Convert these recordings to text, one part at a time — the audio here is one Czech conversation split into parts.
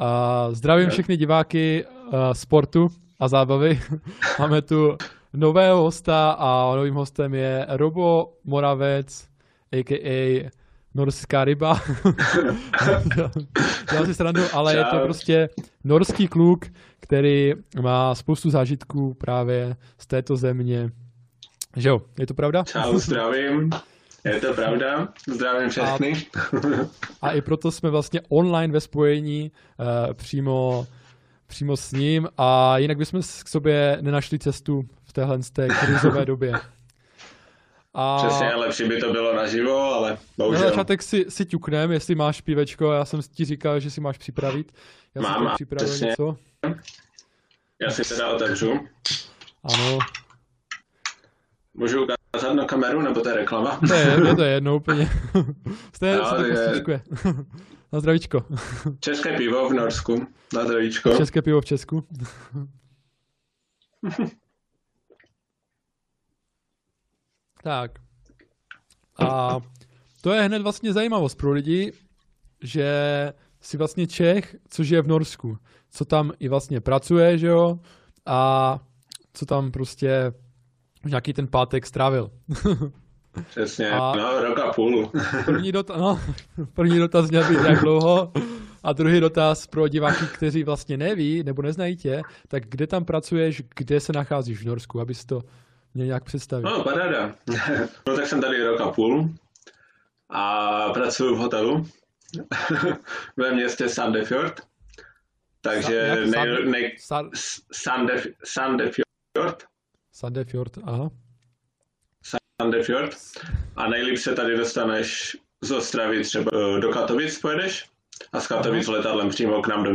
A zdravím všechny diváky uh, sportu a zábavy. Máme tu nového hosta a novým hostem je Robo Moravec, a.k.a. norská ryba. Já si srandu, ale Čau. je to prostě norský kluk, který má spoustu zážitků právě z této země. Že jo, je to pravda? Čau, zdravím. Je to pravda, zdravím všechny. A, a i proto jsme vlastně online ve spojení uh, přímo, přímo s ním a jinak bychom k sobě nenašli cestu v téhle té krizové době. A... Přesně, lepší by to bylo naživo, ale bohužel. Na začátek si, si ťuknem, jestli máš pívečko, já jsem ti říkal, že si máš připravit. Já mám, jsem připravil přesně. něco. Já si teda otevřu. Ano. Můžu ukázat na kameru, nebo to je reklama? To je, je to jedno úplně. Jste, no, se je... Na zdravíčko. České pivo v Norsku. Na zdravíčko. České pivo v Česku. tak. A to je hned vlastně zajímavost pro lidi, že si vlastně Čech, což je v Norsku, co tam i vlastně pracuje, že jo, a co tam prostě nějaký ten pátek strávil. Přesně, a no, rok a půl. první, dotaz, no, první dotaz měl být jak dlouho a druhý dotaz pro diváky, kteří vlastně neví nebo neznají tě, tak kde tam pracuješ, kde se nacházíš v Norsku, abys to měl nějak představit. No, paráda. No tak jsem tady rok a půl a pracuji v hotelu ve městě Sandefjord. Takže nej, nej, Sandef, Sandefjord. Sandefjord, aha. Sandefjord. A nejlíp se tady dostaneš z Ostravy třeba eh, do Katovic pojedeš a z Katovic aha. letadlem přímo k nám do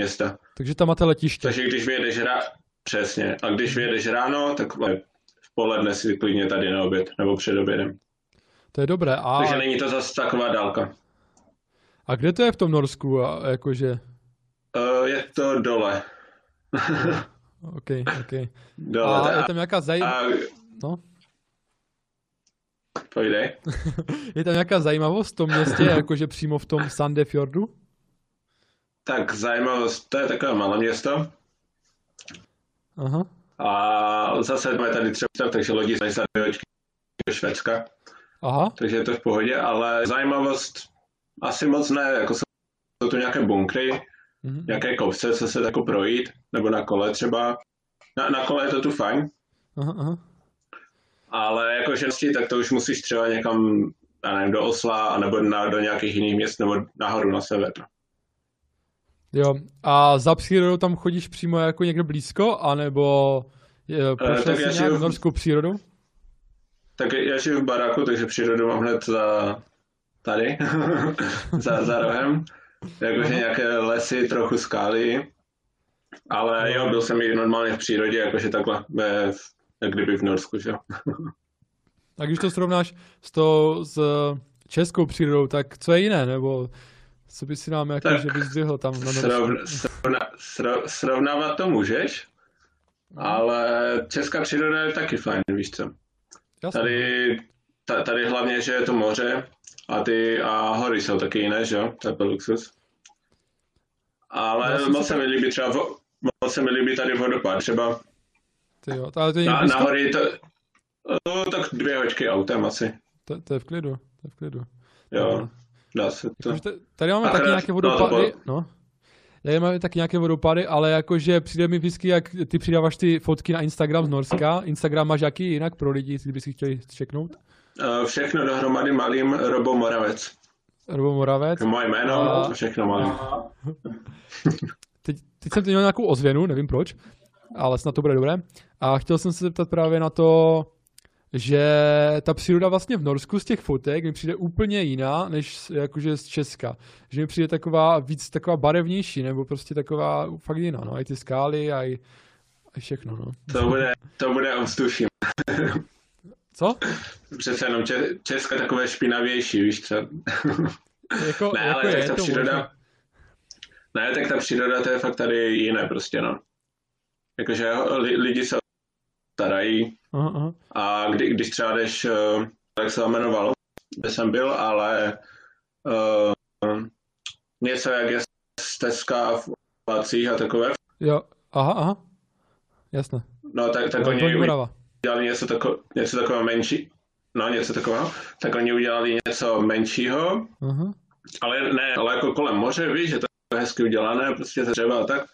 města. Takže tam máte letiště. Takže když vyjedeš ráno, přesně, a když vyjedeš ráno, tak v poledne si klidně tady na oběd, nebo před obědem. To je dobré. A... Takže není to zase taková dálka. A kde to je v tom Norsku? A, jakože... Uh, je to dole. OK, OK. Dole, a je tam nějaká zajímavá... No? Pojdej. je tam nějaká zajímavost v tom městě, jakože přímo v tom Sandefjordu? Tak zajímavost, to je takové malé město. Aha. A zase máme tady třeba, takže lodi z do Švédska. Aha. Takže je to v pohodě, ale zajímavost asi moc ne, jako jsou tu nějaké bunkry, mm-hmm. nějaké kopce, co se jako projít, nebo na kole třeba. Na, na kole je to tu fajn. Aha, aha. Ale jako ženství, tak to už musíš třeba někam, já nevím, do Osla, nebo na, do nějakých jiných měst, nebo nahoru na sever. Jo, a za přírodou tam chodíš přímo jako někde blízko, anebo je, prošel uh, jsi nějak v... norskou přírodu? Tak já žiju v baráku, takže přírodu mám hned za tady, za, za rohem. Jakože nějaké lesy, trochu skály. Ale jo, byl jsem i normálně v přírodě, jakože takhle, ve, jak kdyby v Norsku, že jo. A když to srovnáš s, to, s českou přírodou, tak co je jiné, nebo co by si nám jako, že bys vyhl tam na srovna, srovna, srov, Srovnávat to můžeš, ale česká příroda je taky fajn, víš co. Jasně. Tady, tady hlavně, že je to moře a ty a hory jsou taky jiné, že jo, to je luxus. Ale moc se mi líbí třeba, moc se mi líbí tady vodopád, třeba ty jo, ale to je na, na hory to, no, tak dvě hoďky autem asi. To, to je v klidu, to je v klidu. Jo, dá se to. Tady máme taky nějaké vodopády, no. no. Tady máme taky nějaké vodopady, ale jakože přijde mi vždycky, jak ty přidáváš ty fotky na Instagram z Norska. Instagram máš jaký jinak pro lidi, kdyby si chtěli čeknout? Uh, všechno dohromady malým Robo Moravec. Robo Moravec. Moje jméno, a... všechno malým. teď, teď jsem měl nějakou ozvěnu, nevím proč, ale snad to bude dobré. A chtěl jsem se zeptat právě na to, že ta příroda vlastně v Norsku z těch fotek mi přijde úplně jiná, než jakože z Česka. Že mi přijde taková víc taková barevnější, nebo prostě taková fakt jiná, no. I ty skály, a i, a všechno, no. To bude, to bude ovzduší. Co? Přece jenom če, Česka takové špinavější, víš co? Jako, ne, jako ale je, tak ta příroda... Možná. Ne, tak ta příroda to je fakt tady jiné prostě, no. Jakože lidi se starají aha, aha. a kdy, když třeba jdeš, uh, jak se jmenovalo, kde jsem byl, ale uh, něco jak je stezka v a takové. Jo, aha, aha. Jasné. No tak, tak No, oni. Udělali něco, tako, něco takového menší, no něco takového, tak oni udělali něco menšího, Aha. ale ne, ale jako kolem moře, víš, že to je hezky udělané, prostě třeba a tak.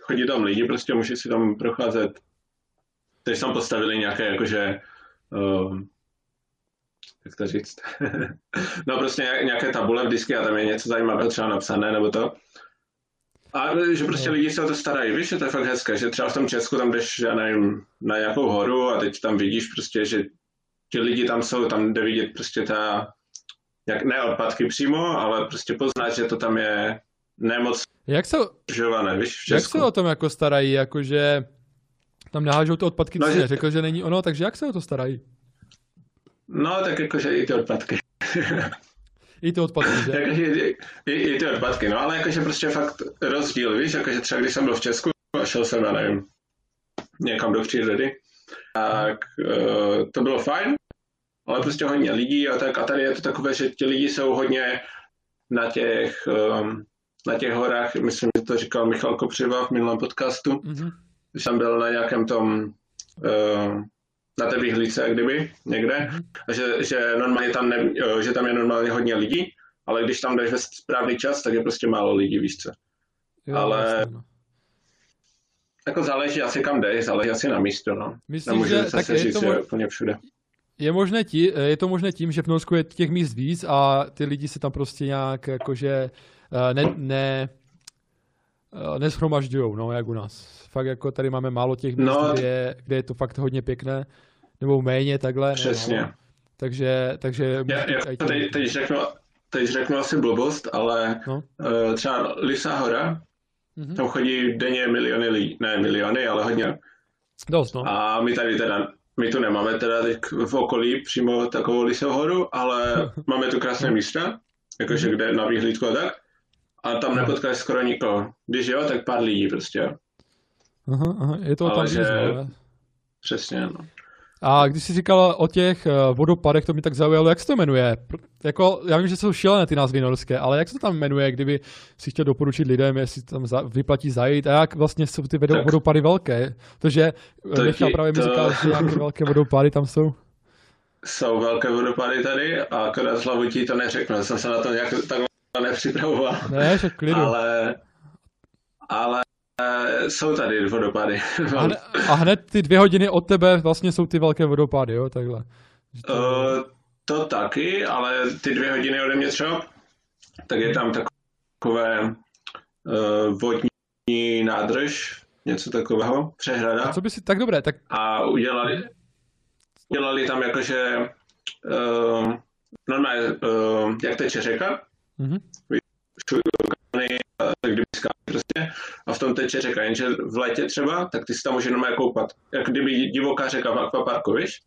Chodí tam lidi, prostě může si tam procházet. Takže tam postavili nějaké jakože, um, jak to říct, no prostě nějak- nějaké tabule vždycky a tam je něco zajímavého třeba napsané nebo to. A že prostě No. lidi se o to starají, víš, že to je fakt hezké, že třeba v tom Česku tam jdeš, já nevím, na nějakou horu a teď tam vidíš prostě, že ti lidi tam jsou, tam jde vidět prostě ta, jak, ne odpadky přímo, ale prostě poznáš, že to tam je nemoc Jak se, žované, víš, v jak Česku. se o tom jako starají, jakože tam nehážou to odpadky, no, že- řekl, že není ono, takže jak se o to starají? No, tak jakože i ty odpadky. I ty odpadky, že? jakože i, i, ty odpadky, no, ale jakože prostě fakt rozdíl, víš, jakože třeba když jsem byl v Česku a šel jsem, já nevím, někam do přírody, tak uh, to bylo fajn, ale prostě hodně lidí a tak, a tady je to takové, že ti lidi jsou hodně na těch, um, na těch horách, myslím, že to říkal Michal Kopřiva v minulém podcastu, Mhm. když jsem byl na nějakém tom, uh, na té vyhlídce, jak kdyby, někde, a že, že, normálně tam ne, eh, že tam je normálně hodně lidí, ale když tam jdeš ve správný čas, tak je prostě málo lidí, víš co. Jo, Ale- no. Jako záleží asi kam jdeš, záleží asi na místo, no. Myslím, Nemůžu že tak je říct, to, že mo- je úplně všude. je, možné tí, je to možné tím, že v Norsku je těch míst víc a ty lidi se tam prostě nějak jakože eh, ne, ne, eh, neshromažďujou, no, jak u nás. Fakt jako tady máme málo těch míst, No, kde, je, kde je to fakt hodně pěkné, nebo méně takhle. Přesně. málo. Takže, takže Já, já teď, tím. teď, řeknu, teď řeknu asi blbost, ale No. uh, třeba Lisa hora, Mhm. tam chodí denně miliony lidí, ne miliony, ale hodně. Dost, no. A my tady teda, my tu nemáme teda teď v okolí přímo takovou Lisou horu, ale máme tu krásné místa, jakože kde na výhlídku a tak. A tam nepotkáš skoro nikoho. Když jo, tak pár lidí prostě. Aha, aha, je to tam že- no. Přesně, no. A když jsi říkal o těch eh, vodopadech, to mě tak zaujalo, jak se to jmenuje? Jako, já vím, že jsou šílené ty názvy norské, ale jak se to tam jmenuje, kdyby si chtěl doporučit lidem, jestli tam za, vyplatí zajít a jak vlastně jsou ty vedo, Tak. vodopady velké? Protože To to Michal právě mi to- říkal, že nějaké velké vodopády tam jsou. Jsou velké vodopady tady a akorát ti to neřeknu. Jsem se na to nějak takhle nepřipravoval. Ne, že klidu. Ale, ale eh, jsou tady vodopady. A, hned, a hned ty dvě hodiny od tebe vlastně jsou ty velké vodopády, jo, takhle. To- Uh, to taky, ale ty dvě hodiny ode mě třeba, tak je tam takové uh, vodní nádrž, něco takového, přehrada. A co by si, tak dobré, tak A udělali, udělali tam jakože uh, normálně, uh, jak teče řeka, mhm. kdyby skály prostě, a v tom teče řeka, jenže v létě třeba, tak ty si tam můžeš normálně koupat, jak kdyby divoká řeka v akvaparku, víš?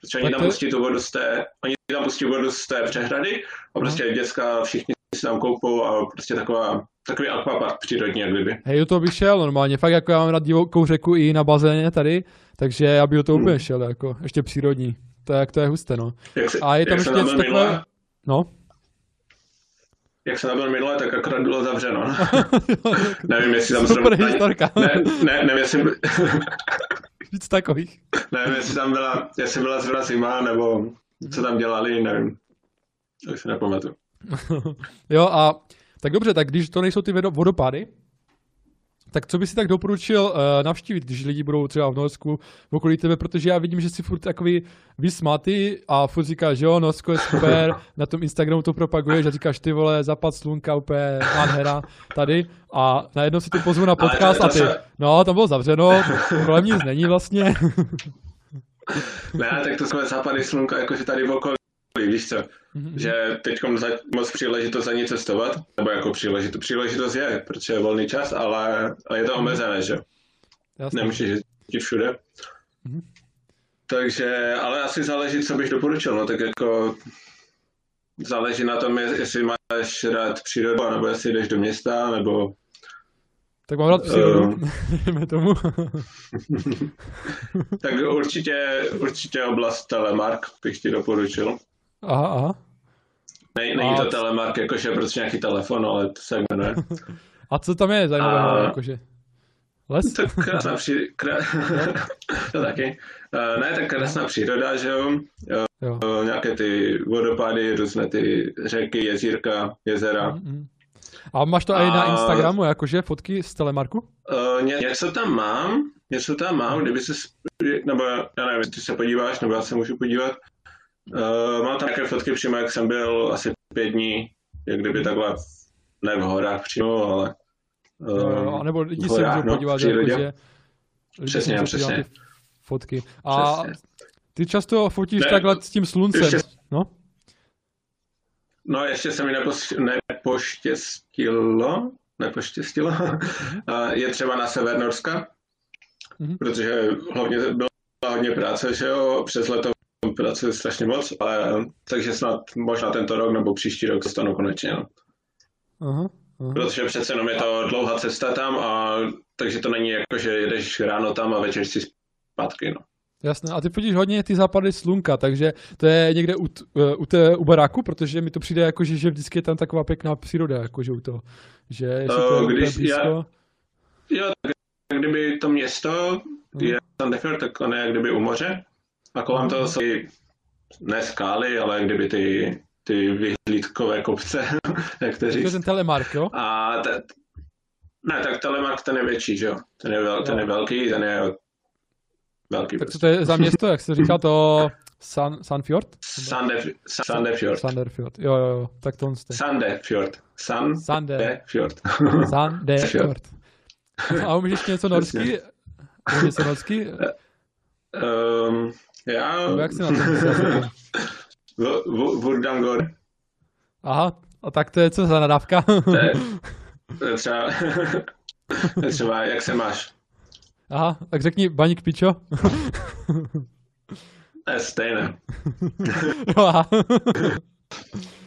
Protože oni tam to- pustí tu vodu z té, oni tam pustí vodu z té přehrady a prostě děcka všichni si tam koupou a prostě taková, takový akvapark přírodní, jak kdyby. Hej, toho bych šel normálně, fakt jako já mám rád divokou řeku i na bazéně tady, takže já bych toho Hmm. úplně šel, jako, ještě přírodní. To je, to je husté, no. Jak se, A je tam jak ještě takové, no. Jak jsem tam byl minule, tak akorát bylo zavřeno. nevím, jestli tam Super zrovna... historka. Ne, ne, nevím, jestli, Víc takových. nevím, jestli tam byla, jestli byla zrovna zima, nebo co tam dělali, nevím. Už si nepamatuju. jo a tak dobře, tak když to nejsou ty vodopády, tak co by si tak doporučil uh, navštívit, když lidi budou třeba v Norsku v okolí tebe, protože já vidím, že jsi furt takový vysmatý a furt říkáš, že jo, Norsko je super, na tom Instagramu to propaguješ a říkáš, ty vole, zapad slunka, úplně nádhera tady. A najednou si ty pozvu na podcast a ty, no, tam bylo zavřeno, kolem nic není vlastně. Ne, tak to jsme západy slunka, jakože tady v okolí, víš co, Mhm. že teď za, moc příležitost za ní cestovat, nebo jako příležitost, příležitost je, protože je volný čas, ale, ale je to omezené, že Jasně. nemůžeš jezdit všude. Mhm. Takže, ale asi záleží, co bych doporučil, no tak jako záleží na tom, je- jestli máš rád přírodu, nebo jestli jdeš do města, nebo Tak mám rád přírodu, dejme tomu. tak určitě, určitě oblast Telemark bych ti doporučil. Aha, aha. Ne, není A to telemark, jakože prostě nějaký telefon, ale to se jmenuje. A co tam je zajímavého, A- jakože? Les? Tak krásná příroda, krá... to taky. Uh, ne, tak krásná příroda, že jo. Jo. Uh, nějaké ty vodopády, různé ty řeky, jezírka, jezera. Mm. A máš to i na A- Instagramu, jakože fotky z telemarku? Uh, ně, něco tam mám, něco tam mám, kdyby se, nebo já nevím, ty se podíváš, nebo já se můžu podívat. Uh, mám nějaké fotky přímo, jak jsem byl asi pět dní, jak kdyby takhle, ne v horách přímo, ale Jo, a nebo lidi se můžou no, podívat, v že, lidi se Přesně, podívat přesně. ty Fotky. A Přesně. ty často fotíš Ne, takhle s tím sluncem, ještě- no? No, ještě se mi nepos, nepoštěstilo, nepoštěstilo, A je třeba na sever Norska, Mhm. protože hlavně byla hodně práce, že jo, přes leto pracuji strašně moc, ale takže snad možná tento rok nebo příští rok stanu konečně, no. Aha, aha. Protože přece jenom je to dlouhá cesta tam a takže to není jako, že jedeš ráno tam a večer si zpátky, no. Jasné, a ty fotíš hodně ty západy slunka, takže to je někde u, t- eh, u, té, u baráku, protože mi to přijde jako, že, že vždycky je tam taková pěkná příroda, jakože u toho. Že to Eh, úplně když já- blízko, Jo, tak kdyby to město je Sandefjord, tak on je kdyby u moře a kolem toho jsou i ne skály, ale kdyby ty, ty vyhlídkové kopce, jak to to je říct. ten telemark, jo? A te, ne, tak Telemark ten je větší, že jo? Ten je, vel, ten je velký, ten je velký. Tak co prostě. to je za město, jak se říká to San, Sanfjord? Sandef, Sandefjord. Sanderfjord, jo, jo, jo, tak to on jste. Sandefjord. Sande, Sandefjord. Sandefjord. A umíš ještě něco norsky? Umíš něco norsky? um, já... Nebo jak se na to myslel? Vurdangor. Aha, a tak to je co za nadávka? To je, to je třeba, třeba, jak se máš? Aha, tak řekni baník pičo. To je stejné.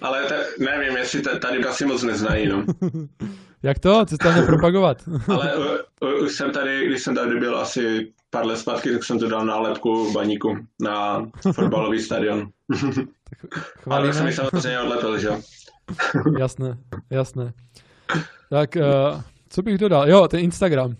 Ale ta, nevím, jestli ta- tady asi moc neznají, no. Jak to? Co tam propagovat? Ale u, u, už jsem tady, když jsem tady byl asi pár let zpátky, tak jsem to dal nálepku baníku na fotbalový stadion. Ale jsem mi samozřejmě odlepil, že jo. Jasné, jasné. Tak, uh, co bych dodal? Jo, ten Instagram. Uh,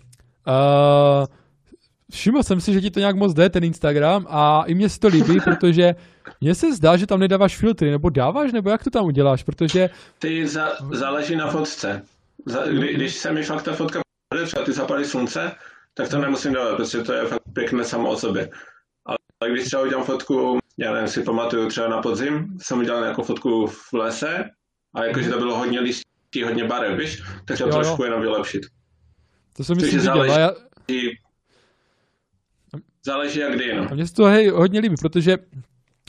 všiml jsem si, že ti to nějak moc jde, ten Instagram, a i mně se to líbí, protože mně se zdá, že tam nedáváš filtry, nebo dáváš, nebo jak to tam uděláš, protože Ty za, záleží na fotce. Za, kdy, když se mi fakt ta fotka povede, třeba ty západy slunce, tak to nemusím dávat, protože to je fakt pěkné samo o sobě. Ale když třeba udělám fotku, já nevím, si pamatuju třeba na podzim, jsem udělal nějakou fotku v lese a jakože to bylo hodně listí, hodně barev, víš, tak to Jo, jo. trošku jenom vylepšit. to jsem myslím viděl. záleží. Já, záleží jak kdy, no. a mně se to hej, hodně líbí, protože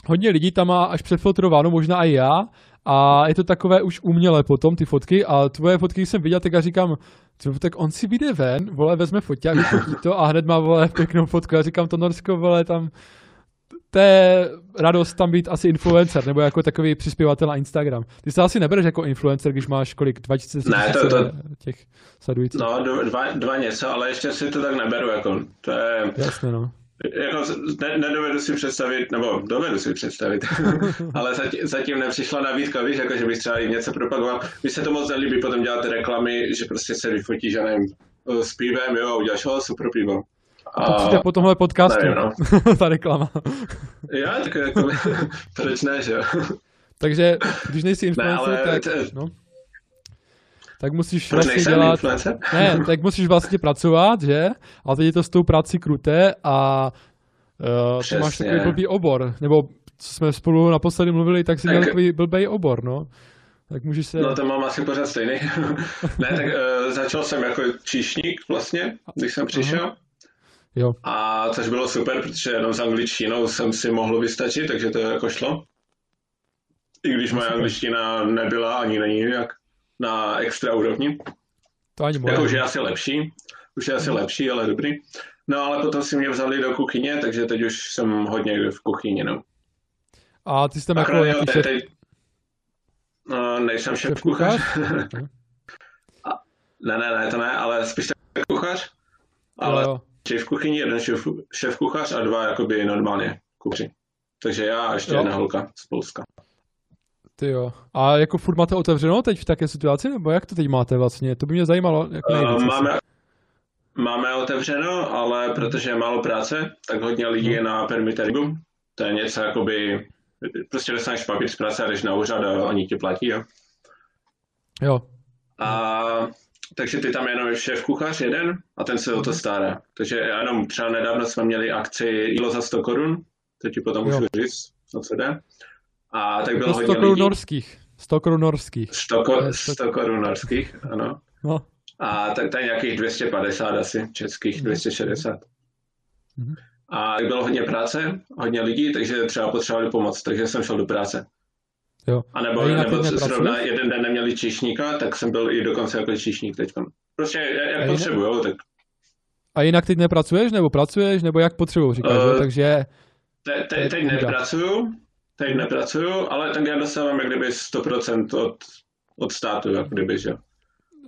hodně lidí tam má až přefiltrováno, možná i já, a je to takové už umělé potom, ty fotky, a tvoje fotky, jsem viděl, tak já říkám, co, tak on si vyjde ven, vole, vezme foťák, vyfotí to a hned má, vole, pěknou fotku. Já říkám, to Norsko, vole, tam, to je radost tam být asi influencer, nebo jako takový přispěvatel na Instagram. Ty se asi nebereš jako influencer, když máš kolik, 2000 Ne, to- to- těch sledujících. No, dva, dva něco, ale ještě si to tak neberu, jako, to je, Jasně, no. Jako, ne, nedovedu si představit, nebo dovedu si představit, ale zatím, zatím nepřišla nabídka, víš, jako, že bych třeba i něco propagoval. Mně se to moc nelíbí potom dělat reklamy, že prostě se vyfotíš, já nevím, s pívem, jo, uděláš, o, super pivo. To přijde po tomhle podcastu, nevím, no. ta reklama. Jo, tak jako, proč ne, že jo? Takže když nejsi influencer, ale tak, no, tak musíš Proč vlastně dělat, influencer? ne, tak musíš vlastně pracovat, že? A teď je to s tou prací kruté a uh, ty máš takový blbý obor, nebo co jsme spolu naposledy mluvili, tak jsi měl Tak- takový blbý obor, no. Tak můžeš se... No to mám asi pořád stejný. ne, tak uh, začal jsem jako číšník vlastně, když jsem přišel. Jo. A což bylo super, protože jenom s angličtinou jsem si mohl vystačit, takže to jako šlo. I když moje angličtina nebyla ani není jak na extra úrovni. To ani. Jako už je asi lepší, už je asi lepší, ale dobrý. No ale potom si mě vzali do kuchyně, takže teď už jsem hodně v kuchyni, no. A ty jsi tam jako Akorát, nějaký šéf, teď, no, nejsem šéf šéf-kuchař? kuchař. ne, ne, ne, to ne, ale spíš tak kuchař. Ale Jo, šéf kuchyni, jeden šéf, šéf kuchař a dva jakoby normálně kuchaři. Takže já a ještě Jo. jedna holka z Polska. Ty jo. A jako furt máte otevřeno teď v také situaci, nebo jak to teď máte vlastně? To by mě zajímalo. Jak nejvíc, uh, máme, máme otevřeno, ale protože je málo práce, tak hodně lidí je na permitteringu. To je něco jakoby, prostě dostaneš papír z práce a jdeš na úřad a oni ti platí, jo. Jo. A takže ty tam jenom je šéf kuchař jeden a ten se o to stará. Takže jenom třeba nedávno jsme měli akci jídlo za 100 korun, to ti potom můžu říct, co jde. A tak bylo 100 hodně korun lidí. norských. 100 korun norských. 100, ko- 100 korun norských, ano. No. A tak tady nějakých 250 asi, českých 260. Mhm. A bylo hodně práce, hodně lidí, takže třeba potřebovali pomoc, takže jsem šel do práce. Jo. A nebo, A nebo zrovna jeden den neměli číšníka, tak jsem byl i dokonce jako číšník teď. Prostě jak A jak jinak- tak A jinak teď nepracuješ, nebo pracuješ, nebo jak potřebuji, říkáš, Eh, jo? Takže te, To te, teď nepracuju, teď nepracuju, ale tak já dostávám jak kdyby 100% od, od státu, jak kdyby, že? jo.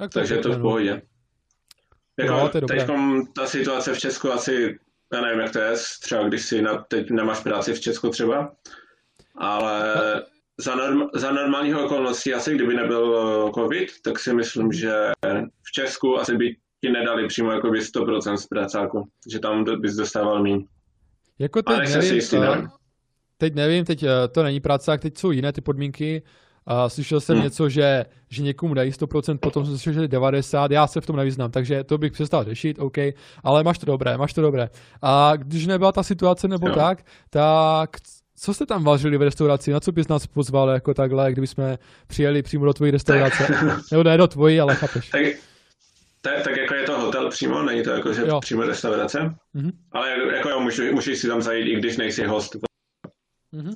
jak takže je to v no. pohodě. Jako Jo, to teď ta situace v Česku asi, já nevím, jak to je, třeba když si na, teď nemáš práci v Česku třeba, ale za, norm, za normálního okolností asi, kdyby nebyl eh, covid, tak si myslím, že v Česku asi by ti nedali přímo jakoby 100% z pracáku, že tam bys dostával míň. Jako Ale teď nejsem teď nevím, teď eh, to není práce, teď jsou jiné ty podmínky. A slyšel jsem Hmm. něco, že, že někomu dají 100%, potom jsem slyšel, že 90%, já se v tom nevyznám, takže to bych přestal řešit, OK, ale máš to dobré, máš to dobré. A když nebyla ta situace nebo Jo. tak, tak co jste tam vařili v restauraci, na co bys nás pozval jako takhle, kdyby jsme přijeli přímo do tvojí restaurace? Nebo ne do tvojí, ale chápeš. Tak, tak, tak jako je to hotel přímo, není to jako, že Jo. přímo restaurace, Mhm. ale jako, jo, můžu, můžeš si tam zajít, i když nejsi host. Mhm.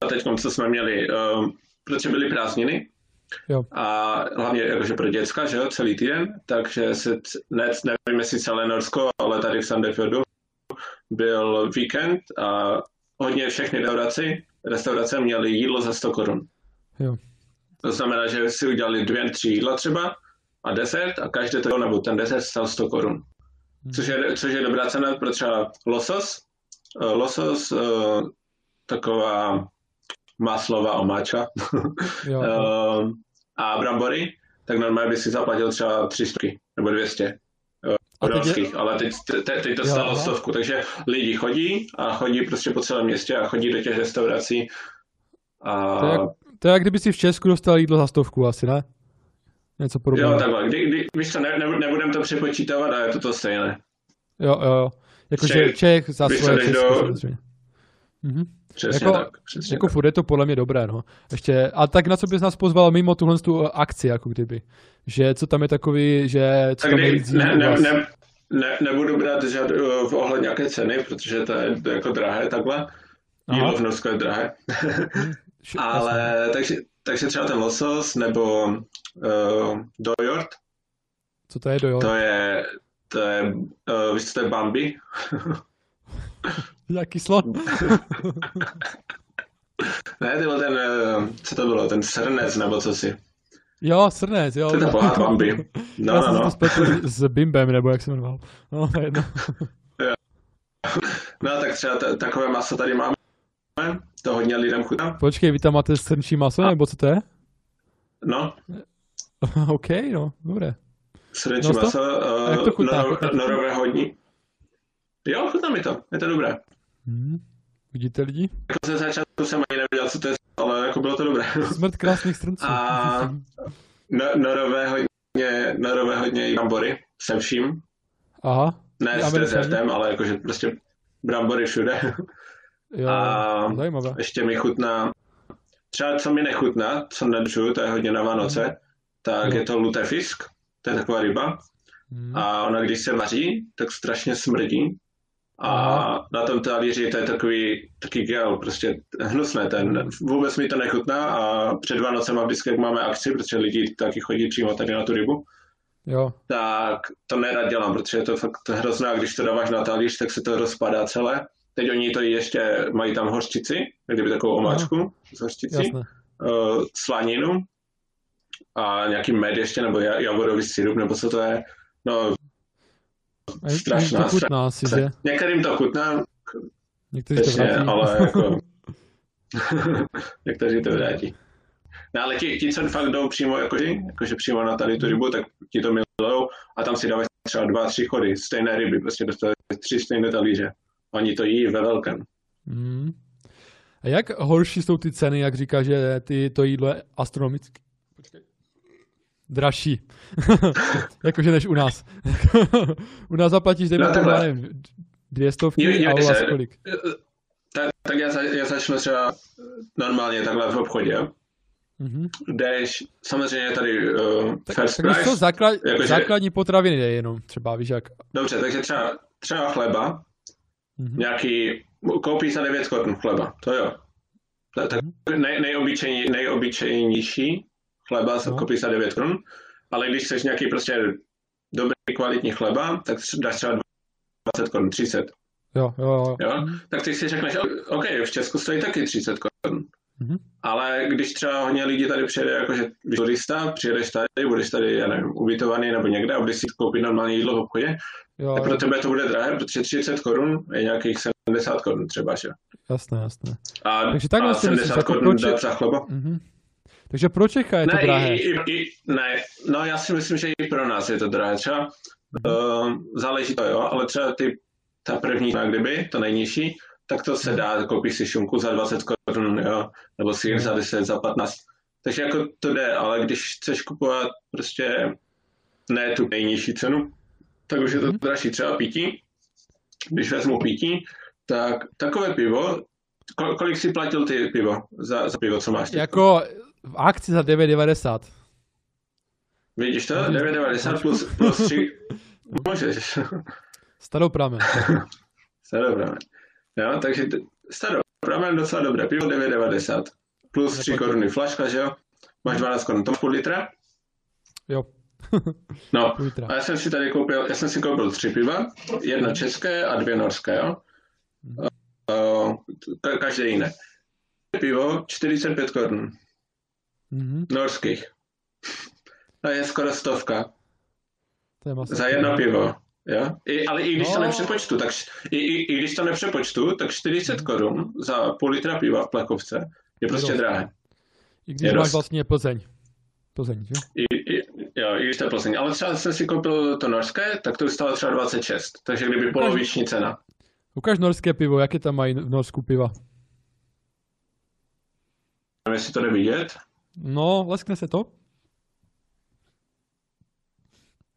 A teď, co jsme měli, um, protože byly prázdniny, Jo. a hlavně jakože pro děcka, že jo, celý týden, takže se, ne, nevím jestli celé Norsko, ale tady v Sandefjordu byl víkend a hodně všechny restaurace, restaurace měly jídlo za 100 korun. Jo. To znamená, že si udělali dvě, tři jídla třeba a desert a každé to nebo ten desert stál 100 korun. Což je, což je dobrá cena pro třeba losos. Eh, Losos, eh, taková maslová omáča Jo, jo. eh, a brambory, tak normálně by si zaplatil třeba 300 nebo 200 A teď je- norských, ale teď, te, teď to Jo, stalo stovku, takže lidi chodí a chodí prostě po celém městě a chodí do těch restaurací a To je, jak, to je jak kdyby si v Česku dostal jídlo za stovku asi, ne? Něco jo, podobného. takhle, kdy, kdy, víš co, ne, ne, nebudem to přepočítávat a je to to stejné. Jo, jo, jo. Jakože Čech- Čech za svoje Česko do-. Mhm. Přesně Jako- tak. Přesně Jako tak. furt je to podle mě dobré, no. Ještě, a tak na co bys nás pozval mimo tuhle tu akci, jako kdyby? Že co tam je takový, že co Tak tam ne, ne, ne, ne, nebudu brát žád, eh, v ohled nějaké ceny, protože to je jako drahé takhle. Aha. Jídlo v Norsku je drahé. Ale takže, takže třeba ten losos nebo uh, dojort, Co to je do jo? to je, to je, uh, víš co to je Bambi? Jak kyslo? ne, to byl ten, uh, co to bylo, ten srnec nebo co si. jo, srnec, jo. To je ta Bambi. No, Já no, no. s Bimbem, nebo jak se jmenoval. No, jedno. No, tak třeba t- takové maso tady máme. To hodně lidem chutná. Počkej, vy tam máte srnčí maso, nebo co to je? No, OK, no, dobré. srnečí No, maso, a jak to uh, chutná? to? norové hodní. Jo, chutná mi to, je to dobré. Hm. Vidíte lidi? Jako ze začátku jsem ani nevěděl, co to je, ale jako bylo to dobré. Smrt krásných srnců. A no, norové hodně, norové hodně brambory se vším. Aha, Ne s desertem, ale jakože prostě brambory všude. jo, A zajímavé. ještě mi chutná, třeba co mi nechutná, co nedržu, to je hodně na Vánoce, tak Jo. je to lutefisk, to je taková ryba. Hm. A ona, když se vaří, tak strašně smrdí. A Aha. na tom talíři to je takový, takový gel, prostě hnusné ten. Vůbec mi to nechutná a před Vánocema vždycky, jak máme akci, protože lidi taky chodí přímo tady na tu rybu, Jo, tak to nerad dělám, protože je to fakt hrozné a když to dáváš na talíř, tak se to rozpadá celé. Teď oni to ještě mají tam hořčici, kdyby takovou omáčku z hořčicí, jasné. uh, slaninu a nějaký med ještě, nebo ja- javorový syrup, nebo co to je. No, A strašná, to chutná asi, že? některým to chutná, Někteří to vrací. ale jako Někteří to vrátí. No ale ti, ti co fakt jdou přímo jakože, jakože přímo na tady tu rybu, tak ti to milujou a tam si dávají třeba dva, tři chody, stejné ryby, prostě dostávají tři stejné talíře. Oni to jí ve velkém. Mm. A jak horší jsou ty ceny, jak říká, že ty, to jídlo je astronomicky? Dražší. Jakože než u nás. u nás zaplatíš, dejme No, tomu, nevím, dvě stovky je- a u vás se- kolik? Tak, tak já, za- já začnu třeba normálně takhle v obchodě. Mhm. Jdeš, samozřejmě tady uh, Tak, first tak price. jsou základ, jakože- základní potraviny je jenom, třeba víš jak. Dobře, takže třeba, třeba chleba, Mhm. nějaký, koupí za 9 korun chleba, to jo. Tak, tak nej, nejobyčejní, nejobyčejnější chleba se No. koupí za 9 korun, ale když chceš nějaký prostě dobrý kvalitní chleba, tak dáš třeba 20 korun, 30, Jo, jo, jo. jo? Tak ty si řekneš, OK, v Česku stojí taky 30 korun. Mhm. Ale když třeba hodně lidí tady přijede, jakože když turista, přijedeš tady, budeš tady, já nevím, ubytovaný nebo někde a budeš si koupit normální jídlo v obchodě, jo, tak pro tebe to bude drahé, protože 30 korun je nějakých 70 korun třeba, že? jasné, jasné. A, Takže takhle a si myslíš, 70 jako korun za chleba? Mhm. Takže pro Čecha je to Ne, drahé. i, i, ne, no já si myslím, že i pro nás je to drahé. Třeba uh, záleží to, jo, ale třeba ty, ta první, na kdyby, to nejnižší, tak to se dá, koupíš si šunku za 20 korun, jo, nebo sír za 10, za 15. Takže jako to jde, ale když chceš kupovat prostě ne tu nejnižší cenu, tak už je to Mhm. dražší. Třeba pití, když vezmu pití, tak takové pivo, ko- kolik si platil ty pivo za, za pivo, co máš? Jako v akci za 9,90. Vidíš to? Mhm. 9,90 plus, plus 3. Můžeš. Staropramen. Staropramen. Jo, takže t- staropramen docela dobré. Pivo 9,90. Plus 3 koruny flaška, že jo? Máš 12 korun. To půl litra? Jo, No. A já jsem si tady koupil, já jsem si koupil tři piva. Jedno české a dvě norské, jo? Uh, ka- každé jiné. Pivo 45 korun. Mhm. Norských. To je skoro stovka. To je masakr. Za jedno pivo. Jo? I, ale i když to No. nepřepočtu, tak, i, i, i když to nepřepočtu, tak 40 korun za půl litra piva v plechovce je prostě drahé. I když je máš dost. vlastně Plzeň. Plzeň, že? I, i, jo, i když to je Plzeň. Ale třeba jsem si koupil to norské, tak to už stálo třeba 26. Takže kdyby poloviční cena. Ukaž norské pivo, jaké tam mají v Norsku piva. Nevím, jestli to jde vidět. No, leskne se to.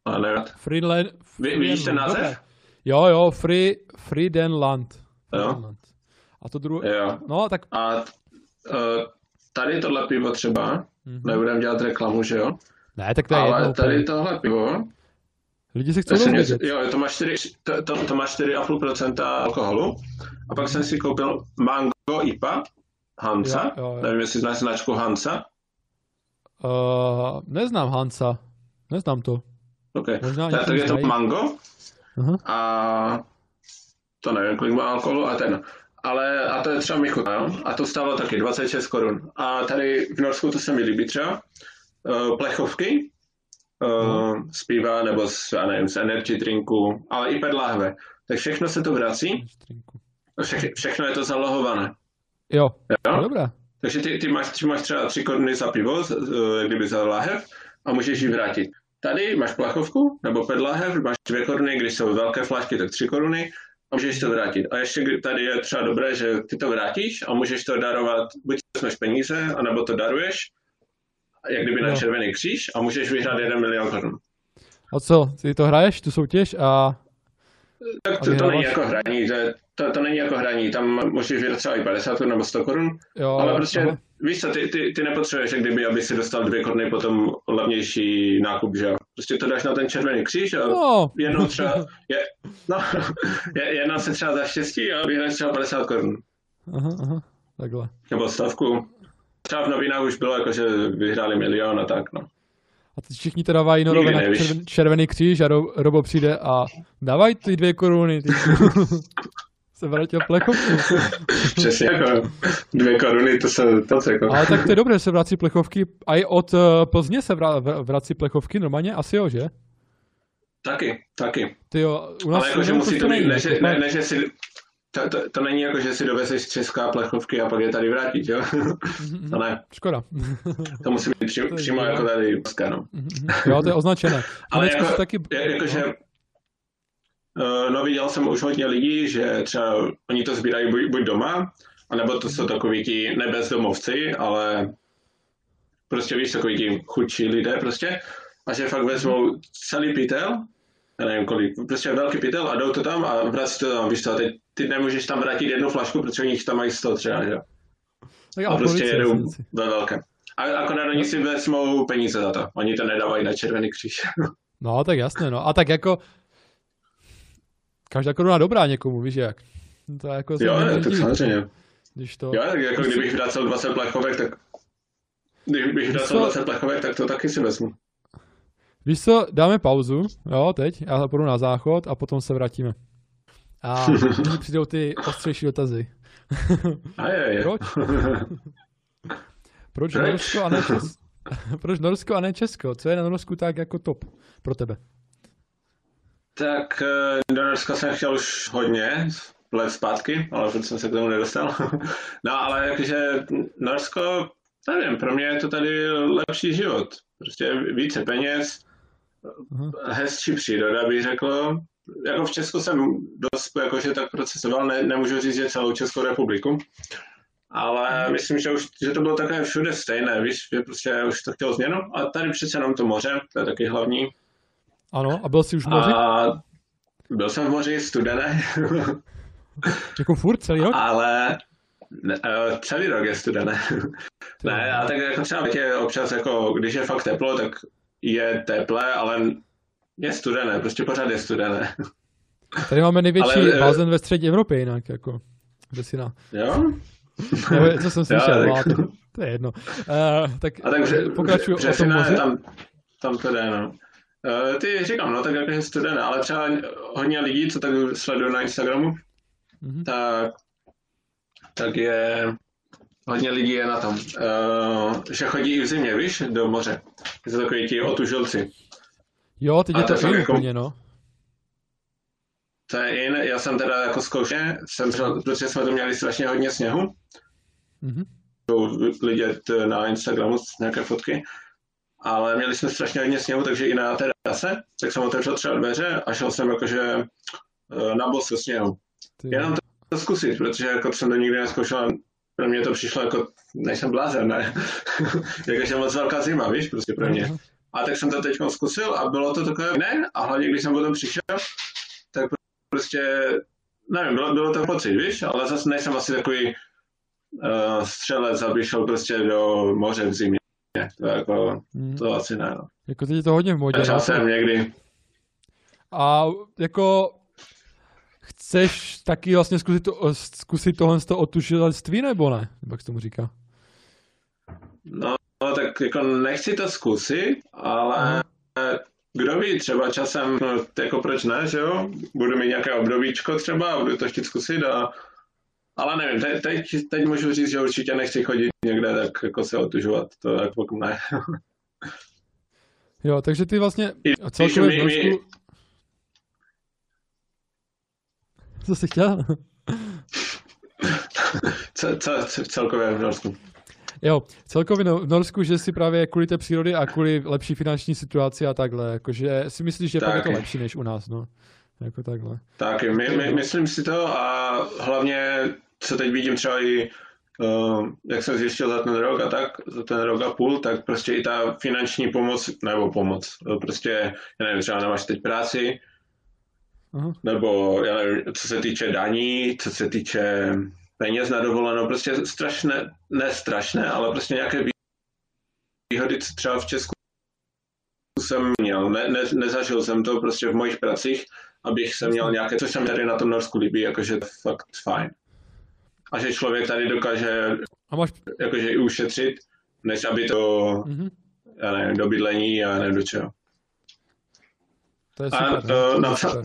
Ale nevím. Friedland. Vy- vidíš ten název? Dobré. Jo, jo, Free, Friedenland. Jo. Friedenland. A to druhé. Jo. No, tak A eh, tady tohle pivo třeba, Mhm. nebudeme dělat reklamu, že jo? ne, tak to je jedno Ale úplně. tady tohle pivo, Lidi se chcou něco, jo, to má 4, to, to, to má 4,5% alkoholu. A pak jsem si koupil Mango IPA Hansa. Jo, jo, jo. Nevím, jestli znáš značku Hansa. Uh, neznám Hansa. Neznám to. Okay. Možná tak, tak je to. Mango Aha. a to nevím, kolik má alkoholu a ten. Ale a to je třeba mi chutná? A to stálo taky 26 korun. A tady v Norsku to se mi líbí třeba. Uh, plechovky uh, z piva nebo z, já nevím, z energy drinku, ale i PET lahve. Tak všechno se to vrací. Vše, všechno je to zalohované. Jo, Jo? dobré. Takže ty, ty, máš, ty máš třeba tři koruny za pivo, kdyby za láhev, a můžeš ji vrátit. Tady máš plachovku, nebo pět láhev, máš dvě koruny, když jsou velké flašky, tak tři koruny, a můžeš to vrátit. A ještě tady je třeba dobré, že ty to vrátíš a můžeš to darovat, buď vezmeš peníze, anebo to daruješ, jak kdyby na červený kříž, a můžeš vyhrát jeden milion korun. A co, ty to hraješ, tu soutěž a Tak to, to není jako hraní, to, to, to není jako hraní, tam můžeš vyhrát třeba i 50 korun nebo 100 korun, jo. Ale prostě, aha. víš co, ty, ty, ty nepotřebuješ, jak kdyby, aby si dostal dvě koruny potom levnější nákup, že jo? Prostě to dáš na ten červený kříž a No, jednou třeba, je, no, je, jednou se třeba zaštěstí a vyhráš třeba 50 korun. aha, aha, takhle. Nebo stovku. Třeba v novinách už bylo jako, že vyhráli milion a tak, no. A teď všichni to dávají na červen, červený kříž a ro, Robo přijde a dávaj ty dvě koruny. Ty. se vrátil plechovku. Přesně jako dvě koruny, to se to jako. Ale tak to je dobré, že se vrací plechovky. A i od uh, Plzně se vra, vr- vrací plechovky, normálně asi jo, že? Taky, taky. Ty jo, u nás Ale jakože musí to být, ne, že, ne, fakt. ne, že si to, to, to není jako, že si dovezeš třeská plechovky a pak je tady vrátit, jo? Mm-hmm. to ne. Škoda. to musí být při, přímo jako tady no. Mm-hmm. Jo, to je označené. Ale jako, taky... jakože, no. Uh, no viděl jsem už hodně lidí, že třeba oni to sbírají buď, buď doma, anebo to jsou takový ti nebezdomovci, ale prostě víš, takový ti chudší lidé prostě, a že fakt vezmou celý pytel, já nevím kolik, prostě velký pytel a jdou to tam a vrací to tam, víš to, a teď ty nemůžeš tam vrátit jednu flašku, protože oni tam mají 100 třeba, že? Tak a prostě jedou ve velkém. A akorát oni si vezmou peníze za to. Oni to nedávají na červený kříž. no, tak jasné, no. A tak jako každá koruna dobrá někomu, víš jak. To jako jo, ne, tak samozřejmě. Když to... Jo, tak jako kdybych vracel 20 plechovek, tak kdybych vracel 20 plechovek, tak to taky si vezmu. Víš co, dáme pauzu, jo, teď, já půjdu na záchod a potom se vrátíme. A nyní přijdou ty ostřejší dotazy. A je, je. Proč? Proč Norsko a ne Česko? Proč Norsko a ne Česko? Co je na Norsku tak jako top pro tebe? Tak eh, do Norska jsem chtěl už hodně let zpátky, ale furt jsem se k tomu nedostal. no ale jakože Norsko, nevím, pro mě je to tady lepší život. Prostě více peněz, hezčí příroda, bych řekl. Jako v Česku jsem dost jakože tak procesoval, ne, nemůžu říct, že celou Českou republiku, ale myslím, že už že to bylo také všude stejné, víš, že prostě už to chtěl změnu a tady přece jenom to moře, to je taky hlavní. Ano, a byl jsi už v moři? A byl jsem v moři studené. jako furt celý rok? Ale ne, eh, celý rok je studené. ne, a tak jako třeba je občas, jako, když je fakt teplo, tak je teplé, ale je studené, prostě pořád je studené. Tady máme největší ale, eh, bazén ve střední Evropě jinak, jako, kde si na... Jo? Nevím, co jsem slyšel, jo, tak... to, to je jedno. Uh, tak, a tak pokračuju o tom moře. Tam, tam to jde, no. Uh, ty říkám, no tak jako je studené, ale třeba hodně lidí, co tak sledují na Instagramu, mm-hmm. tak, tak je hodně lidí je na tom, uh, že chodí i v zimě, víš, do moře. Je to takový ti otužilci. Jo, teď je to, to jako, úplně, no. To je in, já jsem teda jako zkoušel, jsem, protože jsme tu měli strašně hodně sněhu. Mm-hmm. Vidět na Instagramu nějaké fotky. Ale měli jsme strašně hodně sněhu, takže i na terase, tak jsem otevřel třeba dveře a šel jsem jakože eh, na bosu sněhu. Ty. Jenom to, to zkusit, protože jako jsem to nikdy neskoušel, pro mě to přišlo jako, nejsem blázen, ne? Jakože moc velká zima, víš, prostě pro mě. Uh-huh. A tak jsem to teď zkusil a bylo to takové ne, a hlavně když jsem potom přišel, tak prostě, nevím, bylo, bylo to pocit, víš, ale zase nejsem asi takový uh, střelec, aby šel prostě do moře v zimě. To jako, hmm. to asi ne. No. Jako teď je to hodně v modě. Já jsem někdy. A jako chceš taky vlastně zkusit, to, zkusit tohle z toho otužilství, nebo ne? Jak se tomu říká? No, tak jako nechci to zkusit, ale kdo ví, třeba časem, no, jako proč ne, že jo, budu mít nějaké obdobíčko třeba a budu to chtít zkusit a ale nevím, te, teď, teď můžu říct, že určitě nechci chodit někde tak jako se otužovat, to jako ne. jo, takže ty vlastně celkově v Norsku... Co jsi chtěl? co, co, co celkově v Norsku? Jo, celkově v Norsku, že si právě kvůli té přírody a kvůli lepší finanční situaci a takhle, jakože si myslíš, že tak. je to lepší než u nás, no. Jako takhle. Tak, my, my, myslím si to a hlavně, co teď vidím třeba i Uh, jak jsem zjistil za ten rok a tak, za ten rok a půl, tak prostě i ta finanční pomoc, nebo pomoc, prostě, já nevím, třeba nemáš teď práci, uh-huh. nebo já nevím, co se týče daní, co se týče peněz na dovolenou, prostě strašné, ne strašné, ale prostě nějaké výhody třeba v Česku jsem měl, ne, ne, nezažil jsem to prostě v mojich pracích, abych se měl nějaké, což se mi tady na tom Norsku líbí, jakože to fakt fajn. A že člověk tady dokáže a máš... jakože i ušetřit, než aby to, mm-hmm. já nevím, do bydlení a ne do čeho. To je super, a to, napsal,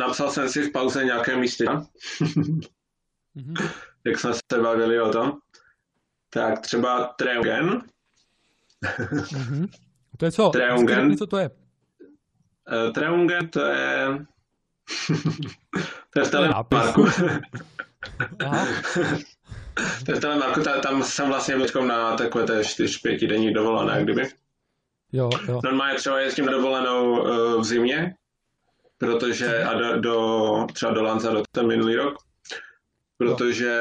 napsal jsem si v pauze nějaké místy. mm-hmm jak jsme se bavili o tom, tak třeba Treungen. mm-hmm. To je co? Treungen. Co to je? Uh, Treungen to je... to je v Telemarku. To je to, Marku, ta- tam jsem vlastně byl na takové té čtyř, pětidenní dovolené, kdyby. Jo, jo. Normálně třeba jezdím dovolenou eh, v zimě, protože a do, do třeba do Lanzarote minulý rok, protože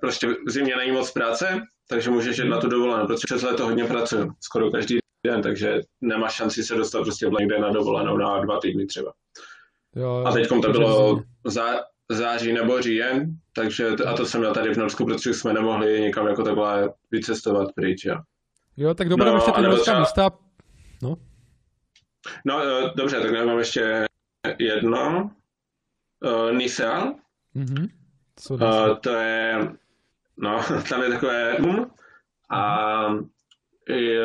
prostě v zimě není moc práce, takže můžeš jít na tu dovolenou, protože přes léto hodně pracuju, skoro každý den, takže nemáš šanci se dostat prostě v někde na dovolenou na dva týdny třeba. jo. A teď to bylo zá, září nebo říjen, takže a to jsem měl tady v Norsku, protože jsme nemohli někam jako takhle vycestovat pryč. Jo. Jo, tak dobré, No, ještě ty norská třeba- místa. No eh, dobře, tak já mám ještě jedno. Uh, Mhm. Co uh, to je, no, tam je takové boom a je,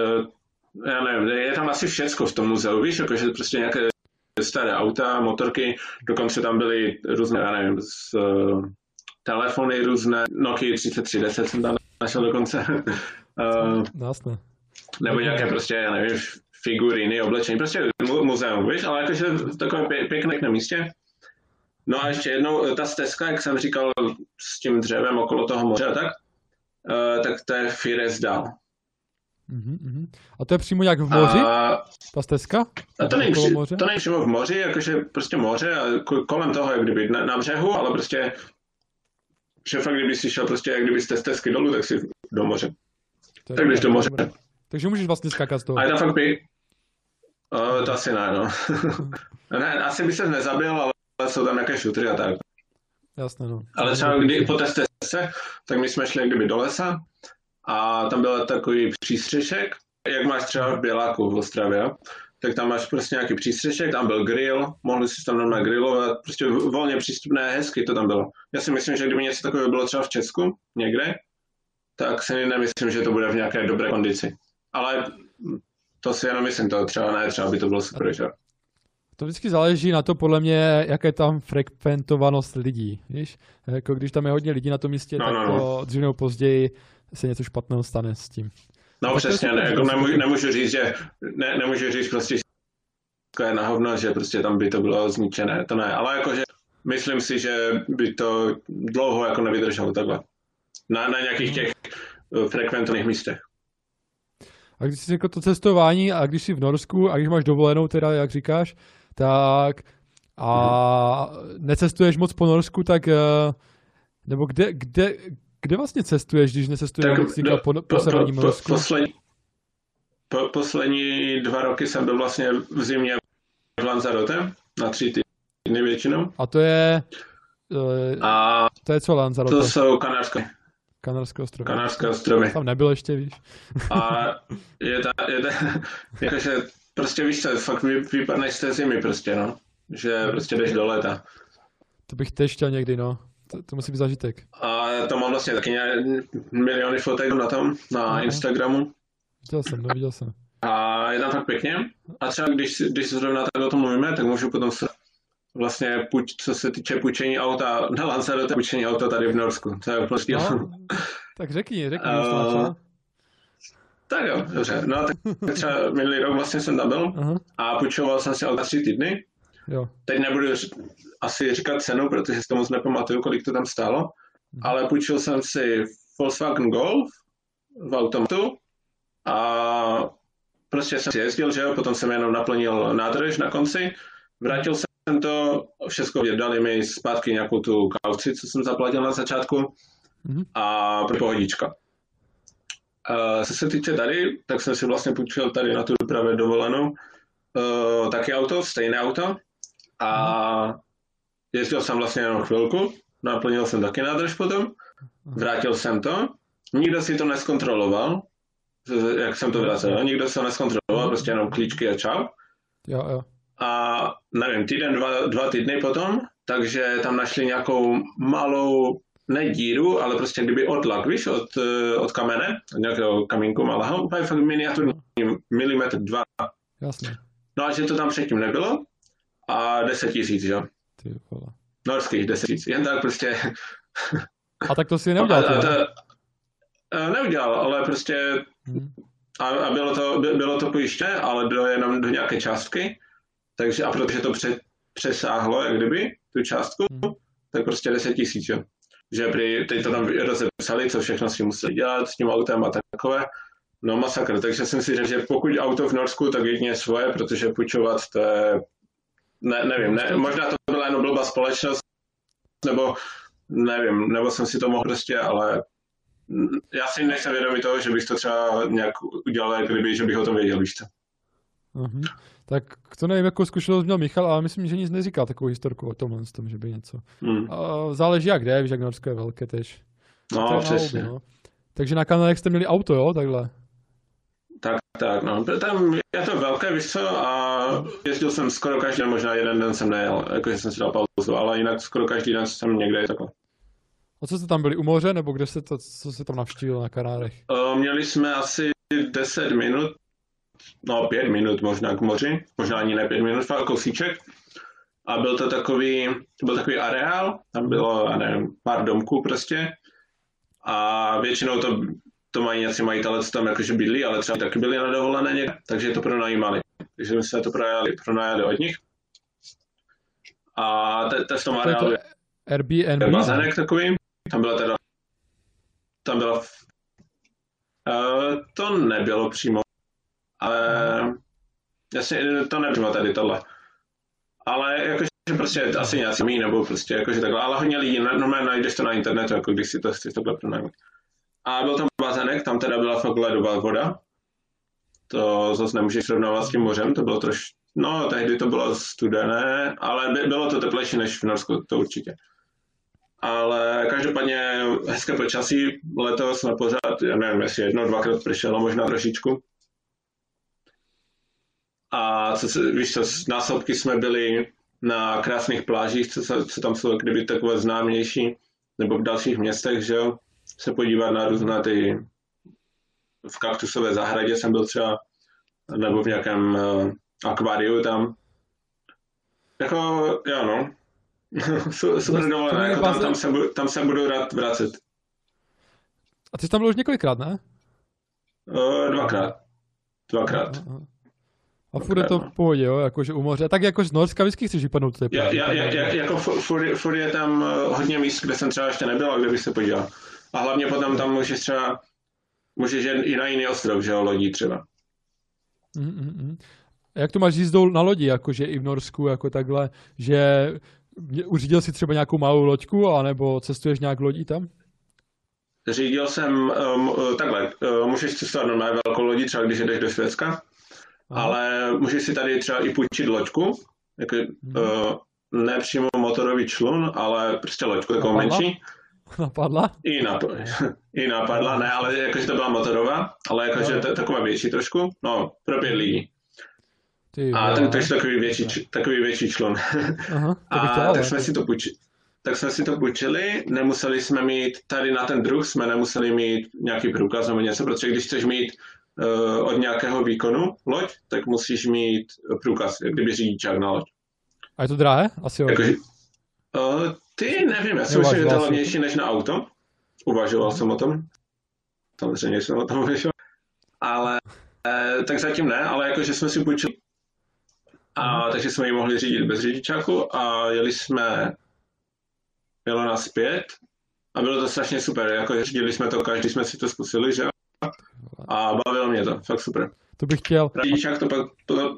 já nevím, je tam asi všecko v tom muzeu, víš, jakože prostě nějaké staré auta, motorky, dokonce tam byly různé, já nevím, z, uh, telefony různé, Nokia 3310 jsem tam našel dokonce, uh, Jasné. nebo nějaké prostě, já nevím, figuríny, oblečení, prostě mu- muzeum, víš, ale jakože v takovém pě- pěkném místě. No a ještě jednou, ta stezka, jak jsem říkal, s tím dřevem okolo toho moře tak, uh, tak to je Firesdal. Mhm, mhm. A to je přímo jak v moři, A, ta stezka? a to, není, moře? to není přímo v moři, jakože prostě moře a ko- kolem toho, jak kdyby na, na břehu, ale prostě že fakt, kdyby si šel prostě, jak kdyby z té stezky dolů, tak si do moře. To je Tak jdeš do moře. dobré. Takže můžeš vlastně skákat z toho. A je to fakt pěk... Uh, to asi ne, no. ne, asi by se nezabil, ale jsou tam nějaké šutry a tak. Jasné, no. Ale třeba kdy, po té stezce, tak my jsme šli jak kdyby do lesa a tam byl takový přístřešek, jak máš třeba v Běláku v Ostravě, tak tam máš prostě nějaký přístřešek, tam byl grill, mohli si tam normálně grillovat, prostě volně přístupné, hezky to tam bylo. Já si myslím, že kdyby něco takového bylo třeba v Česku, někde, tak si nemyslím, že to bude v nějaké dobré kondici. Ale to si jenom myslím, to třeba ne, třeba by to bylo super, že? To vždycky záleží na to, podle mě, jaká je tam frekventovanost lidí, víš? Jako když tam je hodně lidí na tom místě, No, tak no, no. dřív nebo později se něco špatného stane s tím. No Tak přesně, ne, jako nemůžu, nemůžu říct, že ne, nemůžu říct prostě, že to je na hovno, že prostě tam by to bylo zničené, to ne, ale jakože myslím si, že by to dlouho jako nevydrželo takhle. Na, na nějakých těch eh, frekventovaných místech. A když jsi řekl to cestování a když jsi v Norsku a když máš dovolenou teda, jak říkáš, tak a necestuješ moc po Norsku, tak eh, nebo kde, kde, kde vlastně cestuješ, když necestuješ tak, do- po, po, severním Norsku? poslední, po, poslední dva roky jsem byl vlastně v zimě v Lanzarote na tři týdny většinou. A to je, eh, A to je co Lanzarote? to jsou Kanárské, Kanarské ostrovy. Kanárské ostrovy. Tam nebyl ještě, víš. A je ta, je ta, jakože prostě víš co, fakt vy, vypadneš z té zimy prostě, no. Že prostě jdeš do léta. To bych tež chtěl někdy, no. To, to musí být zažitek. A to mám vlastně taky miliony fotek na tom, na Aha. Instagramu. Viděl jsem, no, viděl jsem. A je tam fakt pěkně. A třeba když, když se zrovna tak o tom mluvíme, tak můžu potom se vlastně, půjč, co se týče půjčení auta na Lanzarote, půjčení auta tady v Norsku. To je prostě... No, tak řekni, řekni, uh. Tak jo, dobře. No tak třeba minulý rok vlastně jsem tam byl Aha, a půjčoval jsem si auta tři týdny. jo. Teď nebudu asi říkat cenu, protože si to moc nepamatuju, kolik to tam stálo, ale půjčil jsem si Volkswagen Golf v automatu a prostě jsem si jezdil, že jo, potom jsem jenom naplnil nádrž na konci, vrátil jsem to, všechno dali mi zpátky nějakou tu kauci, co jsem zaplatil na začátku Mhm. a pro pohodička. Uh, co se týče tady, tak jsem si vlastně půjčil tady na tu právě dovolenou. Uh, taky auto, stejné auto. A jezdil jsem vlastně jenom chvilku, naplnil jsem taky nádrž potom, vrátil jsem to, nikdo si to neskontroloval, jak jsem to vracel, nikdo se to neskontroloval, prostě jenom klíčky a čau. Jo, jo. A nevím, týden, dva, dva týdny potom, takže tam našli nějakou malou, ne díru, ale prostě kdyby odlak, víš, od, eh, od kamene, od nějakého kamínku malého, úplně fakt miniaturní, milimetr, dva. Jasně. No a že to tam předtím nebylo a 10 tisíc, jo. Ty vole. Norských 10 tisíc, jen tak prostě. A tak to si neudělal, a, a to, ne? a neudělal, ale prostě Mhm. a, a bylo, to, by- bylo to pojištěné, ale do, jenom do nějaké částky, takže a protože to pře, přesáhlo, jak kdyby, tu částku, Mhm. tak prostě 10 tisíc, jo. Že prý, teď to tam rozepsali, co všechno si museli dělat s tím autem a takové. No masakr, takže jsem si řekl, že pokud auto v Norsku, tak jedině svoje, protože půjčovat to je, ne, nevím, ne, možná to byla jenom blbá společnost, nebo nevím, nebo jsem si to mohl prostě, ale já si nejsem vědomý toho, že bych to třeba nějak udělal, kdyby, že bych o tom věděl, víš co. Uh-huh. Tak to nevím, jakou zkušenost měl Michal, ale myslím, že nic neříká takovou historku o tomhle, tom, že by něco. Hmm. A záleží jak kde, víš, jak Norsko je velké tež. No, to přesně. no. Takže na Kanadech jste měli auto, jo, takhle? Tak, tak, no. Tam je to velké, víš co, a jezdil jsem skoro každý den, možná jeden den jsem nejel, jakože jsem si dal pauzu, ale jinak skoro každý den jsem někde takhle. A co jste tam byli, u moře, nebo kde jste to, co jste tam navštívil na Kanárech? Uh, měli jsme asi 10 minut, no 5 minut možná k moři, možná ani ne 5 minut, fakt kousíček. A byl to takový, to byl takový areál, tam bylo, já nevím, pár domků prostě. A většinou to, to mají nějací majitele, co tam jakože bydlí, ale třeba taky byli na dovolené někde, takže to pronajímali. Takže my jsme to pronajali, pronajali od nich. A te, te v tom areálu je Airbnb? Bazének takový, tam byla teda, tam byla, uh, to nebylo přímo, ale jasně, to nepřímo tady tohle. Ale jakože prostě asi nějaký mý, nebo prostě jakože takhle, ale hodně lidí, normálně najdeš to na internetu, jako když si to chceš takhle pronajmout. A byl tam bazének, tam teda byla fakt ledová voda, to zase nemůžeš srovnávat s tím mořem, to bylo troš, no tehdy to bylo studené, ale by, bylo to teplejší než v Norsku, to určitě. Ale každopádně hezké počasí, letos jsme pořád, já nevím, jestli jedno, dvakrát pršelo, možná trošičku. A co se, víš co, násobky jsme byli na krásných plážích, co, co tam jsou kdyby takové známější, nebo v dalších městech, že jo, se podívat na různé ty, v kaktusové zahradě jsem byl třeba, nebo v nějakém uh, akváriu tam. Jako, jo no, super dovolené, jako tam, tam, se, budu, tam se budu rád vracet. A ty jsi tam byl už několikrát, ne? Uh, dvakrát. Dvakrát. A furt je to v pohodě, jo, jakože u moře. Tak jako z Norska vždycky chceš vypadnout je ja, ja, ja, jako furt, furt, je tam eh, hodně míst, kde jsem třeba ještě nebyl a kde bych se podíval. A hlavně potom tam můžeš třeba, můžeš jet i na jiný ostrov, že jo, lodí třeba. Mm-mm. Jak to máš jízdou na lodi, jakože i v Norsku, jako takhle, že uřídil si třeba nějakou malou loďku, anebo cestuješ nějak lodí tam? Řídil jsem, um, takhle, uh, můžeš cestovat normálně velkou lodí, třeba když jdeš do Švédska, Aha. ale můžeš si tady třeba i půjčit loďku, jako, hmm. uh, ne přímo motorový člun, ale prostě loďku takovou napadla? menší. Napadla? I, nap, I napadla, ne, ale jakože to byla motorová, ale jakože no. taková větší trošku, no, pro pět lidí. Ty, a tak, takže takový větší, takový větší člun. Aha, a tak jsme si to půjčili. Tak jsme si to půjčili, nemuseli jsme mít, tady na ten druh jsme nemuseli mít nějaký průkaz nebo něco, protože když chceš mít od nějakého výkonu loď, tak musíš mít průkaz, jak kdyby řidičák na loď. A je to drahé? Asi jo. Jako, uh, ty nevím, já si myslím, že to je levnější než na auto. Uvažoval jsem o tom. Samozřejmě jsem o tom uvažoval. Ale eh, tak zatím ne, ale jakože jsme si půjčili a mhm. takže jsme ji mohli řídit bez řidičáku a jeli jsme, jelo nás pět a bylo to strašně super, jako řídili jsme to, každý jsme si to zkusili, že a bavilo mě to, fakt super. To bych chtěl. Řidičák to pak, to,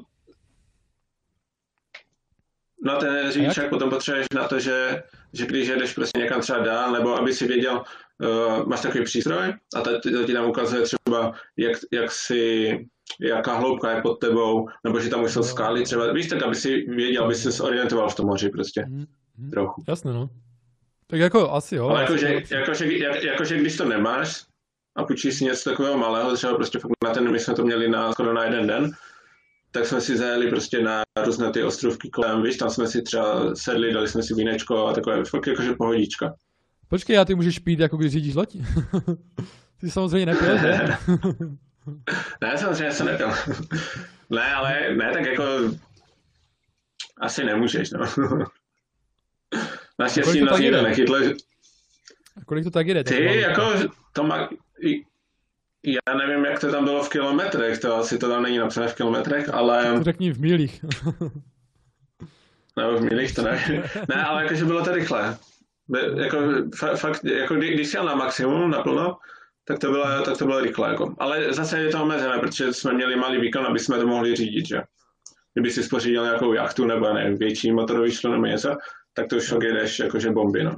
No ten řidičák potom potřebuješ na to, že, že když jedeš prostě někam třeba dál, nebo aby si věděl, uh, máš takový přístroj a to, to ti tam ukazuje třeba, jak, jak si jaká hloubka je pod tebou, nebo že tam už jsou skály třeba, víš, tak aby si věděl, aby se orientoval v tom moři prostě, mm-hmm. trochu. Jasně, no. Tak jako asi jo. Ale jakože, jakože, jak, jakože když to nemáš a půjčíš si něco takového malého, třeba prostě na ten, my jsme to měli na, skoro na jeden den, tak jsme si zajeli prostě na různé ty ostrovky kolem, víš, tam jsme si třeba sedli, dali jsme si vínečko a takové, fakt jakože pohodička. Počkej, já ty můžeš pít, jako když řídíš loď? ty samozřejmě nepil, že? ne, samozřejmě jsem nepil. ne, ale ne, tak jako asi nemůžeš, no. Naštěstí nás nikdo nechytl. A kolik to tak jde? Ty, jako, to má, já nevím, jak to tam bylo v kilometrech, to asi to tam není napsané v kilometrech, ale... To řekni v milích. Nebo v milích, to nevím. Ne, ale jakože bylo to rychle. Be, jako, fa, fakt, jako kdy, když jel na maximum, naplno, tak to bylo, tak to bylo rychle. Jako. Ale zase je to omezené, protože jsme měli malý výkon, aby jsme to mohli řídit. Že? Kdyby si spořídil nějakou jachtu nebo ne, větší motorový člen nebo něco, tak to už fakt jedeš jakože bomby. No.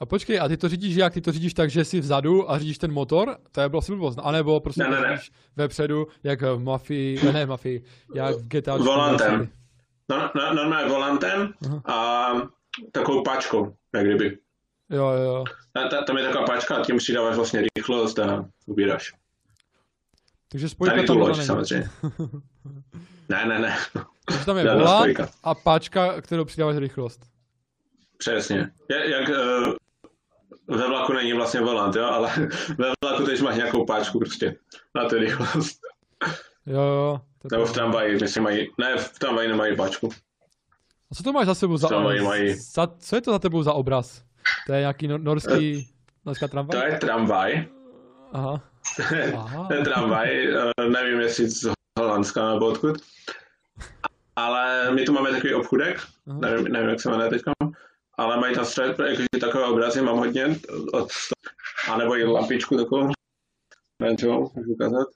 A počkej, a ty to řídíš jak? Ty to řídíš tak, že jsi vzadu a řídíš ten motor? To je asi blbost. A nebo prostě ne, ne, ne. vepředu, jak v Mafii, ne v Mafii, jak v GTA. Volantem. No, no, normálně volantem a takovou páčkou, jak kdyby. Jo, jo, jo. Ta, tam je taková páčka a tím přidáváš vlastně rychlost a ubíráš. Takže spojka tam loď, samozřejmě. Ne, ne, ne. Takže tam je volant a páčka, kterou přidáváš rychlost. Přesně. Je, jak uh, ve vlaku není vlastně volant, jo, ale ve vlaku teď máš nějakou páčku prostě na tu rychlost. Jo, jo. To Nebo v tramvaji, myslím, mají, ne, v tramvaji nemají páčku. A co to máš za sebou za, Tramvaji mají. za co je to za tebou za obraz? To je nějaký nor- norský, norská tramvaj? To je tramvaj, Aha. Aha. to je tramvaj, eh, nevím jestli z Holandska nebo odkud, ale my tu máme takový obchudek, Aha. nevím, nevím jak se jmenuje teď, ale mají tam střed, jakože takové obrazy mám hodně, od, a nebo i lampičku takovou, mám, můžu ukázat?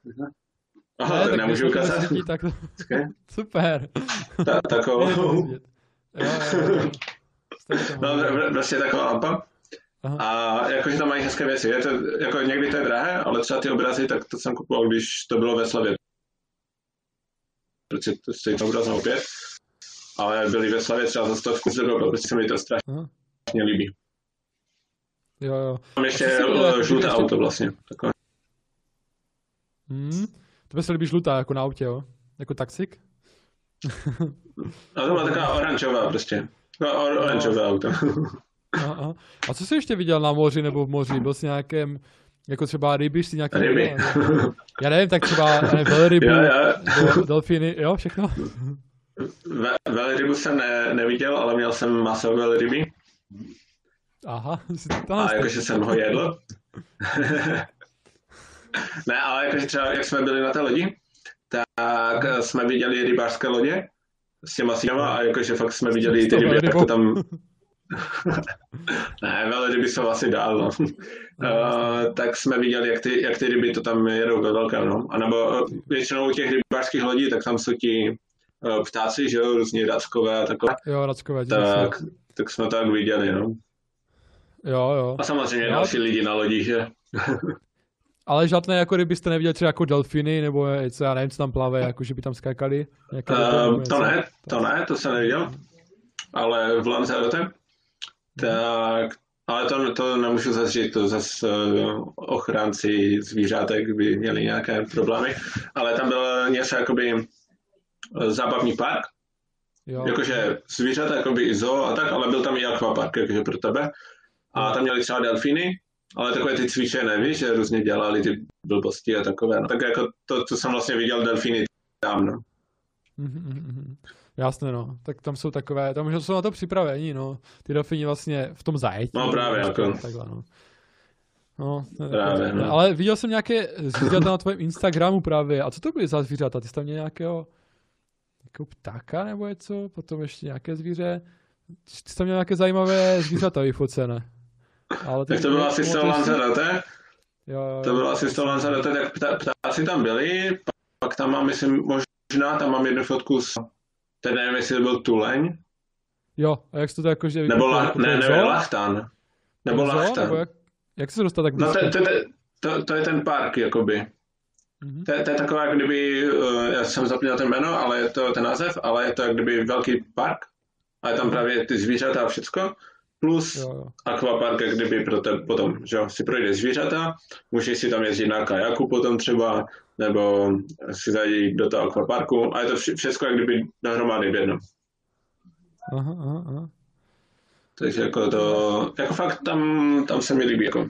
Aha, Ne, tak tak nemůžu ukázat. tak. Super. Ta, takovou. Jo, jo, jo. No, prostě taková lampa. Aha. A jakože tam mají hezké věci. Je to, jako někdy to je drahé, ale třeba ty obrazy, tak to jsem kupoval, když to bylo ve Slavě. Protože to stojí to obraz na opět. Ale byly ve Slavě třeba za stovku z euro, protože se mi to strašně Aha. líbí. Jo, jo. Mám ještě jako žluté ještě- auto vlastně. Takové. Hmm. To se líbí žlutá, jako na autě, jo? Jako taxik? A to byla taková oranžová prostě. No, or, oranžové auto. Aha, aha. A co jsi ještě viděl na moři nebo v moři? Byl jsi nějakém, jako třeba ryby, jsi nějaký... Ryby. Já nevím, tak třeba já nevím, jo, jo. do- delfíny, jo, všechno? Ve, velrybu jsem ne, neviděl, ale měl jsem maso velryby. Aha, jsi to A jakože jsem ho jedl. ne, ale jakože třeba, jak jsme byli na té lodi, tak jsme viděli rybářské lodě s těma síňama a jakože fakt jsme viděli ty ryby, jak to tam... ne, velryby jsou asi dál, no. Uh, tak jsme viděli, jak ty, jak ty ryby to tam jedou ve velkém, no. A nebo eh, většinou u těch rybářských lodí, tak tam jsou ti ptáci, že jo, různí rackové a takové. Jo, rackové, Tak, tak jsme to tak viděli, no. Jo, jo. A samozřejmě Jo. další lidi na lodích, že? Ale žádné jako ryby jste neviděli třeba jako delfiny, nebo co, já nevím, co tam plave, jako že by tam skákali? Nějaké Uh, to ne, to ne, to jsem neviděl. Ale v Lanzarote, tak, ale to, to nemůžu zase říct, to zase uh, ochránci zvířátek by měli nějaké problémy. Ale tam bylo něco jakoby zábavní park, Jo. jakože zvířata, jakoby i zoo a tak, ale byl tam i akvapark, jakože pro tebe. A tam měli třeba delfíny, ale takové ty cvičené, víš, že různě dělali ty blbosti a takové. No, tak jako to, co jsem vlastně viděl delfíny tam, no. Mhm, mhm, mhm. Jasné, no. Tak tam jsou takové, tam už jsou na to připraveni, no. Ty delfíni vlastně v tom zajetí. No, právě, jako. Takhle, no. No, Právě, no. Ale viděl jsem nějaké zvířata na tvém Instagramu právě. A co to byly za zvířata? Ty jsi tam měl nějakého nějakého ptáka nebo něco? Potom ještě nějaké zvíře? Ty tam měl nějaké zajímavé zvířata vyfocené. Ale Tak to bylo asi z toho Lanzarote, Jo, jo, to bylo asi z toho Lanzarote, tak ptá, ptáci tam byli, pak tam mám, myslím, možná tam mám jednu fotku s, teď nevím, jestli to byl tuleň, Jo, a jak jsi to jako, že... nebo la, jako ne, ne, zoo? lachtan, nebo Zoo? lachtan. Nebo jak, jak se dostal tak No blízko? to, to, to, to, to je ten park, jakoby. Mhm. To, je- to je taková, jak kdyby, eh, já jsem zapomněl ten jméno, ale je to ten název, ale je to jak kdyby velký park a je tam právě ty zvířata a všecko, plus Jo, jo. akvapark, jak kdyby pro te, potom, že jo, si projde zvířata, můžeš si tam jezdit na kajaku potom třeba, nebo si zajít do toho akvaparku a je to vše, všechno jak kdyby dohromady v jednom. Aha, aha, aha. Takže jako to, jako fakt tam, tam se mi líbí, jako.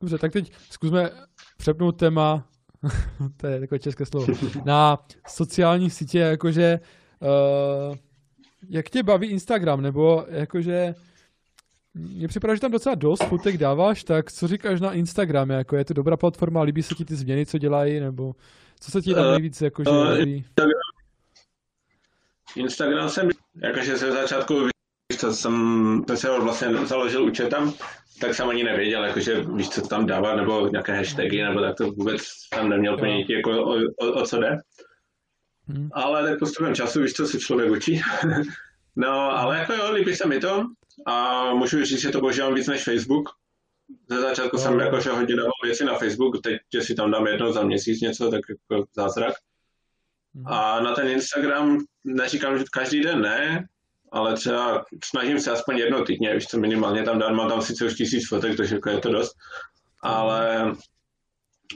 Dobře, tak teď zkusme přepnout téma, to je takové české slovo, na sociální sítě, jakože uh, jak tě baví Instagram, nebo jakože mně připadá, že tam docela dost fotek dáváš, tak co říkáš na Instagram, jako je to dobrá platforma, líbí se ti ty změny, co dělají, nebo co se ti tam Eh, nejvíc jakože líbí? Instagram jsem, jakože se v začátku co, jsem, jsem se vlastně založil účet tam, tak jsem ani nevěděl, jakože víš, co tam dávat, nebo nějaké hashtagy, nebo tak to vůbec tam neměl ponětí, jako o, o, o co jde. Hmm. Ale tak postupem času, víš, co se člověk učí. no, ale jako jo, líbí se mi to a můžu říct, že to používám víc než Facebook. Ze začátku no. jsem jakože hodně dával věci na Facebook, teď, že si tam dám jednou za měsíc něco, tak jako zázrak. Hmm. A na ten Instagram neříkám, že každý den ne, ale třeba snažím se aspoň jednou týdně, víš co, minimálně tam dát, mám tam sice už tisíc fotek, takže jako je to dost, ale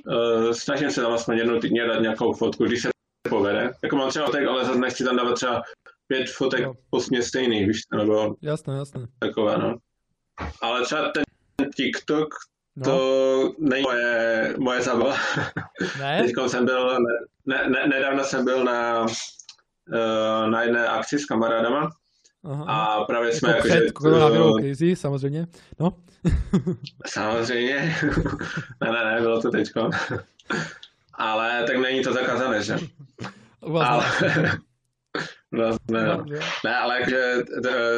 uh, snažím se tam aspoň jednou týdně dát nějakou fotku, když se povede. Jako mám třeba fotek, ale zase nechci tam dávat třeba pět fotek no. postně stejný, víš, nebo jasné, jasné. takové, no. Ale třeba ten TikTok, no. to není moje, moje zabava. Ne? Teď jsem byl, ne, ne, nedávno jsem byl na, uh, na jedné akci s kamarádama Aha. A právě jsme jako, před jako, koronavirovou krizi, samozřejmě. No. samozřejmě. ne, ne, ne, bylo to teďko. Ale tak není to zakázané, že? Ale... Vlastně, no. Ne, ale jakože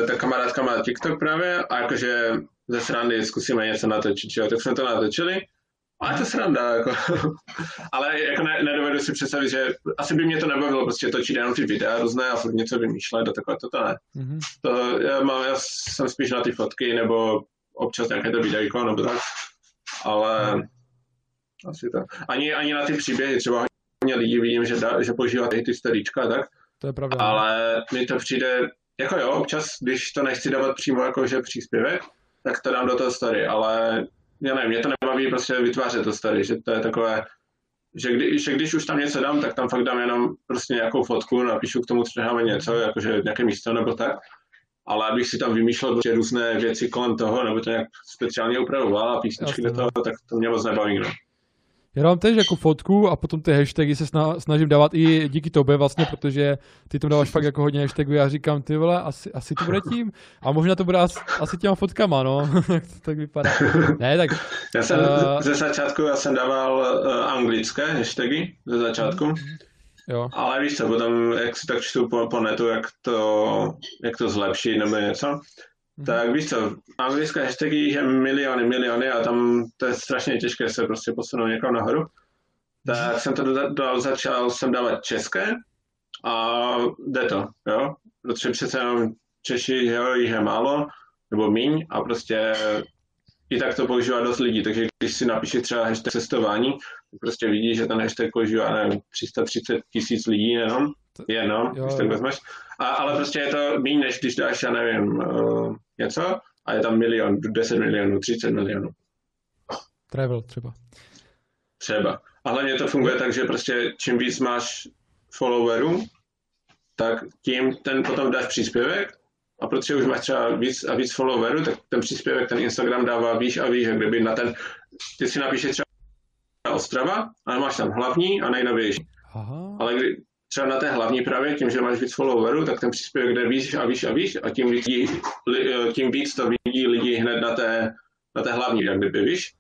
ta kamarádka má TikTok právě a jakože ze srandy zkusíme něco natočit, jo? tak jsme to natočili a je to sranda, jako. ale jako ne, nedovedu si představit, že asi by mě to nebavilo prostě točit jenom ty videa různé a furt něco vymýšlet a takové, to, to ne. Mm-hmm. To já, mám, já jsem spíš na ty fotky nebo občas nějaké to videjko nebo tak, ale mm. asi to. Ani, ani na ty příběhy, třeba hodně lidí vidím, že, da, že používají ty storíčka tak, to je pravda. Ale mi to přijde, jako jo, občas, když to nechci dávat přímo jako že příspěvek, tak to dám do toho story, ale já nevím, mě to nebaví prostě vytvářet to story, že to je takové, že, kdy, že když už tam něco dám, tak tam fakt dám jenom prostě nějakou fotku, napíšu k tomu třeba něco, jakože nějaké místo nebo tak, ale abych si tam vymýšlel prostě různé věci kolem toho, nebo to nějak speciálně upravoval a písničky do toho, tak to mě moc nebaví. No. Já dám tež jako fotku a potom ty hashtagy se snažím dávat i díky tobě vlastně, protože ty tam dáváš fakt jako hodně hashtagů. Já říkám, ty vole, asi, asi to bude tím. A možná to bude asi, asi těma fotkama, no. Jak to tak vypadá. Ne, tak... Já jsem uh, ze začátku, já jsem dával uh, anglické hashtagy ze začátku. Jo. Ale víš co, potom jak si tak čtu po, po netu, jak to, jak to zlepší nebo něco. Tak víš co, anglické hashtagy je miliony, miliony a tam to je strašně těžké se prostě posunout někam nahoru. Tak mhm. jsem to do, do, začal jsem dávat české a jde to, jo. Protože přece jenom Češi, jo, jich je málo, nebo míň a prostě i tak to používá dost lidí, takže když si napíše třeba hashtag cestování, prostě vidí, že ten hashtag používá, nevím, 330 tisíc lidí jenom, jenom, jo, když tak vezmeš. A, ale prostě je to méně, než když dáš, já nevím, uh, něco a je tam milion, 10 milionů, 30 milionů. Travel třeba. Třeba. A hlavně to funguje tak, že prostě čím víc máš followerů, tak tím ten potom dáš příspěvek a protože už máš třeba víc a víc followerů, tak ten příspěvek ten Instagram dává výš a výš, jak kdyby na ten, ty si napíšeš třeba Ostrava, ale máš tam hlavní a nejnovější. Aha. Ale kdy, třeba na té hlavní právě, tím, že máš víc followerů, tak ten příspěvek jde víc a víc a víc a tím víc, tím víc to vidí lidi hned na té, na té hlavní, jak kdyby, víš?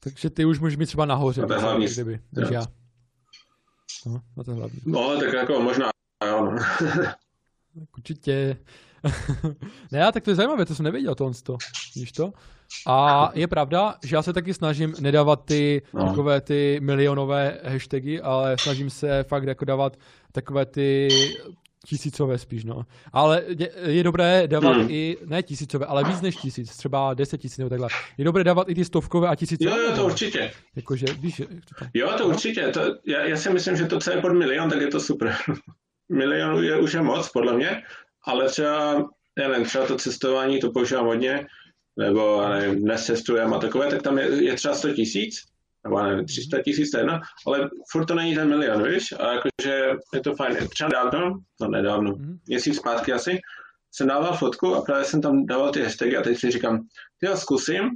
Takže ty už můžeš mít třeba nahoře, na té hlavní, kdyby, než já. No, na té hlavní. No, tak jako možná, jo, no. Určitě. ne, tak to je zajímavé, to jsem nevěděl tohle, víš to? A je pravda, že já se taky snažím nedávat ty no. takové ty milionové hashtagy, ale snažím se fakt jako dávat takové ty tisícové spíš, no. Ale je, je dobré dávat hmm. i, ne tisícové, ale víc než tisíc, třeba deset tisíc nebo takhle. Je dobré dávat i ty stovkové a tisícové. Jo, jo, to určitě. Jakože, víš, to, jo, to no? určitě. To, já, já si myslím, že to, co je pod milion, tak je to super. Milion je už je moc, podle mě, ale třeba, já nevím, třeba to cestování, to používám hodně, nebo nevím, dnes cestujeme a takové, tak tam je, je třeba 100 tisíc, nebo nevím, 300 tisíc jedna, ale furt to není ten milion, víš? A jakože je to fajn. Třeba dávno, no nedávno, mm-hmm. měsíc zpátky asi, jsem dával fotku a právě jsem tam dával ty hashtagy a teď si říkám, ty já zkusím,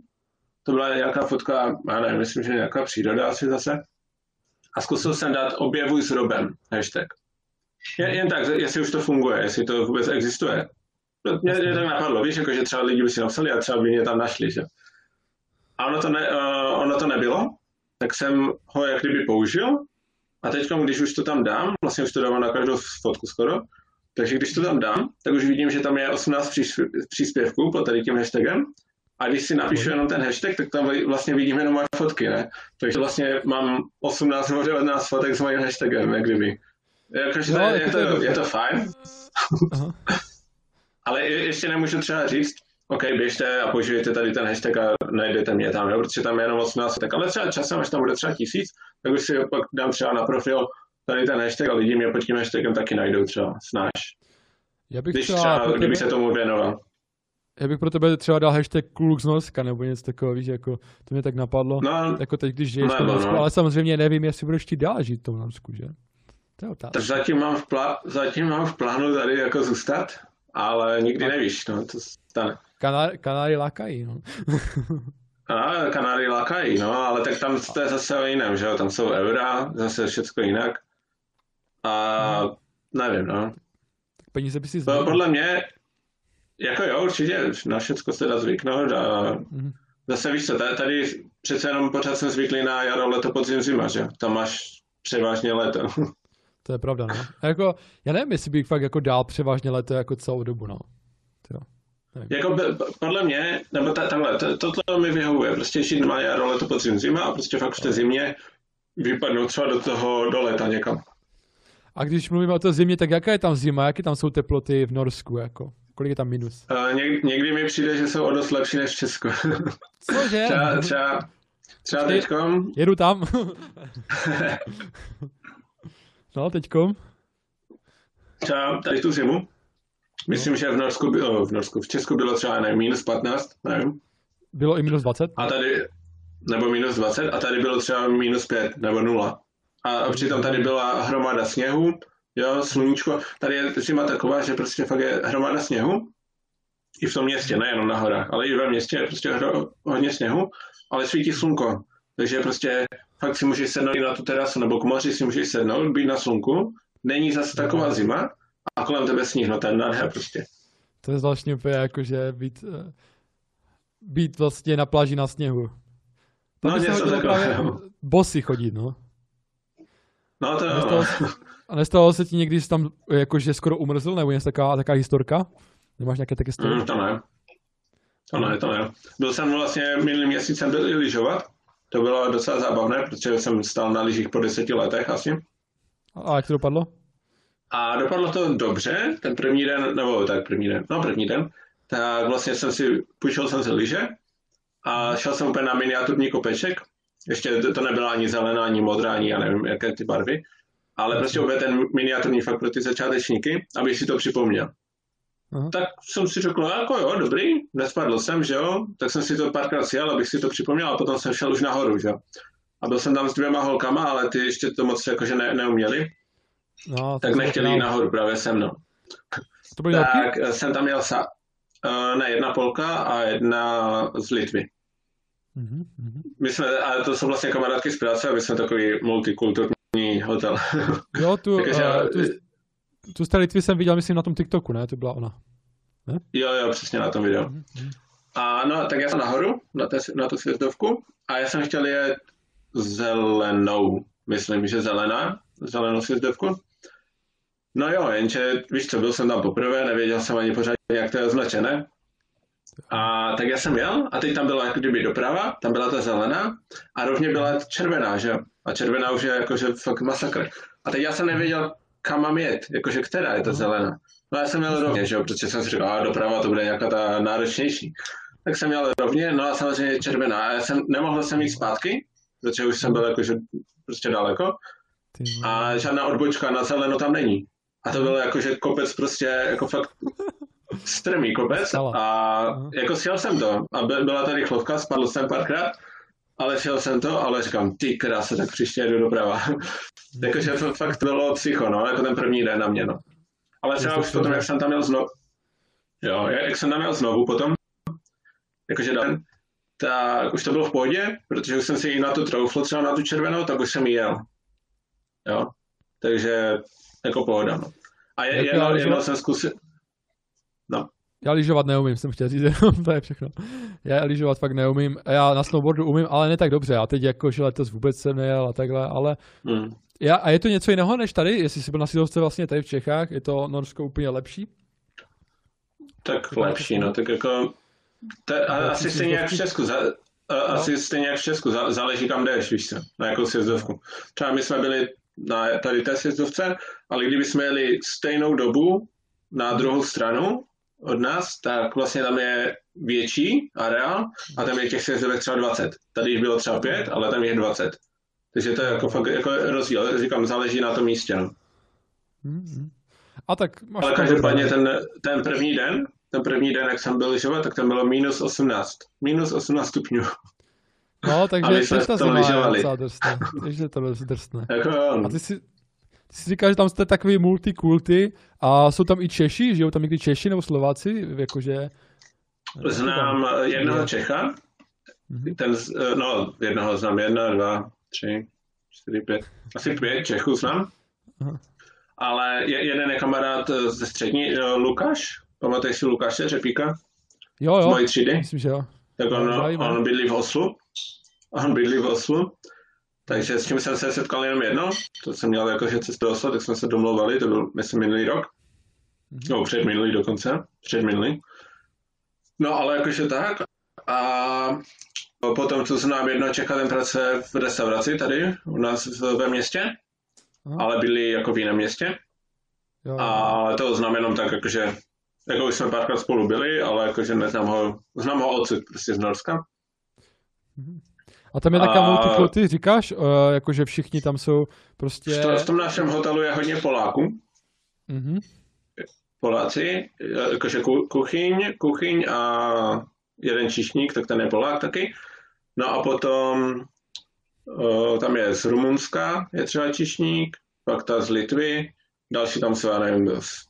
to byla nějaká fotka, já nevím, myslím, že nějaká příroda asi zase, a zkusil jsem dát objevuj s Robem hashtag. Jen, jen tak, jestli už to funguje, jestli to vůbec existuje. No, mě, mě tak napadlo, víš, jako, že třeba lidi by si napsali a třeba by mě tam našli, že? A ono to, ne, uh, ono to nebylo, tak jsem ho jak kdyby použil a teď, když už to tam dám, vlastně už to dávám na každou fotku skoro, Takže když to tam dám, tak už vidím, že tam je 18 příspěvků pod tady tím hashtagem. A když si napíšu jenom ten hashtag, tak tam vlastně vidím jenom moje fotky, ne? Takže vlastně mám 18 nebo 19 fotek s mojím hashtagem, jak kdyby. Jakože no, je, je, to, je to fajn. Ale ještě nemůžu třeba říct, OK, běžte a použijte tady ten hashtag a najdete mě tam, jo, protože tam je jenom 18 tak ale třeba časem, až tam bude třeba tisíc, tak už si pak dám třeba na profil tady ten hashtag a lidi mě pod tím hashtagem taky najdou třeba, snáš. Já bych Když třeba, třeba kdyby tebe... se tomu věnoval. Já bych pro tebe třeba dal hashtag kluk z Norska nebo něco takového, víš, jako to mě tak napadlo. No, jako teď, když žiješ no, v Norsku, no. ale samozřejmě nevím, jestli budeš ti dál žít v tom Norsku, že? To. Tak zatím mám, v plá- zatím mám v plánu tady jako zůstat, ale nikdy nevíš, no, to stane. Kanáry, kanáry lakají, no. A Kanáry lakají, no, ale tak tam to je zase o jiném, že jo, tam jsou eura, zase všechno jinak. A no. nevím, no. Tak peníze by si znal. Podle mě, jako jo, určitě, na všechno se dá zvyknout a mm. zase víš co, tady, tady přece jenom pořád jsem zvyklý na jaro, leto, podzim, zima, že? Tam máš převážně leto. To je pravda, no. A jako, já nevím, jestli bych fakt jako dál převážně leto jako celou dobu, no. Tyjo. Jako podle mě, nebo ta, takhle, to, toto mi vyhovuje, prostě ještě má jaro, leto, podzim, zima a prostě fakt v té zimě vypadnout třeba do toho, do leta někam. A když mluvíme o té zimě, tak jaká je tam zima, jaké tam jsou teploty v Norsku, jako? Kolik je tam minus? Uh, něk, někdy mi přijde, že jsou o dost lepší než v Česku. Cože? třeba, třeba, třeba teďkom. Jedu tam. no, teďkom. Třeba tady tu zimu. Myslím, že v Norsku bylo, v Norsku, v Česku bylo třeba, nevím, minus 15, nevím. Bylo i minus 20? A tady, nebo minus 20, a tady bylo třeba minus 5 nebo 0. A přitom tady byla hromada sněhu, jo, sluníčko. Tady je zima taková, že prostě fakt je hromada sněhu. I v tom městě, nejenom na horách, ale i ve městě je prostě hro, hodně sněhu, ale svítí slunko. Takže prostě fakt si můžeš sednout na tu terasu nebo k moři si můžeš sednout, být na slunku. Není zase taková zima a kolem tebe sníh, no ten nádher prostě. To je zvláštní úplně jako, že být, eh, být vlastně na pláži na sněhu. Tam no, něco takového. Bosy chodit, no. No to jo. A nestalo se ti někdy, že tam jakože skoro umrzl, nebo něco taková, taková historka? Nemáš nějaké také story? Mm, to ne. To ne, to ne. Byl jsem vlastně minulý měsíc jsem byl i lyžovat. To bylo docela zábavné, protože jsem stál na lyžích po deseti letech asi. A jak to dopadlo? A dopadlo to dobře, ten první den, nebo tak první den, no první den, tak vlastně jsem si, půjčil jsem si lyže a šel jsem úplně na miniaturní kopeček. Ještě to nebyla ani zelená, ani modrá, ani já nevím, jaké ty barvy ale prostě úplně ten miniaturní fakt pro ty začátečníky, aby si to připomněl. Aha. Tak jsem si řekl, jako jo, dobrý, nespadl jsem, že jo, tak jsem si to párkrát sjel, abych si to připomněl a potom jsem šel už nahoru, že jo. A byl jsem tam s dvěma holkama, ale ty ještě to moc jakože ne, neuměli. No, tak nechtěli jít nahoru právě se mnou. To byly tak taky? jsem tam měl sa, uh, ne, jedna Polka a jedna z Litvy. Mm-hmm. My jsme, ale to jsou vlastně kamarádky z práce a my jsme takový multikulturní hotel. Jo, tu, uh, tu, tu z té Litvy jsem viděl, myslím, na tom TikToku, ne? To byla ona. Ne? Jo, jo, přesně na tom videu. Mm-hmm. A no, tak já jsem nahoru, na, té, na tu svězdovku, a já jsem chtěl jet zelenou, myslím, že zelená, zelenou svězdovku. No jo, jenže, víš co, byl jsem tam poprvé, nevěděl jsem ani pořád, jak to je označené. A tak já jsem jel a teď tam byla jako kdyby doprava, tam byla ta zelená a rovně byla červená, že? A červená už je jakože fakt masakr. A teď já jsem nevěděl, kam mám jet, jakože která je ta mhm. zelená. No já jsem měl rovně, že jo, protože jsem si říkal, a doprava to bude nějaká ta náročnější. Tak jsem měl rovně, no a samozřejmě červená. A já jsem, nemohl jsem jít zpátky, protože už jsem byl jakože prostě daleko. A žádná odbočka na zeleno tam není. A to byl jakože kopec prostě, jako fakt strmý kopec. A jako sjel jsem to. A byla ta rychlovka, spadl jsem párkrát ale šel jsem to, ale říkám, ty krása, tak příště jdu doprava. Jakože fakt bylo psycho, no, jako ten první den na mě, no. Ale třeba už potom, jak jsem tam měl znovu, jo, jak jsem tam měl znovu potom, jakože den, tak už to bylo v pohodě, protože už jsem si i na tu troufl, třeba na tu červenou, tak už jsem jel. Jo, takže jako pohoda, no. A je, jedno, jedno jsem zkusil. Já lyžovat neumím, jsem chtěl říct, jenom to je všechno. Já lyžovat fakt neumím. Já na snowboardu umím, ale ne tak dobře. Já teď jako, že letos vůbec jsem nejel a takhle, ale Hmm. já, a je to něco jiného než tady? Jestli jsi byl na Silovce vlastně tady v Čechách, je to Norsko úplně lepší? Tak lepší, no, tak jako, te, a, asi stejně jak v Česku, za, a, asi stejně jak v Česku, za, záleží kam jdeš, víš co, na jakou sjezdovku. Třeba my jsme byli na tady té sjezdovce, ale kdyby jsme jeli stejnou dobu na druhou stranu od nás, tak vlastně tam je větší areál a tam je těch sjezdovek třeba 20. Tady jich bylo třeba 5, ale tam je 20. Takže to je jako fakt jako rozdíl, říkám, záleží na tom místě. No. Mm-hmm. A tak máš Ale každopádně ten, ten první den, ten první den, jak jsem byl lyžovat, tak tam bylo minus 18. Minus 18 stupňů. No, A takže my jsme ta to lyžovali. Takže to je drsné. Jako, no. A ty si, ty si říkáš, že tam jste takový multikulty a jsou tam i Češi, žijou tam někdy Češi nebo Slováci, jakože... Znám jednoho Čecha, Mhm. ten, z- eh, no, jednoho znám, jedna, dva, tři, čtyři, pět, asi pět Čechů znám. Aha. Ale je, jeden je kamarád eh, ze střední, eh, Lukáš, pamatuješ si Lukáše Řepíka Jo, z jo, mojí třídy? myslím, že jo. Tak on, on bydlí v Oslu. On bydlí v Oslu. Takže s čím jsem se setkal jenom jednou, to jsem měl jakože cestu Oslo, tak jsme se domlouvali, to byl myslím minulý rok. Mhm. No, předminulý dokonce, předminulý. No, ale jakože tak. A potom tu znám jedno Čecha, ten pracuje v restauraci tady u nás ve městě, Aha. ale byli jako v jiném městě. Jo. A to znám jenom tak, jakože, jako už jsme párkrát spolu byli, ale jakože neznám ho, znám ho odsud, prostě z Norska. A tam je taká A- multikulty, říkáš, uh, jakože všichni tam jsou prostě... V, to, v tom našem hotelu je hodně Poláků. Mhm. Poláci, jakože ku- kuchyň, kuchyň a jeden číšník, tak ten je Polák taky. No a potom o, tam je z Rumunska, je třeba číšník, pak ta z Litvy, další tam jsou, já nevím, z-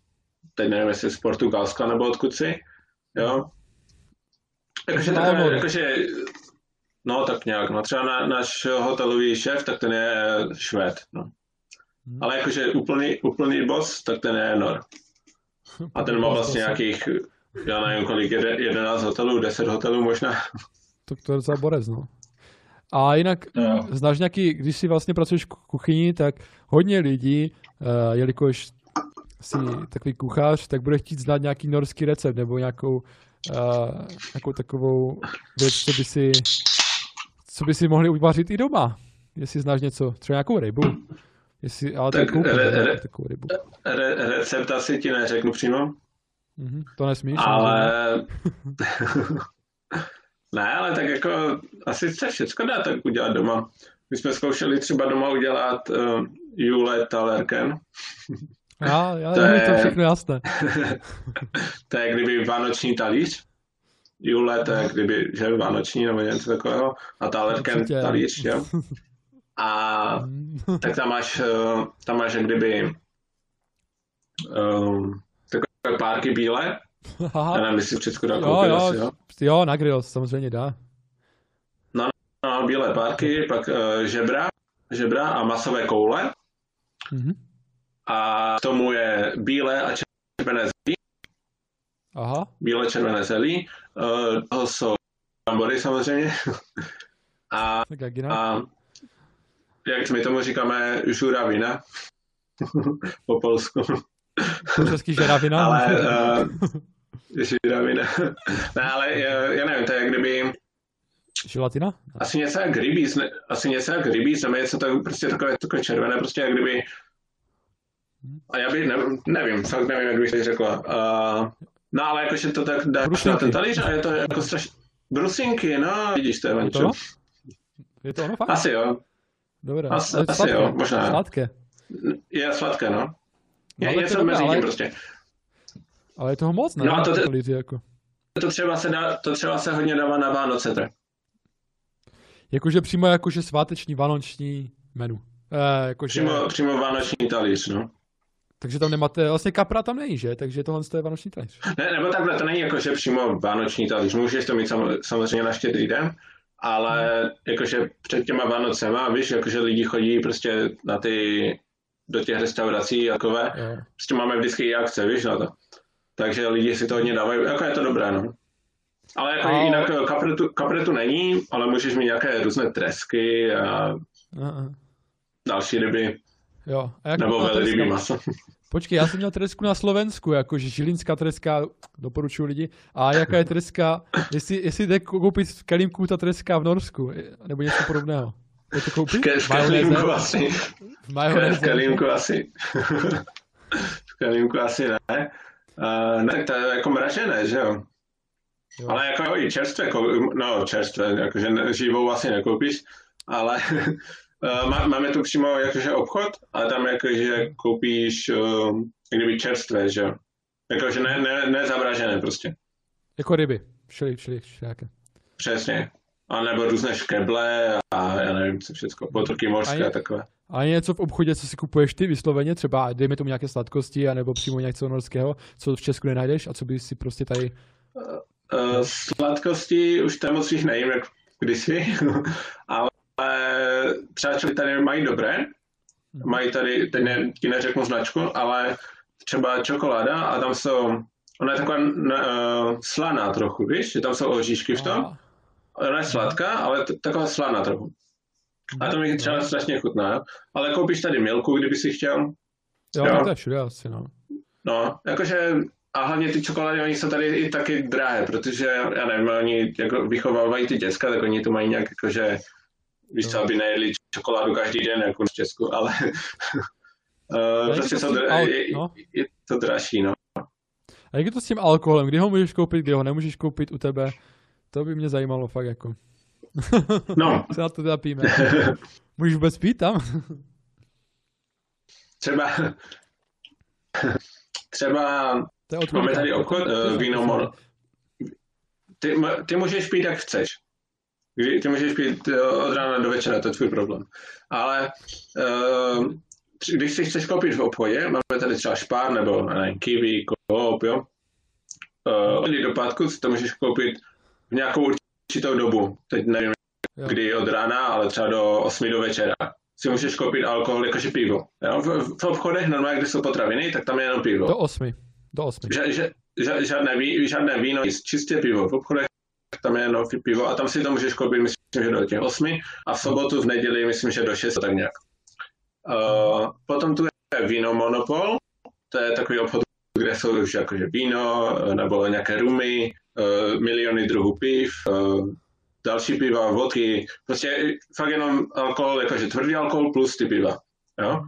teď nevím, jestli z Portugalska nebo odkud si, jo. Jakože, Takže takové, jakože, no tak nějak, no třeba na, náš hotelový šéf, tak ten je Švéd, no. Mhm. Ale jakože úplný, úplný boss, tak ten je Nor. A ten má vlastně nějakých, já nevím kolik, jede- 11 hotelů, 10 hotelů možná. To, to je docela borec, no. A jinak Jo. znáš nějaký, když si vlastně pracuješ v kuchyni, tak hodně lidí, uh, jelikož jsi takový kuchař, tak bude chtít znát nějaký norský recept nebo nějakou, uh, nějakou takovou věc, co by si, co by si mohli uvařit i doma. Jestli znáš něco, třeba nějakou rybu. Jestli, ale je Tak koupit, re- re- takovou rybu. Re- recept asi ti neřeknu přímo, Mhm, to nesmíš. ale... ne, ale tak jako asi se všechno dá tak udělat doma. My jsme zkoušeli třeba doma udělat uh, Jule Talerken. Já, já to to, je... to je- všechno jasné. to je kdyby vánoční talíř. Jule to je kdyby, že vánoční nebo něco takového. A Talerken Určitě. talíř, jo. A tak tam máš, eh, tam máš jak kdyby um, takové párky bílé. Já Aha, nevím, jestli v Česku dá jo, jo, asi, jo. jo, na grill samozřejmě dá. No, bílé párky, pak uh, žebra, žebra a masové koule. Mhm. A k tomu je bílé a červené zelí. Aha, Bílé červené zelí. Uh, toho jsou brambory samozřejmě. a, tak jak a jak my tomu říkáme, žuravina. po polsku. Český žeravina. ale uh, žuravina. ne, ale uh, já nevím, to je jak kdyby Želatina? asi něco jak rybíz, ne, asi něco jak rybíz, nebo něco tak, prostě takové, takové červené, prostě jak kdyby a já bych, ne, nevím, fakt nevím, jak bych to řekla. Uh, no ale jakože to tak dáš Brusinky. na ten talíř a je to jako strašně... Brusinky, no, vidíš to, Je to Vančo. Je to ono fakt? Asi jo, Dobré. Je to asi sladké. jo, možná. Sladké. je sladké, no. Je No, tak to něco dobré, mezi tím ale- prostě. Ale je toho moc, ne? No a to te- talíři, jako. To třeba se, dá, to třeba se hodně dává na Vánoce, tak. Jakože přímo jakože sváteční, vánoční menu. Eh, jakože, Přímo, přímo vánoční talíř, no. Takže tam nemáte, vlastně kapra tam není, že? Takže tohle je vánoční talíř. Ne, nebo takhle, to není jako, že přímo vánoční talíř. Můžeš to mít sam, samozřejmě na štědrý den, ale jakože před těma Vánocema, víš, jakože lidi chodí prostě na ty, do těch restaurací jakové. Jo. Prostě máme vždycky i akce, víš na to. takže lidi si to hodně dávají, jako je to dobré, no. Ale jako Ale- jinak eh, kapretu, kapretu není, ale můžeš mít nějaké různé tresky a Uh-uh. další ryby, Jo. A jak nebo treska? maso. Počkej, já jsem měl tresku na Slovensku, jakože žilinská treska, doporučuji lidi. A jaká je treska, jestli, jestli jde koupit v Kelímku ta treska v Norsku, nebo něco podobného. Je to koupit? Ke- V kelímku asi. V majonéze? V kelímku asi. v kelímku asi ne. Uh, ne, tak to je jako mražené, že jo? Jo. Ale jako i čerstvé, no čerstvé, jakože živou asi nekoupíš, ale má, máme tu přímo jakože obchod, ale tam jakože koupíš uh, kdyby čerstvé, že jo? Jakože ne, ne, ne zavražené prostě. Jako ryby. Všeli, všeli, všelijaké. Přesně. A nebo různé škeble a já nevím, co všechno, potoky mořské A takové. A je něco v obchodě, co si kupuješ ty vysloveně, třeba dejme tomu nějaké sladkosti, anebo přímo něco norského, co v Česku nenajdeš a co bys si prostě tady... Uh, sladkosti už tam moc jich nejím, jak kdysi, ale třeba čili tady mají dobré, mají tady, teď ne, ti neřeknu značku, ale třeba čokoláda a tam jsou, ona je taková uh, slaná trochu, víš, že tam jsou oříšky v tom, ona je sladká, ale t- taková slaná trochu. A to mi třeba strašně chutná, jo. ale koupíš tady milku, kdyby si chtěl, Jo, Jo. tak to je všude asi, no. No, jakože a hlavně ty čokolády, oni jsou tady i taky drahé, protože, já nevím, oni jako vychovávají ty děcka, tak oni to mají nějak jakože, víš co, Jo. aby nejedli čokoládu každý den, jako v Česku, ale uh, prostě je to dra- al- je, no? je to dražší, no. A jak je to s tím alkoholem? Kdy ho můžeš koupit, kdy ho nemůžeš koupit u tebe? To by mě zajímalo fakt jako. No, Se na to teda píme. Můžeš vůbec pít tam? třeba, třeba To je od máme tady obchod, uh, víno, od- mor, ty, ty můžeš pít, jak chceš. Kdy- Ty můžeš pít eh, od rána do večera, to je tvůj problém. Ale uh, když si chceš koupit v obchodě, máme tady třeba špár nebo ne, kiwi, koop, jo. Uh, do pátku si to můžeš koupit v nějakou určitou dobu. Teď nevím, Jo. kdy od rána, ale třeba do 8 do večera. Si můžeš koupit alkohol jakože pivo. Jo? V, v obchodech normálně, kde jsou potraviny, tak tam je jenom pivo. Do osmi. Do osmi. Ža, ža, ža, žádné, ví, žádné víno, čistě pivo. V obchodech tam je jenom pivo a tam si to můžeš koupit, myslím, že do těch osmi a v sobotu, v neděli, myslím, že do šest, tak nějak. Uh, potom tu je víno monopol, to je takový obchod, kde jsou už jakože víno, eh, nebo nějaké rumy, uh, miliony druhů piv, uh, další piva, vodky, prostě fakt jenom alkohol, jakože tvrdý alkohol plus ty piva, jo.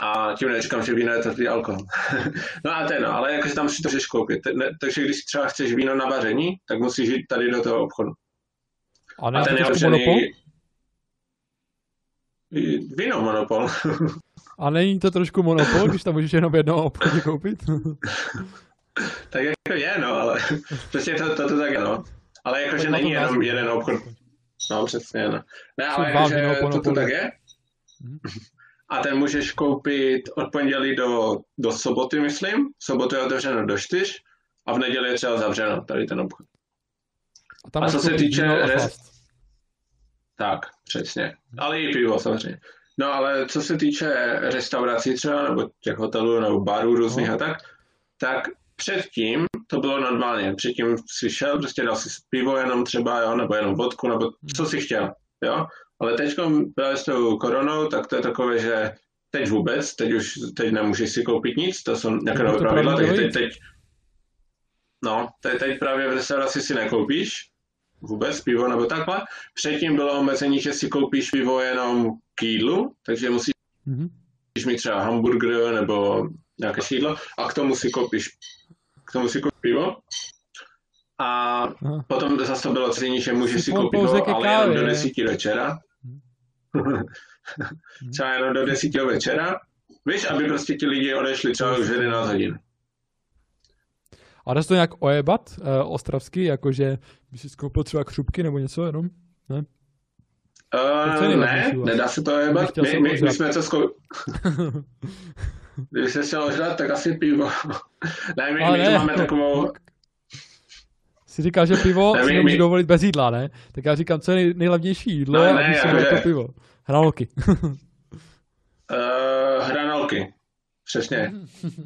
A tím neříkám, že víno je tvrdý alkohol. no a ten, no, ale jakože tam si to můžeš koupit. Ne, takže když třeba chceš víno na vaření, tak musíš jít tady do toho obchodu. A A ne, ten je to určený... monopol? Víno monopol. A není to trošku monopol, když tam můžeš jenom v jednom obchodě koupit? tak jako je, no, ale prostě to, to, to tak je, no. Ale jakože Tak není jenom jeden obchod. No, přesně, no. Ne, ale jakože to, to tak je. A ten můžeš koupit od pondělí do, do soboty, myslím. V sobotu je otevřeno do čtyř a v neděli je třeba zavřeno, tady ten obchod. A tam A co se týče rest-. Tak, přesně. Ale i pivo samozřejmě. No ale co se týče restaurací třeba, nebo těch hotelů, nebo barů různých No. a tak, tak předtím to bylo normálně. Předtím si šel, prostě dal si pivo jenom třeba, jo, nebo jenom vodku, nebo co si chtěl, jo. Ale teď právě s tou koronou, tak to je takové, že teď vůbec, teď už teď nemůžeš si koupit nic, to jsou nějaké No, nové pravidla, takže teď, teď, no, teď, teď právě v restauraci si nekoupíš vůbec pivo nebo takhle. Předtím bylo omezení, že si koupíš pivo jenom k jídlu, takže musíš Mhm. mít třeba hamburger nebo nějaké jídlo a k tomu si koupíš, k tomu si koupíš pivo. A Aha. potom zase to bylo cení, že můžeš Si koupit pivo, ale jenom do kávě. desíti večera. Třeba jenom do desíti do večera. Víš, aby prostě ti lidi odešli třeba už v 11 hodin. A dá se to nějak ojebat uh, ostravsky, jakože by si skoupil třeba křupky nebo něco jenom? Ne? To Uh, ne, vás. nedá se to Bych jebat. chtěl My, my, my jsme to zkou... Kdyby se chtěl ožrat, tak asi pivo. ne, my, Ale my to ne. máme takovou... Jsi říkal, že pivo Ne, si my- dovolit bez jídla, ne? Tak já říkám, co je nej- nejlevnější jídlo Ne, ne, si to pivo. Hranolky. Uh, hranolky. Přesně.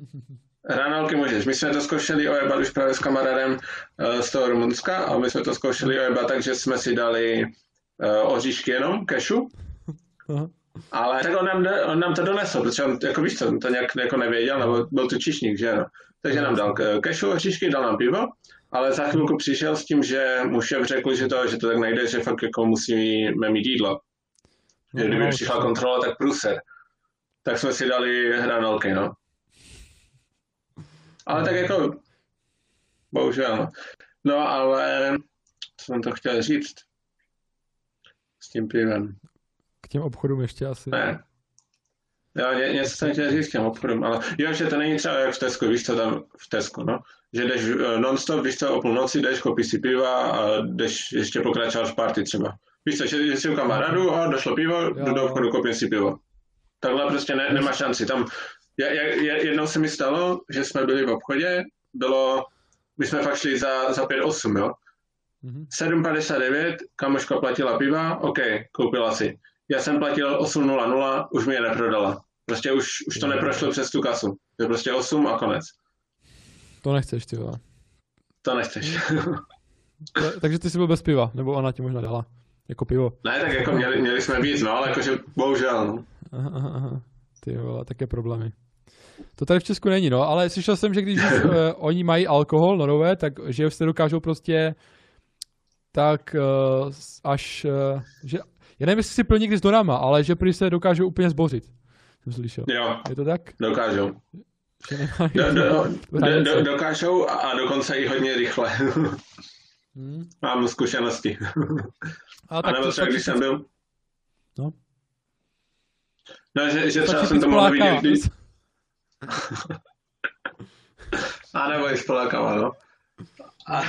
Hranolky můžeš. My jsme to zkoušeli ojebat už právě s kamarádem uh, z toho Rumunska a my jsme to zkoušeli ojebat tak, že jsme si dali uh, oříšky jenom, kešu. Ale tak on nám, on nám to donesl, protože on, jako víš co, on to nějak jako nevěděl, nebo byl to čišník, že no. Takže nám dal kešu, oříšky, dal nám pivo, ale za chvilku přišel s tím, že mu šéf řekl, že to, že to tak nejde, že fakt jako musíme mít jídlo. Že kdyby přišla kontrola, tak pruser. Tak jsme si dali hranolky, no. Ale tak jako, bohužel. No, no ale, co jsem to chtěl říct? S tím pivem. K těm obchodům ještě asi. Ne. Jo, ně, něco jsem chtěl říct k těm obchodům, ale jo, že to není třeba jak v Tesku, víš co tam v Tesku, no. Že jdeš uh, non-stop, víš co, o půlnoci jdeš, koupíš si piva a jdeš ještě pokračovat v party třeba. Víš co, že, že si u kamarádu a došlo pivo, jo. jdu do obchodu, koupím si pivo. Takhle prostě ne, nemá šanci. Tam jednou se mi stalo, že jsme byli v obchodě, bylo, my jsme fakt šli za, za 5-8, jo. Mm-hmm. 7,59, kamoška platila piva, OK, koupila si. Já jsem platil 8,00, už mi je neprodala. Prostě už, už to neprošlo přes tu kasu. Je prostě 8 a konec. To nechceš, ty vole. To nechceš. takže ty jsi byl bez piva, nebo ona ti možná dala. Jako pivo. Ne, tak jako měli, měli jsme víc, no, ale jakože bohužel, no. Aha, aha. Ty vole, také problémy. To tady v Česku není, no, ale slyšel jsem, že když uh, oni mají alkohol norové, tak že se dokážou prostě tak uh, až, uh, že, já nevím, jestli si plní někdy s donama, ale že prý se dokážou úplně zbořit. Jsem slyšel. Jo, Je to tak? dokážou. Do, do, do, do, dokážou a dokonce i hodně rychle. hmm. Mám zkušenosti. A, tak a nebo třeba, když jsem byl... No. No, že, že třeba jsem to mohl vidět, když... A nebo i spolakava, no. A,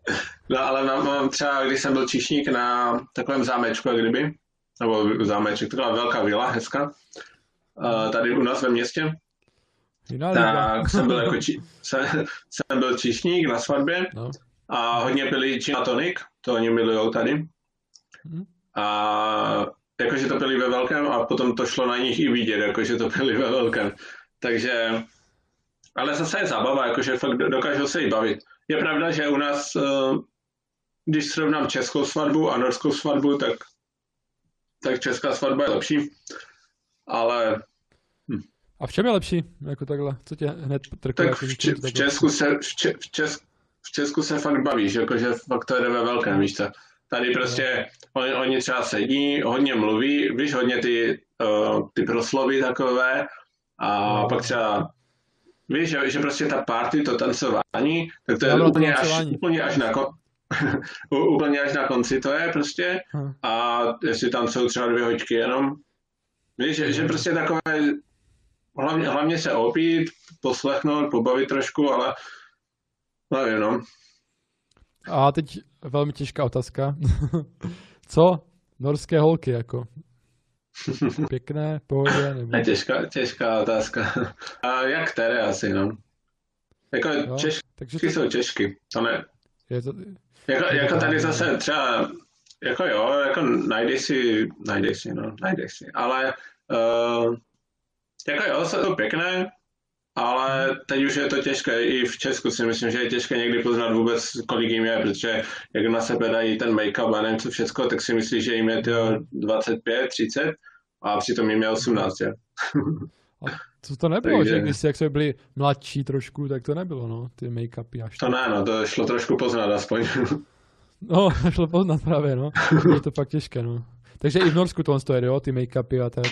no ale mám, třeba, když jsem byl čišník na takovém zámečku, jak kdyby, nebo zámeček, taková velká vila, hezká, tady u nás ve městě, tak jsem byl, jako či, jsem, jsem byl čišník na svatbě no. a hodně byli gin a tonic, to oni milujou tady. Hmm. A jakože to byli ve velkém a potom to šlo na nich i vidět, jakože to byli ve velkém. Takže, ale zase je zábava, jakože fakt dokážou se i bavit. Je pravda, že u nás, eh, když srovnám českou svatbu a norskou svatbu, tak, tak česká svatba je lepší, ale... Hm. A v čem je lepší, jako takhle? Co tě hned trkuje? Tak v, če- v, Česku se, v, če- v, Česku, v Česku se fakt bavíš, jakože fakt to jde ve velkém, víš co? Tady prostě oni, oni třeba sedí, hodně mluví, víš, hodně ty, uh, ty proslovy takové a pak třeba víš, že, že prostě ta party, to tancování, tak to je úplně až, úplně až na kon... úplně až na konci to je prostě hm. a jestli tam jsou třeba dvě hoďky jenom, víš, že, že prostě takové hlavně, hlavně se opít, poslechnout, pobavit trošku, ale nevím, no. A teď velmi těžká otázka. Co norské holky, jako? Pěkné, pohodě, nebo... Těžká, těžká otázka. A jak které asi, no? Jako jo, češky takže to... jsou Češky, to ne. Je to... Jako, jako tady zase třeba, jako jo, jako najdeš si, najdeš si, no, najdeš si, ale uh, jako jo, jsou pěkné, ale teď už je to těžké, i v Česku si myslím, že je těžké někdy poznat vůbec, kolik jim je, protože jak na sebe dají ten make-up a nevím co všechno, tak si myslí, že jim je to 25, 30 a přitom jim je 18. Je. A to, to nebylo, Takže... že když jak jsme byli mladší trošku, tak to nebylo, no, ty make-upy až. To ne, no, to šlo trošku poznat aspoň. no, šlo poznat právě, no. Je to fakt těžké, no. Takže i v Norsku to je, jo, ty make-upy a tak.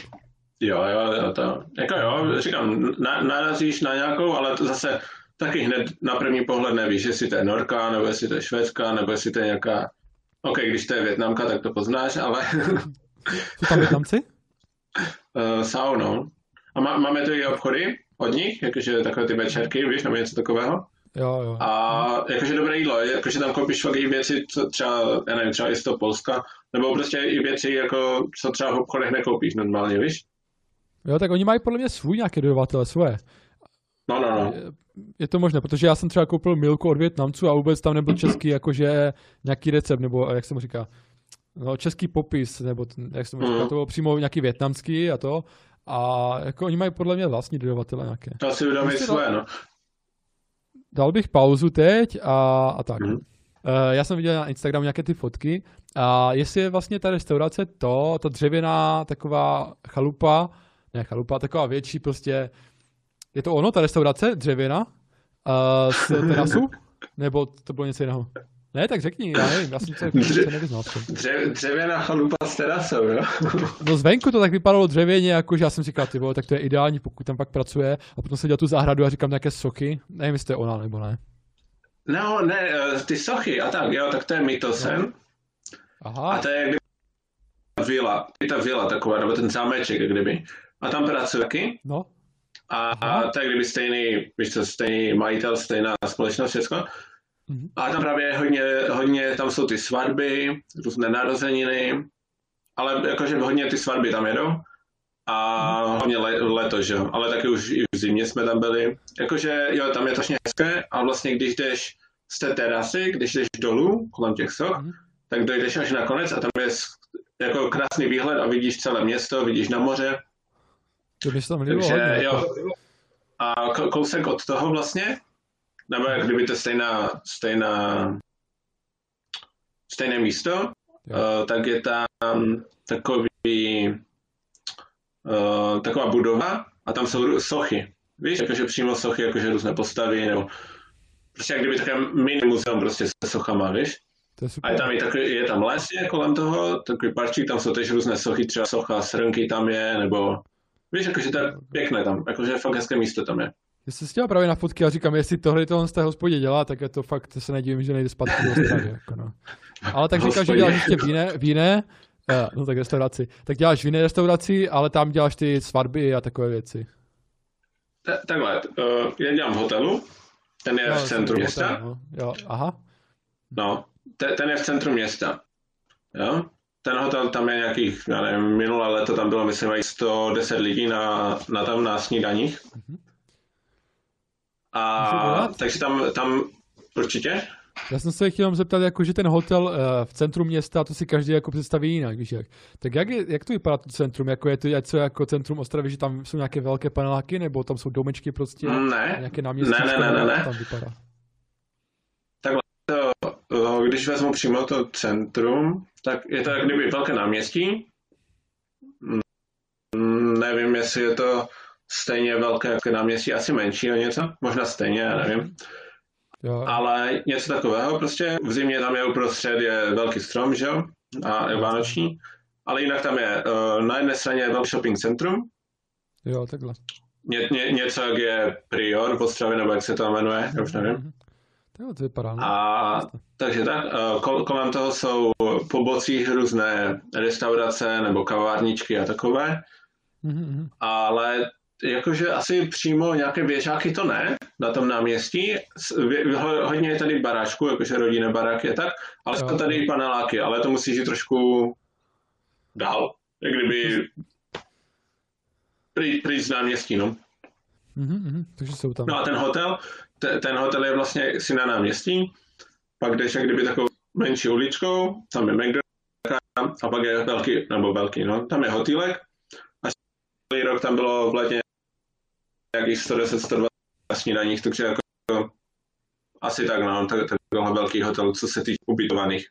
Jo, jo, to, jako jo, říkám, na, narazíš na nějakou, ale to zase taky hned na první pohled nevíš, jestli to je Norka, nebo jestli to je Švédska, nebo jestli to je nějaká, OK, když to je Větnamka, tak to poznáš, ale... Jsou tam Větnamci? uh, jsou, no. A má, máme tu i obchody od nich, jakože takové ty večerky, víš, nebo něco takového. Jo, jo. A jakože dobré jídlo, jakože tam koupíš fakt i věci, co třeba, já nevím, třeba i z toho Polska, nebo prostě i věci, jako, co třeba v obchodech nekoupíš normálně, víš? Jo, tak oni mají podle mě svůj nějaké dodavatele, svoje. No, no, no. Je, to možné, protože já jsem třeba koupil milku od Větnamců a vůbec tam nebyl český jakože nějaký recept, nebo jak se mu říká, no, český popis, nebo jak se mu říká, mm. to bylo přímo nějaký větnamský a to. A jako oni mají podle mě vlastní dodavatele nějaké. To asi budou mít svoje, no. dal bych pauzu teď a, a tak. Mhm. Uh, já jsem viděl na Instagramu nějaké ty fotky a jestli je vlastně ta restaurace to, ta dřevěná taková chalupa, ne chalupa, taková větší prostě, je to ono, ta restaurace dřevěná uh, z terasu? Nebo to bylo něco jiného? Ne, tak řekni, já nevím, já jsem se, Dře- se nevyznal. Dře, dřevěná chalupa s terasou, jo? No zvenku to tak vypadalo dřevěně, jakože já jsem říkal, ty vole, tak to je ideální, pokud tam pak pracuje. A potom jsem dělal tu zahradu a říkám nějaké sochy. Nevím, jestli to je ona nebo ne. No, ne, eh, ty sochy a tak, jo, tak to je Mytosen. Aha, A to je jak kdyby ta vila, je ta vila taková, nebo ten zámeček, jak kdyby. A tam pracuje taky. no. A, Aha. a to je kdyby stejný, víš co, stejný majitel, stejná společnost, všechno. Mhm. A tam právě hodně, hodně, tam jsou ty svatby, různé narozeniny, ale jakože hodně ty svatby tam jedou. A Mhm. hlavně le, leto, že jo, ale taky už i v zimě jsme tam byli. Jakože jo, tam je to hezké a vlastně když jdeš z té terasy, když jdeš dolů kolem těch soch, Mhm. tak dojdeš až na konec a tam je jako krásný výhled a vidíš celé město, vidíš na moře, To by se tam líbilo takže hodně. jo. jako. A ko- kousek od toho vlastně, nebo jak kdyby to stejná, stejná, stejné místo, uh, tak je tam takový, uh, taková budova a tam jsou sochy. Víš, jakože přímo sochy, jakože různé postavy, nebo prostě jak kdyby také mini muzeum prostě se sochama, víš? To je A super. je tam i takový, je tam les je kolem toho, takový parčík, tam jsou tež různé sochy, třeba socha srnky tam je, nebo víš, jakože to je pěkné tam, jakože fakt hezké místo tam je. Já jsem se dělal právě na fotky a říkám, jestli tohle to on z té hospodě dělá, tak je to fakt, se nedivím, že nejde zpátky do Ostravy. Jako no. Ale tak říkáš, že děláš ještě v jiné, v jiné eh, no tak restauraci. Tak děláš v jiné restauraci, ale tam děláš ty svatby a takové věci. Ta- Takhle, uh, já dělám v hotelu, ten je Jo, v centru města, hotel, No. Jo, aha. no, te- ten je v centru města, jo. Ten hotel tam je nějakých, já nevím, minulé léto tam bylo, myslím, i 110 lidí na, na tam na snídaních. Mhm. A takže tam, tam určitě, Já jsem se chtěl zeptat, jako, že ten hotel uh, v centru města, to si každý jako představí jinak, víš jak. Tak jak, je, jak to vypadá to centrum? Jako je to něco jako centrum Ostravy, že tam jsou nějaké velké paneláky, nebo tam jsou domečky prostě? ne, Nějaké náměstí? Ne, ne, ne, ne, to tam vypadá? Eh, když vezmu přímo to centrum, tak je to jak kdyby velké náměstí. Mm, Nevím, jestli je to stejně velké jako náměstí, asi menší o něco, možná stejně, já nevím. Jo, Ale něco takového, prostě v zimě tam je uprostřed je velký strom, že jo, a je vánoční. Ale jinak tam je eh, na jedné straně je velký shopping centrum, jo, takhle. ně, ně, něco jak je Prior v Ostravě, nebo jak se to jmenuje, já už nevím. Jo, to vypadá, no. A takže tak, eh, kol- kolem toho jsou po bocích různé restaurace nebo kavárničky a takové, Mhm, mhm. ale jakože asi přímo nějaké běžáky to ne, na tom náměstí. Hodně je tady baráčku, jakože rodinné baráky a tak, ale Jo. jsou tady i paneláky, ale to musíš jít trošku dál, jak kdyby pryč, pryč z náměstí, no. Mhm, mhm. Takže jsou tam. No a ten hotel, te, ten hotel je vlastně si na náměstí, pak jdeš jak kdyby takovou menší uličkou, tam je McDonald's a pak je velký, nebo velký, no, tam je hotýlek a celý rok tam bylo v letě nějakých 110-120 snídaních, takže jako asi tak, no, tak, takovýhle velký hotel, co se týče ubytovaných.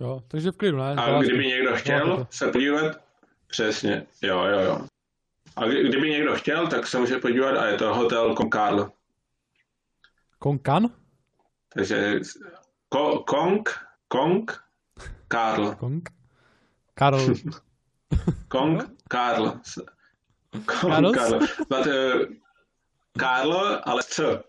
Jo, takže v klidu, ne? A kdyby někdo chtěl se podívat, přesně, jo, jo, jo. A kdy- kdyby někdo chtěl, tak se může podívat a je to hotel Concarl. Konkan? Takže ko, Kong, Kong, Karl. Kong? Karl. Kong, Karl. Kong? Karl. But, uh, Karl, ale C.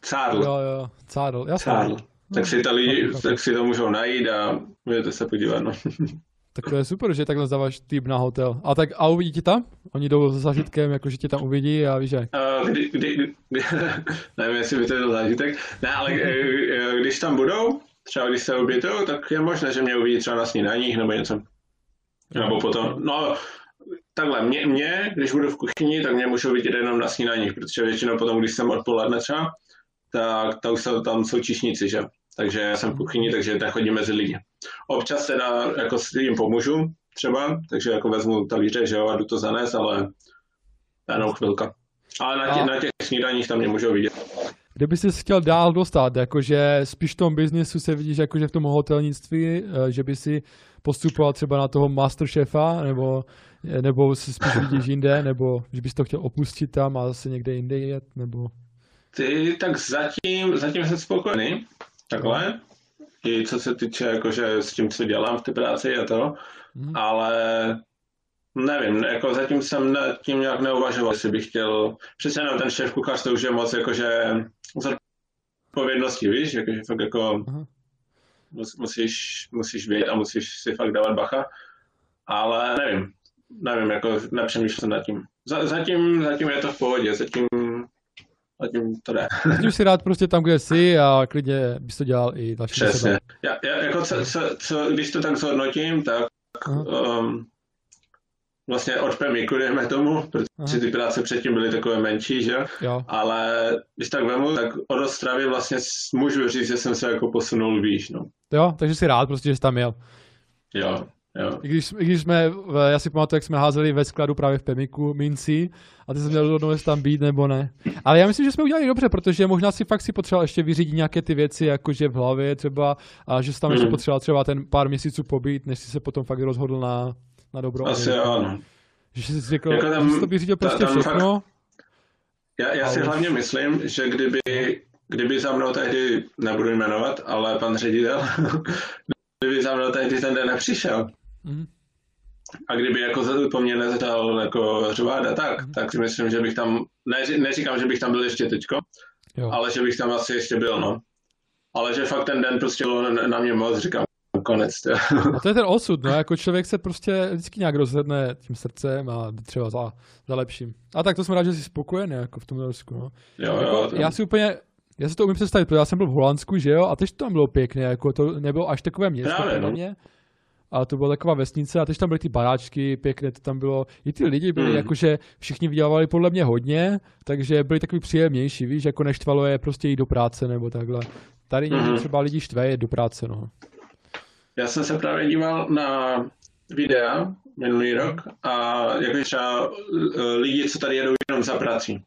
Carl. jo, jo, Cádl, jasně. Carl. Tak si, to lidi, chápu, chápu. tak si to můžou najít a můžete se podívat. No. Tak to je super, že takhle zdáváš typ na hotel. A tak a uvidí tě tam? Oni jdou s zažitkem, jako že tě tam uvidí a víš jak. Uh, kdy, kdy, kdy, nevím, jestli by to byl zážitek. Ne, ale eh, eh, když tam budou, třeba když se obětují, tak je možné, že mě uvidí třeba na snídaních nebo něco. Nebo potom, no, takhle, mě, mě, když budu v kuchyni, tak mě můžou vidět jenom na snídaních, protože většinou potom, když jsem odpoledne třeba, tak, tak jsou, tam jsou čišníci, že? Takže já jsem v kuchyni, takže tak chodím mezi lidi. Občas teda jako s jim pomůžu třeba, takže jako vezmu talíře, že jo, a jdu to zanést, ale jenom chvilka. Ale na, tě, A- na těch snídaních tam mě můžou vidět. Kdyby jsi chtěl dál dostat, jakože spíš v tom biznesu se vidíš jakože v tom hotelnictví, eh, že by si postupoval třeba na toho masterchefa, nebo, eh, nebo si spíš vidíš jinde, nebo že bys to chtěl opustit tam a zase někde jinde jet, nebo... Ty, tak zatím, zatím jsem spokojený, takhle. I co se týče jakože s tím, co dělám v té práci a to. Mhm. Ale nevím, jako zatím jsem nad tím nějak neuvažoval, jestli bych chtěl, přece jenom ten šéf kuchař to už je moc jakože zodpovědnosti, víš, jakože fakt jako Aha. mus, musíš, musíš vědět a musíš si fakt dávat bacha, ale nevím, nevím, jako nepřemýšlel jsem nad tím. Za, zatím, zatím je to v pohodě, zatím, zatím to jde. Zatím si rád prostě tam, kde jsi a klidně bys to dělal i další Přesně. sebe. Já, já, jako co, co, co, když to tak zhodnotím, tak Aha. um, vlastně od Pemiku, dejme tomu, protože Aha. ty práce předtím byly takové menší, že? jo? Ale když tak vemu, tak od Ostravy vlastně můžu říct, že jsem se jako posunul výš, no. jo, takže jsi rád prostě, že jsi tam jel. Jo, jo. I když, I když jsme, já si pamatuju, jak jsme házeli ve skladu právě v Pemiku minci a ty jsi měl rozhodnout, jestli tam být nebo ne. Ale já myslím, že jsme udělali dobře, protože možná si fakt si potřeboval ještě vyřídit nějaké ty věci, jakože v hlavě třeba, a že jsi tam ještě Mhm. potřeboval třeba ten pár měsíců pobít, než jsi se potom fakt rozhodl na, na dobro. Asi jo, no. Že jsi si řekl, Jako tam- že jsi to vyřídil prostě tam všechno. Já, já si Ale- hlavně myslím, že kdyby, kdyby za mnou tehdy, nebudu jmenovat, ale pan ředitel, kdyby za mnou tehdy ten den nepřišel, Mhm. A kdyby jako za- po mně nezadal jako řváda, tak, Mhm. tak si myslím, že bych tam, ne, neříkám, že bych tam byl ještě teďko, Jo. ale že bych tam asi ještě byl, no. Ale že fakt ten den prostě bylo na, mě moc, říkám, konec. To. A to je ten osud, no, jako člověk se prostě vždycky nějak rozhodne tím srdcem a třeba za, za lepším. A tak to jsem rád, že jsi spokojený jako v tom Norsku, no. jo, Jako, jo, já si úplně, já si to umím představit, protože já jsem byl v Holandsku, že jo, a teď to tam bylo pěkné, jako to nebylo až takové město Právě, no. mě, a to byla taková vesnice a teď tam byly ty baráčky, pěkné to tam bylo, i ty lidi byli Hmm. jakože všichni vydělávali podle mě hodně, takže byli takový příjemnější, víš, jako neštvalo je prostě jít do práce nebo takhle. Tady Mhm. třeba lidi štve je do práce, no. já jsem se právě díval na videa minulý rok a jako třeba eh, lidi, co tady jedou jenom za prací.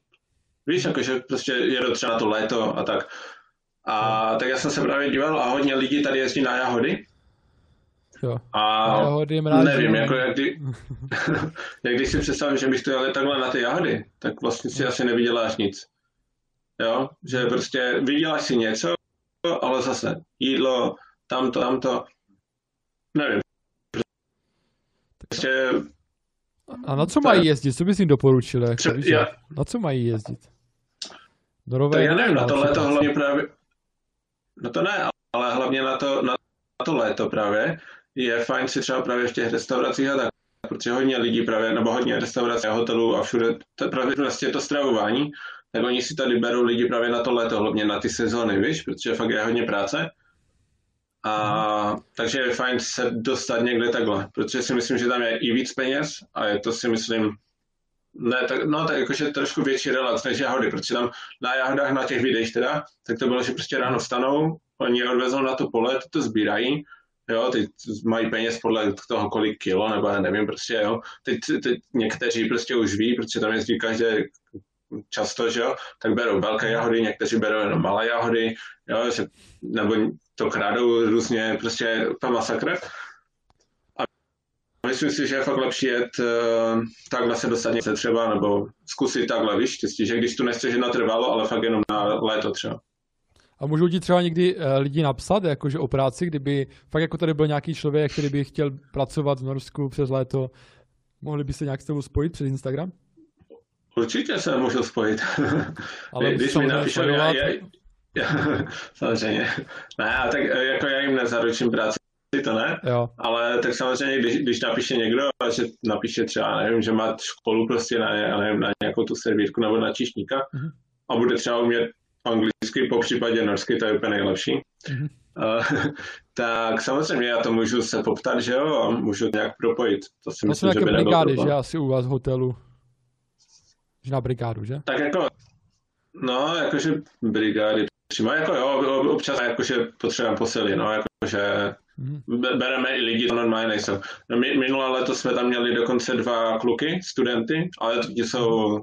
Víš, jakože prostě jedou třeba na to léto a tak. A tak já jsem se právě díval a hodně lidí tady jezdí na jahody. Jo. A jahody mráz, nevím, jako jak, kdy, jak když si představím, že bych to jel takhle na ty jahody, tak vlastně si asi nevyděláš nic. Jo, že prostě vyděláš si něco, ale zase jídlo, tamto, tamto, nevím. Prostě A na co mají jezdit? Co bys jim doporučil? Jako, Tře- víš, já- Na co mají jezdit? Do rovere, já nevím, na to léto třeba- hlavně právě, no to ne, ale hlavně na to, na to léto právě je fajn si třeba právě v těch restauracích a tak, protože hodně lidí právě, nebo hodně restaurací a hotelů a všude, to právě vlastně to stravování, tak oni si tady berou lidi právě na to léto, hlavně na ty sezóny, víš, protože fakt je hodně práce. A takže je fajn se dostat někde takhle, protože si myslím, že tam je i víc peněz a je to si myslím, ne, tak, no tak jakože trošku větší relax než jahody, protože tam na jahodách, na těch videích teda, tak to bylo, že prostě ráno vstanou, oni je odvezou na to pole, ty to sbírají, jo, teď mají peněz podle toho, kolik kilo, nebo já nevím, prostě, jo. Teď, teď někteří prostě už ví, protože tam jezdí každé často, že jo, tak berou velké jahody, někteří berou jenom malé jahody, jo, že, nebo to kradou různě, prostě to masakr. A myslím si, že je fakt lepší jet uh, takhle se dostat něco třeba, nebo zkusit takhle, víš, že když tu nechceš jít natrvalo, ale fakt jenom na léto třeba. A můžou ti třeba někdy uh, lidi napsat, jakože o práci, kdyby fakt jako tady byl nějaký člověk, který by chtěl pracovat v Norsku přes léto, mohli by se nějak s tebou spojit přes Instagram? Určitě se můžu spojit. Ale když mi napíšou, já, já, já, samozřejmě. Ne, a tak eh, jako já jim nezaručím práci, to ne, Jo, ale tak samozřejmě, když, když napíše někdo, že napíše třeba, nevím, že má školu prostě na, nevím, na nějakou tu servítku nebo na číšníka Mhm. a bude třeba umět anglicky, po případě norsky, to je úplně nejlepší. Mhm. Uh, tak samozřejmě já to můžu se poptat, že jo, a můžu nějak propojit. To si myslím, že by brigády, že asi u vás v hotelu. Že na brigádu, že? Tak jako, no, jakože brigády přímo, jako jo, ob- občas jakože potřebujeme posily, no, jakože Mhm. be- bereme i lidi, to normálně nejsou. No, mi- Minulé leto jsme tam měli dokonce dva kluky, studenty, ale ti jsou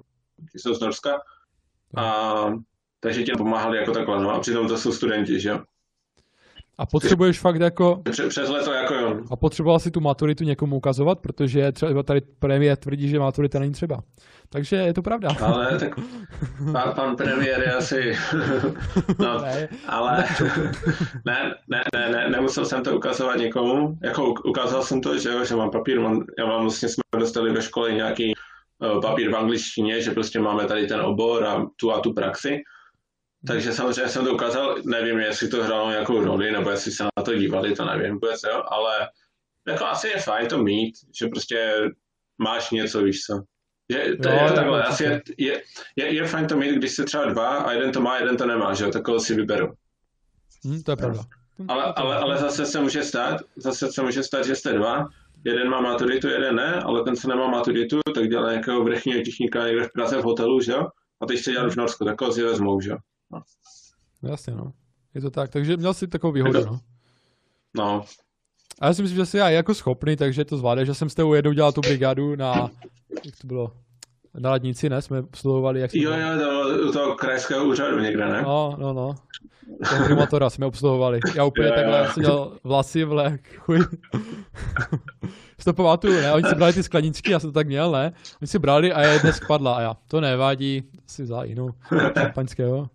ty jsou z Norska. A takže ti pomáhali jako takhle, no a přitom to jsou studenti, že jo. A potřebuješ fakt jako... Přes, leto jako jo. A potřeboval si tu maturitu někomu ukazovat, protože třeba tady premiér tvrdí, že maturita není třeba. Takže je to pravda. Ale tak pan, pan premiér je asi... no, Ne, ale ne, ne, ne, ne, nemusel jsem to ukazovat někomu. Jako ukázal jsem to, že, jo, že mám papír, mám, já mám vlastně jsme dostali ve škole nějaký uh, papír v angličtině, že prostě máme tady ten obor a tu a tu praxi. Takže samozřejmě jsem to ukázal, nevím, jestli to hrálo nějakou roli, nebo jestli se na to dívali, to nevím vůbec, jo, ale jako asi je fajn to mít, že prostě máš něco, víš co. Že to Jo, je takhle, určitě. asi je, je, je, je, fajn to mít, když se třeba dva a jeden to má, jeden to nemá, že jo, takhle si vyberu. hm, to je pravda. Ale, ale, ale zase se může stát, zase se může stát, že jste dva, jeden má maturitu, jeden ne, ale ten, co nemá maturitu, tak dělá nějakého vrchního technika někde v Praze v hotelu, že jo, a teď chce dělat v Norsku, tak ho si vezmou, že jo. Jasně, no. Je to tak. Takže měl jsi takovou výhodu, no. No, A já si myslím, že jsi já jako schopný, takže to zvládneš. Já jsem s tebou jednou dělal tu brigádu na, jak to bylo, na radnici, ne? Jsme obsluhovali, jak jo, jo, to, u toho krajského úřadu někde, ne? No, no, no. Toho primátora jsme obsluhovali. Já úplně Jo, jo. takhle jsem měl vlasy v lek, chuj. to pamatuju, ne? Oni si brali ty skleničky, já jsem to tak měl, ne? Oni si brali a jedna spadla a já, to nevadí, si vzal jinou šampaňského.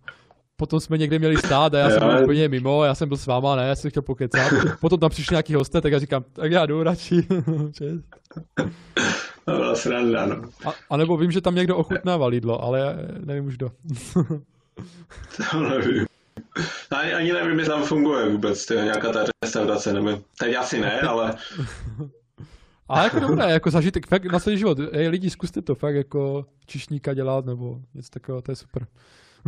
Potom jsme někde měli stát a já jsem byl úplně mimo, já jsem byl s váma, ne, já jsem chtěl pokecat. Potom tam přišli nějaký hosté, tak já říkám, tak já jdu radši. To byla sranda, no. a, a, nebo vím, že tam někdo ochutnával jídlo, ale já nevím už kdo. To nevím. Ani, ani nevím, jestli tam funguje vůbec, to je nějaká ta restaurace, nebo teď asi ne, ale Ale jako dobré, jako zažitek, fakt na celý život. Ej, lidi, zkuste to fakt jako čišníka dělat, nebo něco takového, to je super.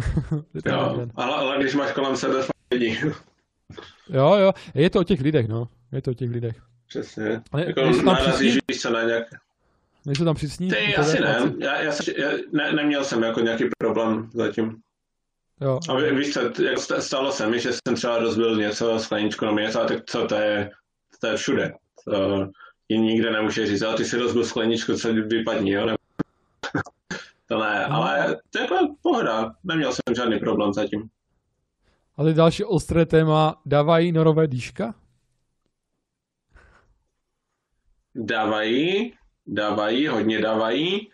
jo, ale, ale když máš kolem sebe lidi, jo, jo, je to o těch lidech, no. Je to o těch lidech. přesně, jako narazíš, přísní? víš co, na nějak... Nejsou tam přísní? Ty, asi ne, práce. já, já, jsem- já ne, neměl jsem jako nějaký problém zatím. Jo, A ví, víš co, jako sta- stalo se mi, že jsem třeba rozbil něco, skleničku nebo něco, a tak co, to je, to je všude. To ji nikde nemůže říct, ale ty si rozbil skleničku, co vypadni, jo? Nebo... to ne, ale to je jako pohoda, neměl jsem žádný problém zatím. ale další ostré téma, dávají norové dýška? Dávají, dávají, hodně dávají,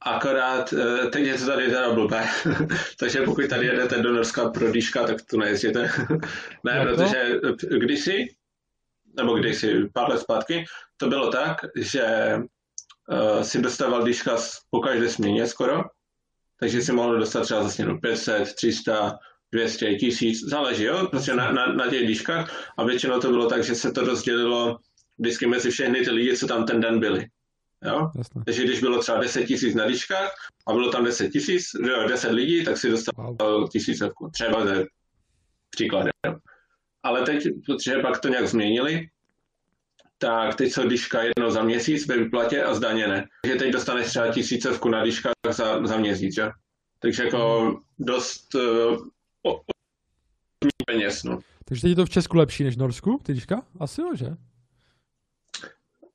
akorát eh, teď je to tady teda blbé, takže pokud tady jedete do Norska pro dýška, tak tu nejezděte. ne, Jak to? protože eh, kdysi, nebo kdysi pár let zpátky, to bylo tak, že uh, si dostával dýška s- po každé směně skoro, takže si mohl dostat třeba za směnu 500, 300, 200, 1000, záleží, jo, prostě na, na, na těch dýškách a většinou to bylo tak, že se to rozdělilo vždycky mezi všechny ty lidi, co tam ten den byli. Jo? Jasné. Takže když bylo třeba 10 tisíc na dýškách a bylo tam 10 tisíc, že jo, 10 lidí, tak si dostal Wow. tisícovku. Třeba je příkladem. Ale teď, protože pak to nějak změnili, tak teď jsou dýška jednou za měsíc ve výplatě a zdaněné. Takže teď dostaneš třeba tisícovku na dýškách za, za měsíc, že? Takže jako dost uh, o, o, peněz, no. Takže teď je to v Česku lepší než v Norsku, ty dýška? Asi jo, že?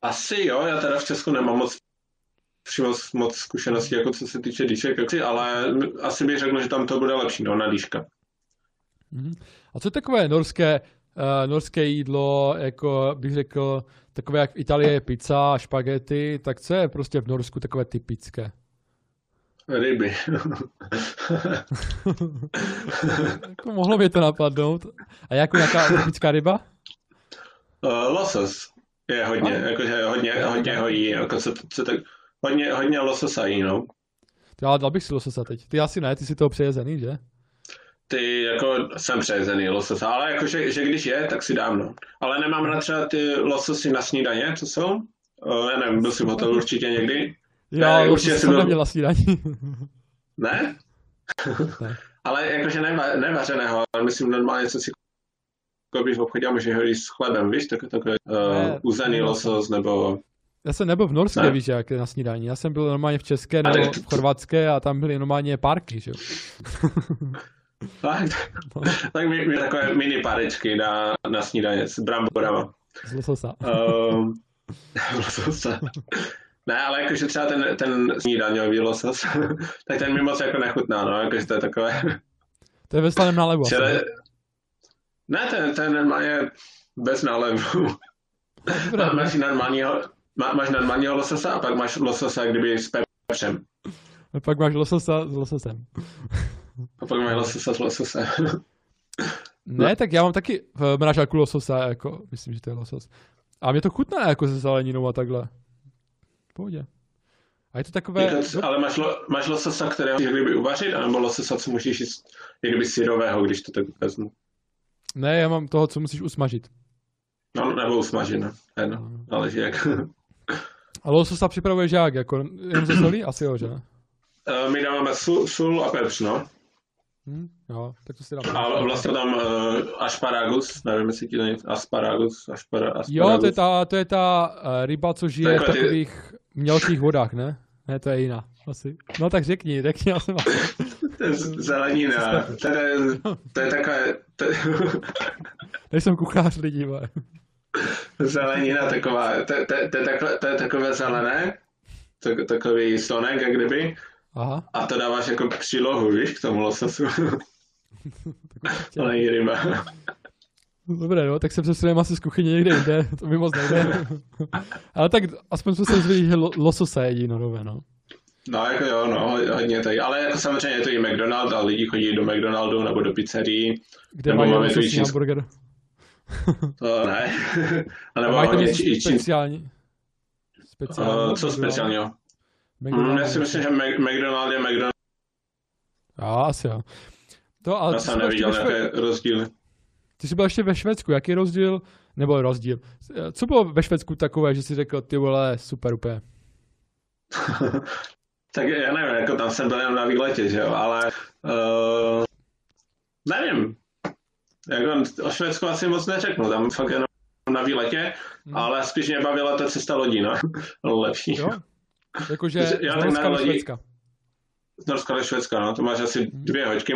Asi jo, já teda v Česku nemám moc přímo moc zkušeností, jako co se týče dýšek, ale asi bych řekl, že tam to bude lepší, no, na dýška. Mhm. A co je takové norské, uh, norské jídlo, jako bych řekl, takové jak v Itálii je pizza, špagety, tak co je prostě v Norsku takové typické? Ryby. jako mohlo by to napadnout. A jako nějaká typická ryba? Uh, losos je hodně, A? jakože hodně, hodně hojí, jako co, co tak, hodně, hodně lososa jí, no. Ale dal bych si lososa teď. Ty asi ne, ty si toho přejezený, že? Ty jako jsem přejezený lososa, ale jakože, že když je, tak si dám, no. Ale nemám rád třeba ty lososy na snídaně, co jsou? Uh, já nevím, byl jsi v hotelu určitě někdy? Já Ne, už určitě jsem si byl- neměl snídaní. Ne? Ne. ale jakože neva, nevařeného, ale myslím normálně, co si koupíš v obchodě a můžeš ho jíst s chlebem, víš, tak, takové uh, uzený losos, nebo Já jsem nebyl v Norské, Ne. víš, jak na snídaní. Já jsem byl normálně v České nebo v Chorvatské a tam byly normálně párky, že jo. tak, No. tak mi, mi takové mini párečky na, na snídaně s bramborama. Z lososa. Um, lososa. Ne, ale jakože třeba ten, ten snídaňový losos, tak ten mi moc jako nechutná, no, jakože to je takové... To je ve slaném nálevu. Čele... ne? Ten, ten normálně bez nálevu. Máš normálního, má, máš normálního lososa a pak máš lososa kdyby s pepřem. A pak máš lososa s lososem. A pak máš lososa s lososem. Ne, tak já mám taky v mražáku lososa, jako, myslím, že to je losos. A mě to chutná jako se zeleninou a takhle. V pohodě. A je to takové... Jako, c- ale máš, lo, máš lososa, kterého jak kdyby uvařit, anebo lososa, co musíš jíst jak kdyby syrového, když to tak vezmu. Ne, já mám toho, co musíš usmažit. No, nebo usmažit, no. Jedno. Ale že jak. A lososa připravuješ jak? Jako, jenom ze solí? Asi jo, že ne? Eh, My dáváme sůl, sůl a pepř, no. Hm? Jo, tak to si dám. A vlastně tam uh, asparagus, nevím, jestli ti to něco, asparagus, aspara, asparagus. Jo, to je ta, to je ta uh, ryba, co žije v Takové ty- takových mělkých vodách, ne? Ne, to je jiná. Asi. No tak řekni, řekni, já jsem To je zelenina, to je, to je takové, to je, Nejsem kuchař lidí, vole. zelenina taková, to, to, to, je takové, to je takové zelené, tak, takový stonek, jak kdyby, Aha. a to dáváš jako přílohu, víš, k tomu lososu. To není ryba. Dobré, no, tak se přesuneme asi z kuchyně někde jinde, to mi moc nejde. Ale tak aspoň jsme se dozvěděli, že lo, lososa jedí norové, no. No, jako jo, no, hodně tady, ale jako samozřejmě je to i McDonald a lidi chodí do McDonaldu nebo do pizzerii, Kde Nebo mají máme lososní větší- hamburger. to ne, a A nebo mají tam hodně něco speciální? Speciální? uh, co speciálního? McDonald's. Hmm, já si myslím, že McDonald je McDonald, Jo, asi jo. To, ale já jsem neviděl ve Šve... nějaké rozdíly. ty jsi byl ještě ve Švédsku, jaký rozdíl? Nebo rozdíl. Co bylo ve Švédsku takové, že jsi řekl, ty vole, super úplně. tak já nevím, jako tam jsem byl jenom na výletě, že jo, ale uh, nevím. Jako o Švédsku asi moc neřeknu, tam fakt jenom na výletě, Hmm. ale spíš mě bavila ta cesta lodí, no. Lepší. Jo? Jakože z Norska do lodi- Švédska. Z Norska do Švédska, no, to máš asi Hmm. dvě hoďky,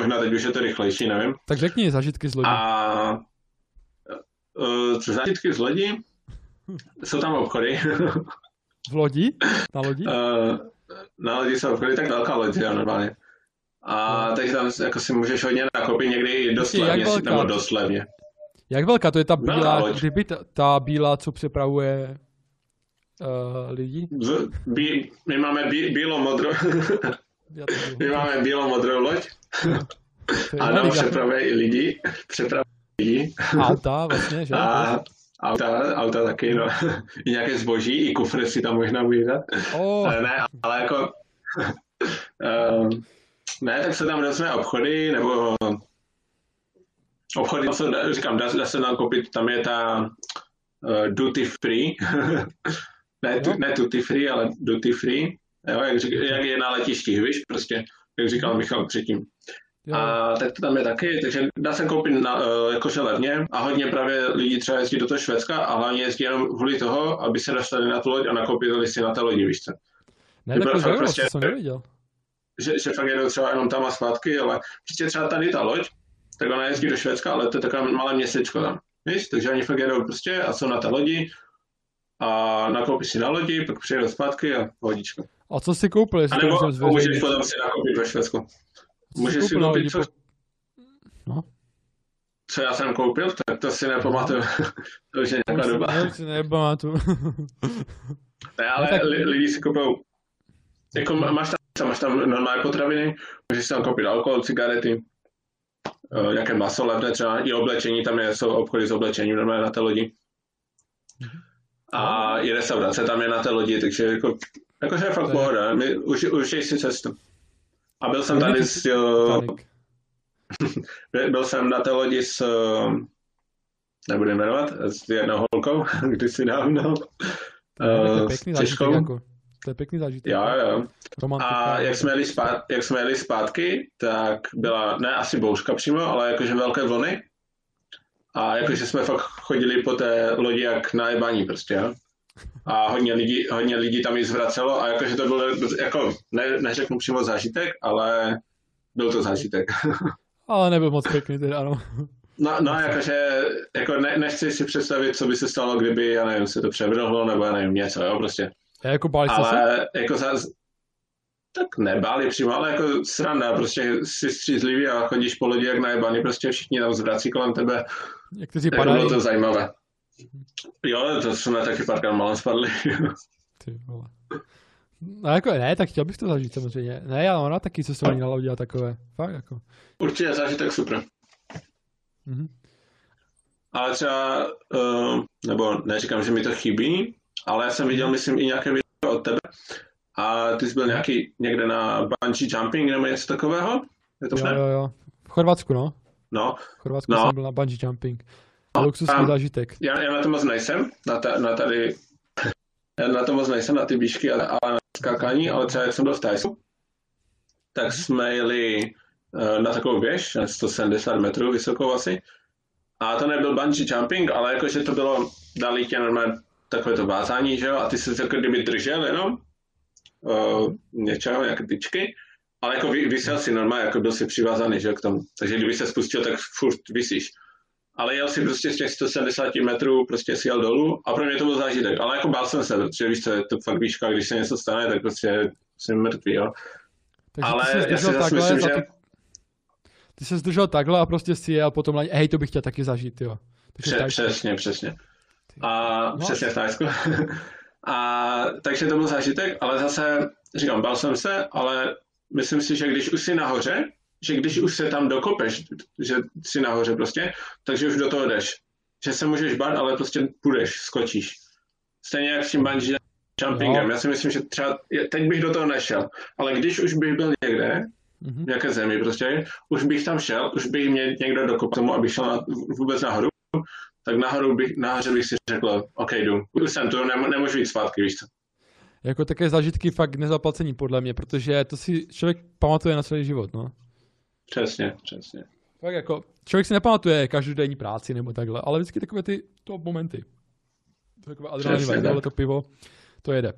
možná teď už je to rychlejší, nevím. Tak řekni zažitky z lodi. A uh, co zážitky z lodí? Jsou tam obchody. V lodi? Na lodi? Uh, na lodi jsou obchody, tak velká loď, jo, normálně. A No. takže tam jako si můžeš hodně nakoupit někdy i dost levně, nebo dost levně. Jak velká? To je ta bílá, kdyby ta, ta bílá, co přepravuje uh, lidi? V, bí, my máme bí, to my máme bílo-modrou loď to je a jiná tam liga. přepravuje i lidi, přepravuje lidi Auta vlastně, že? a auta, auta taky, no. I nějaké zboží, i kufry si tam možná dát. Oh, Ale ne, ale jako... um, ne, tak se tam různé obchody, nebo obchody, co říkám, dá, dá se tam koupit, tam je ta uh, duty free, ne, tu, Jo. ne duty free, ale duty free, jo, jak, řík, jak je na letištích, víš, prostě, jak říkal Michal předtím. jo. A tak to tam je taky, takže dá se koupit na, uh, jakože levně a hodně právě lidí třeba jezdí do toho Švédska a hlavně jezdí jenom kvůli toho, aby se dostali na tu loď a nakoupili si na té lodi, víš co. ne, to tak to prostě- jsem nevěděl. že, že fakt jedou třeba jenom tam a zpátky, ale prostě třeba tady ta loď, tak ona jezdí do Švédska, ale to je takové malé městečko tam. Víš? Takže oni fakt jedou prostě a jsou na té lodi a nakoupí si na lodi, pak přijedou zpátky a lodička. A co jsi koupil, A jestli to nebo můžeš potom si nakoupit ve Švédsku. Můžeš si koupil koupit, co, No. co já jsem koupil, tak to si nepamatuju. to už je nějaká doba. to už si nepamatuju. Ne, ale No tak- li, lidi si koupou, jako má- máš tam, máš tam normální potraviny, můžeš si tam koupit alkohol, cigarety, eh, nějaké maso levné třeba, i oblečení, tam je, jsou obchody s oblečením normálně na té lodi. A i restaurace tam je na té lodi, takže jako, jakože je fakt je- pohoda, my, už, už si cestu. A byl jsem tady s, jo, byl jsem na té lodi s, eh, nebudu jmenovat, s jednou holkou, kdysi dávno. To je eh, pěkný s zážitek, Češkou. jako. To je pěkný zážitek. Jo, jo. Romantika. A jak jsme, jeli zpát, jak jsme jeli zpátky, tak byla, ne asi bouřka přímo, ale jakože velké vlny. A jakože jsme fakt chodili po té lodi jak na jebání prostě, jo. A hodně lidí, hodně lidí tam i zvracelo a jakože to byl, jako, ne, neřeknu přímo zážitek, ale byl to zážitek. Ale nebyl moc pěkný, teda ano. No, no jakože, jako ne, nechci si představit, co by se stalo, kdyby, já nevím, se to převrhlo, nebo já nevím, něco, jo, prostě. A jako báli jste se? ale jako za, tak nebáli přímo, ale jako sranda, prostě jsi střízlivý a chodíš po lodi jak najebaný, prostě všichni tam zvrací kolem tebe, Jak ty si jako padají? bylo to zajímavé. Jo, to jsme taky párkrát malem spadli. Ty vole. No jako ne, tak chtěl bych to zažít samozřejmě. Ne, ale ona taky cestování na lodi a takové. Fakt jako. Určitě zážitek super. Mhm. Ale třeba, uh, nebo neříkám, že mi to chybí, ale já jsem viděl, myslím, i nějaké video od tebe. A ty jsi byl nějaký někde na bungee jumping nebo něco takového? Je to Jo, jo, jo. V Chorvatsku, no. No, V Chorvatsku No. jsem byl na bungee jumping. Luxusní a- zážitek. já, já na to moc nejsem, na, ta, na tady, já na to moc nejsem, na ty výšky a, a na skákání, ale třeba jak jsem byl v Tajsku, tak jsme jeli eh, na takovou věž, na 170 metrů vysokou asi. A to nebyl bungee jumping, ale jakože to bylo, dali tě normálně takové to vázání, že jo, a ty se jako kdyby držel jenom uh, něčeho, nějaké tyčky, ale jako vy, vysel si normálně, jako byl si přivázaný, že k tomu. Takže kdyby se spustil, tak furt vysíš. Ale jel si prostě z těch 170 metrů, prostě si jel dolů a pro mě to byl zážitek. Ale jako bál jsem se, protože víš co, je to fakt výška, když se něco stane, tak prostě jsem mrtvý, jo. Takže Ale ty já si zase takhle, myslím, že- tu... Ty se zdržel takhle a prostě si jel potom na hej, to bych chtěl taky zažít, jo. Takže Pře- tak, přesně, přesně. A No. přesně v Tajsku. a takže to byl zážitek, ale zase, říkám, bál jsem se, ale myslím si, že když už jsi nahoře, že když už se tam dokopeš, že jsi nahoře prostě, takže už do toho jdeš. Že se můžeš bát, ale prostě půjdeš, skočíš. Stejně jak s tím bungee jumpingem. No. Já si myslím, že třeba teď bych do toho nešel, ale když už bych byl někde, Mhm. v nějaké zemi prostě, už bych tam šel, už bych mě někdo dokop tomu, abych šel na, vůbec nahoru, tak nahoru bych, nahoře bych si řekl, OK, jdu, už jsem tu, nem, nemůžu jít zpátky, víš co. Jako také zážitky fakt nezaplacení podle mě, protože to si člověk pamatuje na celý život, no. Přesně, přesně. Fakt jako, člověk si nepamatuje každodenní práci nebo takhle, ale vždycky takové ty top momenty. Takové tohle tak. to pivo, to jede.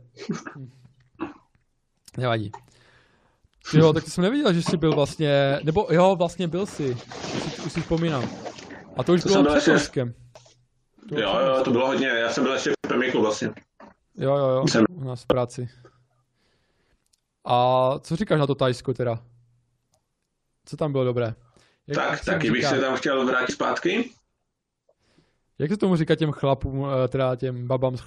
Nevadí. Jo, tak to jsem nevěděl, že jsi byl vlastně, nebo jo, vlastně byl jsi, už si, už si vzpomínám. A to už To bylo před ještě- Norskem. To Jo, jo, to bylo hodně, já jsem byl ještě v Pemiku vlastně. Jo, jo, jo, Jsem- u nás v práci. A co říkáš na to Tajsko teda? Co tam bylo dobré? Jak, Tak, jak se taky bych říká? se tam chtěl vrátit zpátky. Jak se tomu říká těm chlapům, eh, teda těm babám?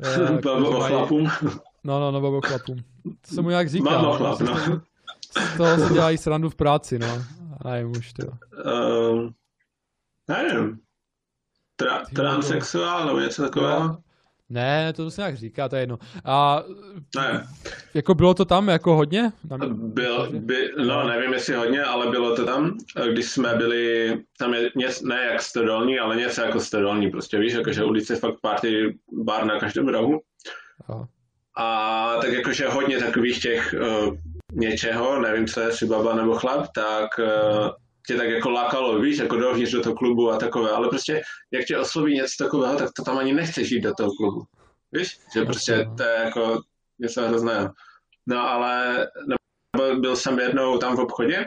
Eh, Babo mají- chlapům. No, no, no, babo chlapům. To se mu nějak říká. No, chlap, no. Z toho si dělají srandu v práci, no. A nevím už, to. Um, nevím. Tra, Ty transexuál nebo něco takového? Ne, to se nějak říká, to je jedno. A Ne, jako bylo to tam jako hodně? Na mě- Byl, by, no nevím jestli hodně, ale bylo to tam, když jsme byli, tam je něco, ne jak stodolní, ale něco jako stodolní, prostě víš, jakože ulice fakt party bar na každém rohu. Jo. A tak jakože hodně takových těch uh, něčeho, nevím co je, jestli baba nebo chlap, tak uh, tě tak jako lákalo, víš, jako dovnitř do toho klubu a takové, ale prostě jak tě osloví něco takového, tak to tam ani nechceš jít do toho klubu. Víš, že prostě no. to je jako něco hrozného. No ale nebo byl jsem jednou tam v obchodě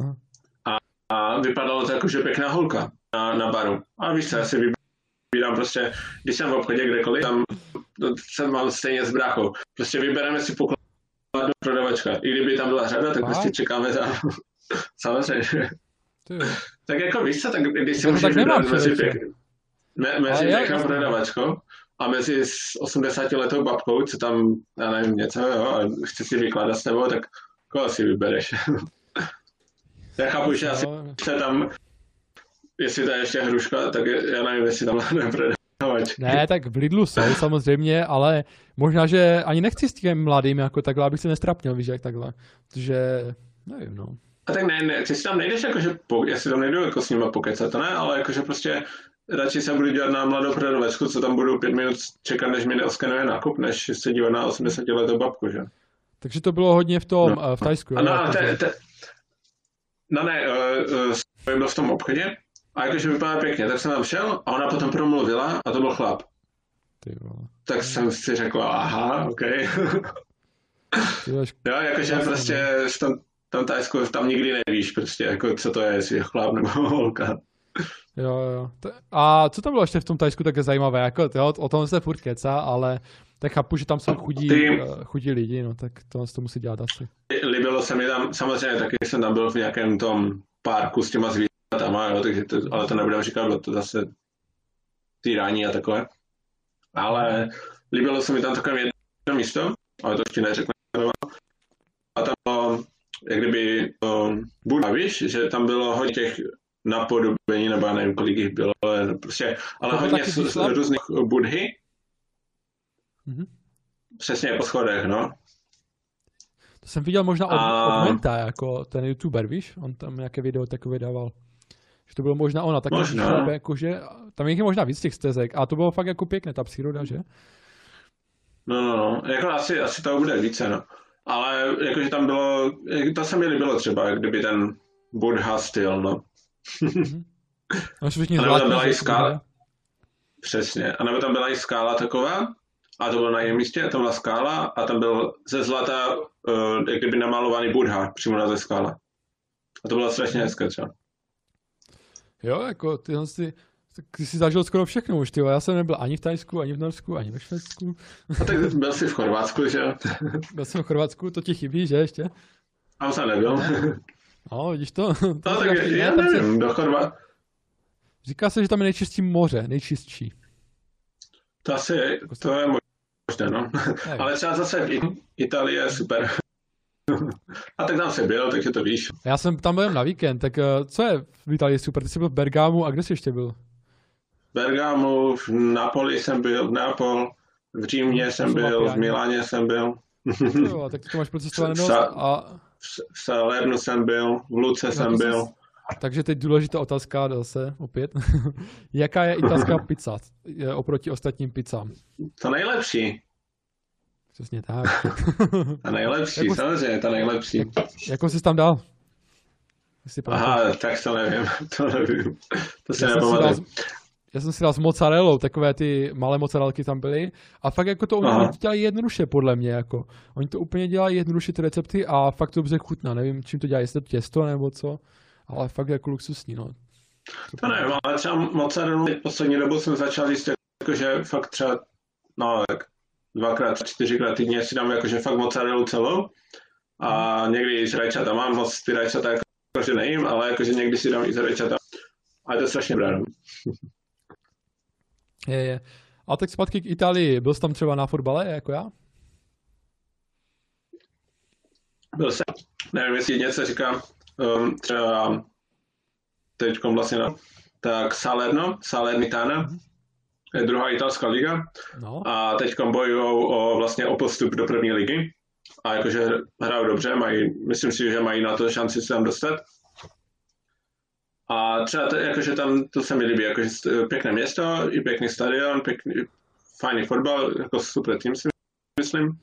Aha. a, a vypadalo to jako, že pěkná holka na, na baru. A víš co, já si vybírám prostě, když jsem v obchodě kdekoliv, tam jsem mám stejně s bráchou. Prostě vybereme si pokladnu prodavačka. I kdyby tam byla řada, tak prostě čekáme tam. Samozřejmě. Tak jako víš co, tak když si můžeš tak nemám, vybrat mezi, me, mezi já- prodavačkou a mezi 80 letou babkou, co tam, já nevím, něco, jo, a chce si vykládat s tebou, tak koho si vybereš? já chápu, že asi No, se tam, jestli to je ještě hruška, tak já nevím, jestli tam neprodavač. Ne, tak v Lidlu jsou samozřejmě, ale možná, že ani nechci s těm mladým jako takhle, abych se nestrapnil, víš, jak takhle. Protože, nevím, no. A tak ne, ne, ty si tam nejdeš jakože, po, já si tam nejdu jako s nima pokecat, to ne, ale jakože prostě radši se budu dělat na mladou prodavačku, co tam budu pět minut čekat, než mi neoskenuje nákup, než se dívat na 80 letou babku, že? Takže to bylo hodně v tom, No. no. v Tajsku. A jo, no, jako, te, te, no ne, uh, uh, byl v tom obchodě a jakože vypadá pěkně, tak jsem tam šel a ona potom promluvila a to byl chlap. Ty vole. Tak jsem si řekl, aha, OK. Jo, jakože prostě v tom, tom Tajsku tam nikdy nevíš prostě, jako co to je, jestli je chlap nebo holka. Jo, jo. A co tam bylo ještě v tom Tajsku také zajímavé? Jako, jo, o tom se furt kecá, ale tak chápu, že tam jsou chudí, Ty... Eh, chudí lidi, no tak to, to musí dělat asi. Líbilo se mi tam, samozřejmě taky jsem tam byl v nějakém tom parku s těma zvířatama, jo, takže to, ale to nebudeme říkat, bylo to zase týrání a takové. Ale líbilo se mi tam takové jedno místo, ale to ještě neřeknu. A tam bylo, jak kdyby uh, Buda, víš, že tam bylo hodně těch napodobení, nebo já nevím, kolik jich bylo, ale prostě, ale hodně z, z různých budhy. Mm-hmm. Přesně po schodech, no. To jsem viděl možná od, a... od Menta, jako ten youtuber, víš? On tam nějaké video takové dával. Že to bylo možná ona, tak možná. jakože, tam je možná víc těch stezek. A to bylo fakt jako pěkné, ta příroda, že? No, no, no. Jako asi, asi to bude více, no. Ale jakože tam bylo, to se mi líbilo třeba, kdyby ten Buddha styl, no. Mm-hmm. No, a nebo tam byla i skála. Přesně. A nebo tam byla i skála taková, a to bylo na jiném místě, a tam byla skála a tam byl ze zlata, uh, jak kdyby namalovaný Buddha přímo na té skále. A to bylo strašně hezké třeba. Jo, jako tyhle si, ty jsi zažil skoro všechno už, tyjo. Já jsem nebyl ani v Tajsku, ani v Norsku, ani ve Švédsku. A tak byl jsi v Chorvatsku, že jo? byl jsem v Chorvatsku, to ti chybí, že ještě? Tam jsem nebyl. No, vidíš to? to no, tak je, já nevím, do Chorvat... Říká se, že tam je nejčistší moře, nejčistší. To asi, to je možné, no. Ale třeba zase Itálie je super. A tak tam se byl, takže to víš. Já jsem tam byl na víkend, tak eh, co je v Itálii super? Ty jsi byl v Bergámu a kde jsi ještě byl? V Bergámu, v Napoli jsem byl, v Nápol, v Římě jsem byl, v Miláně jsem byl. Jo, tak to máš procestované dost a... V Salernu jsem byl, v Luce no, jsem byl. Takže teď důležitá otázka zase, opět. Jaká je italská pizza oproti ostatním pizzám? To nejlepší. Přesně tak. ta nejlepší, jako, samozřejmě, ta nejlepší. Jako jsi tam dal? Aha, tak to nevím, to nevím. To se nepamatuju. Já jsem si dal s mozzarellou, takové ty malé mozzarelky tam byly. A fakt jako to oni dělají jednoduše, podle mě. Jako. Oni to úplně dělají jednoduše, ty recepty a fakt to dobře chutná. Nevím, čím to dělají, jestli to těsto nebo co, ale fakt jako luxusní. No. To, to nevím, ale třeba mozzarellu poslední dobu jsem začal jíst, jako, že fakt třeba, no tak dvakrát, čtyřikrát týdně si dám jakože fakt mozzarellu celou a někdy i s rajčata mám, moc ty rajčata jakože nejím, ale jakože někdy si dám i s rajčata a je to strašně dobré. No. Je, je. A tak zpátky k Itálii. Byl jsi tam třeba na fotbale, jako já? Byl jsem. Nevím, jestli něco říká um, třeba teď vlastně, no, tak Salerno, Salernitana, je druhá italská liga no. a teď bojují o, vlastně o postup do první ligy a jakože hrajou dobře, mají, myslím si, že mají na to šanci se tam dostat. A třeba to, jakože tam, to se mi líbí, jakože pěkné město, i pěkný stadion, pěkný, fajný fotbal, jako super tým si myslím.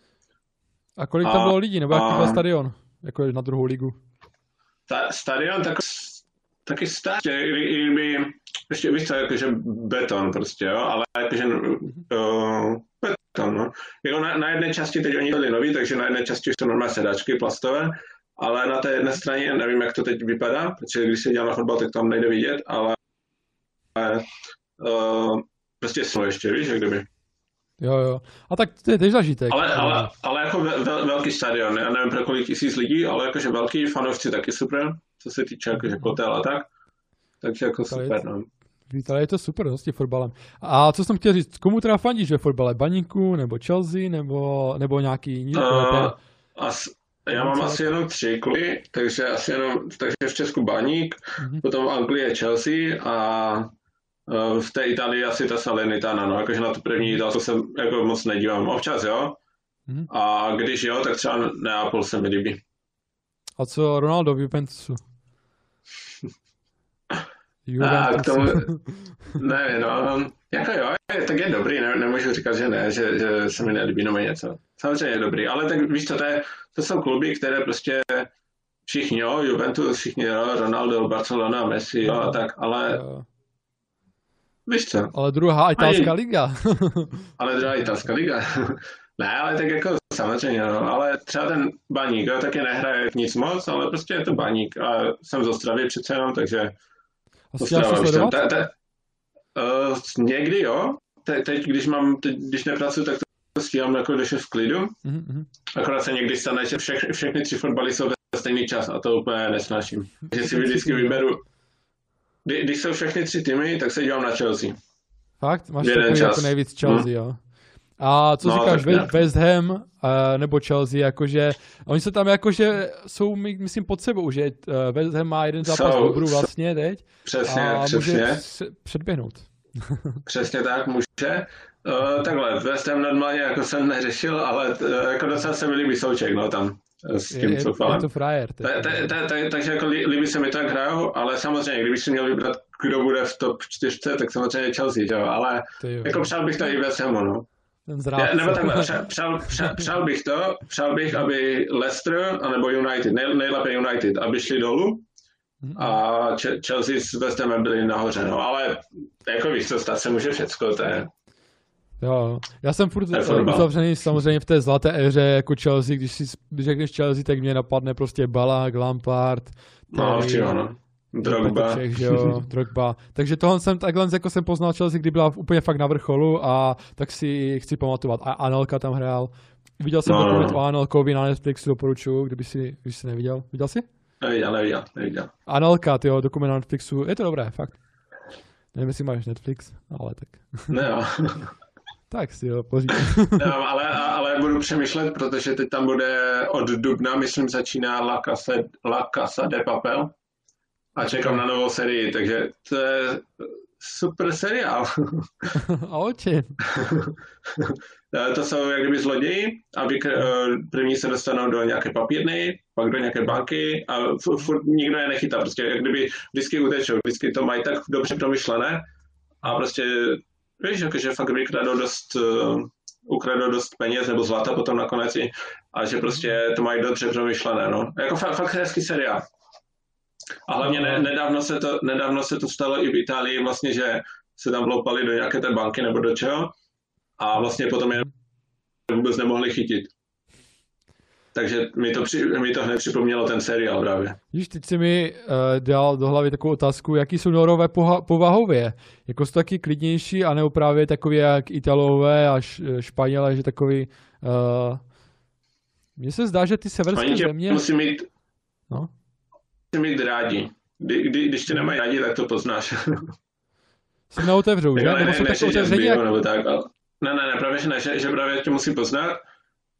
A kolik tam bylo lidí, nebo jaký byl stadion, jako na druhou ligu? Ta, stadion tak, taky starý, kdyby, ještě víš co, jakože beton prostě, jo, ale jakože uh, beton, no. Jako na, na, jedné části teď oni byli nový, takže na jedné části už jsou normální sedačky plastové, ale na té jedné straně, nevím, jak to teď vypadá, protože když se dělá na fotbal, tak tam nejde vidět, ale uh, prostě jsou ještě, víš, jak kdyby. Jo, jo. A tak to je tež zažitek. Ale, ale, ale jako vel, velký stadion, já nevím pro kolik tisíc lidí, ale jakože velký fanoušci taky super, co se týče jakože kotel a tak. Takže jako Tady super, no. Ale je to super s tím fotbalem. A co jsem chtěl říct, komu teda fandíš ve fotbale? Baníku, nebo Chelsea, nebo, nebo nějaký jiný? Uh, as, já mám asi jenom tři kluby, takže asi jenom, takže v Česku Baník, mm-hmm. potom v Anglii je Chelsea a v té Itálii asi ta Salernitana, no, jakože na tu první italskou se jako moc nedívám. Občas jo, mm-hmm. a když jo, tak třeba Neapol se mi líbí. A co Ronaldo v Juventusu? A k tomu, ne, no, jako jo, tak je dobrý, ne, nemůžu říkat, že ne, že, že se mi nelíbí nebo něco. Samozřejmě je dobrý, ale tak víš co, to, je, to jsou kluby, které prostě všichni, jo, Juventus, všichni, jo, Ronaldo, Barcelona, Messi, jo, a tak, ale jo. Víš co. Ale druhá italská Ani, liga. ale druhá italská liga. ne, ale tak jako samozřejmě, no, ale třeba ten baník, jo, taky nehraje nic moc, ale prostě je to baník a jsem z Ostravy přece jenom, takže A chtěl jsi sledovat? Te, te, uh, někdy jo. Te, teď, když mám, teď, když nepracuji, tak to stíhám jako když je v klidu. Mm-hmm. Akorát se někdy stane, že vše, všechny tři fotbaly jsou ve stejný čas a to úplně nesnáším. Takže si vždycky vyberu, kdy, když jsou všechny tři týmy, tak se dívám na Chelsea. Fakt? Máš takový jako nejvíc Chelsea, hmm. jo? A co no, říkáš, West, Ham uh, nebo Chelsea, jakože, oni se tam jakože jsou, myslím, pod sebou, že uh, West Ham má jeden zápas so, dobrů vlastně teď. Přesně, a přesně. může předběhnout. přesně tak, může. Uh, takhle, West Ham normálně jako jsem neřešil, ale uh, jako docela se mi líbí souček, no tam s tím je, je, je to frajer. Takže jako líbí se mi to, jak hrajou, ale samozřejmě, kdybych si měl vybrat, kdo bude v top 4, tak samozřejmě Chelsea, jo, ale jako přál bych to i West Hamu, no. Zrádce. Nebo takhle, přál, přál, přál, přál, bych to, přál bych, aby Leicester anebo United, nej, nejlépe United, aby šli dolů a Chelsea s West Hamem byli nahoře, no, ale jako víš co, stát se může všecko, to je... Jo, já jsem furt uzavřený samozřejmě v té zlaté éře jako Chelsea, když si řekneš Chelsea, tak mě napadne prostě Balák, Lampard, No, určitě ano. Drogba. Všech, že jo, Drogba. Takže tohle jsem, takhle jako jsem poznal Chelsea, kdy byla úplně fakt na vrcholu a tak si chci pamatovat. A Anelka tam hrál. Viděl jsem no, dokument no. o Anelkovi na Netflixu, doporučuju, kdyby si, když si neviděl. Viděl jsi? Neviděl, neviděl, neviděl. Anelka, tyjo, dokument na Netflixu, je to dobré, fakt. Nevím, jestli máš Netflix, ale tak. Ne, jo. tak si ho pořídím. no, ale, ale budu přemýšlet, protože teď tam bude od dubna, myslím, začíná La Casa, La Casa de Papel a čekám na novou sérii, takže to je super seriál. A o čem? to jsou jak kdyby zloději a eh, první se dostanou do nějaké papírny, pak do nějaké banky a furt nikdo je nechytá. Prostě jak kdyby vždycky utečou, vždycky to mají tak dobře promyšlené a prostě víš, jakože fakt vykradou dost, uh, ukradou dost peněz nebo zlata potom nakonec i, a že prostě to mají dobře promyšlené, no. Jako fakt, fakt hezký seriál. A hlavně ne, nedávno, se to, nedávno se to stalo i v Itálii, vlastně, že se tam vloupali do nějaké té banky nebo do čeho a vlastně potom je vůbec nemohli chytit. Takže mi to, při, mi to hned připomnělo ten seriál právě. Víš, teď si mi uh, dal do hlavy takovou otázku, jaký jsou norové poha- povahově? Jako jsou taky klidnější, anebo právě takový jak Italové a Španělé, že takový... Uh, mně se zdá, že ty severské země... musí mít... No? Musí mít rádi. Kdy, kdy, když tě nemají rádi, tak to poznáš. Se neotevřou, že? Nebo jsou tak otevření? Jak... Nebo tak, ale... Ne, ne, ne, právě že ne, že, že právě tě musí poznat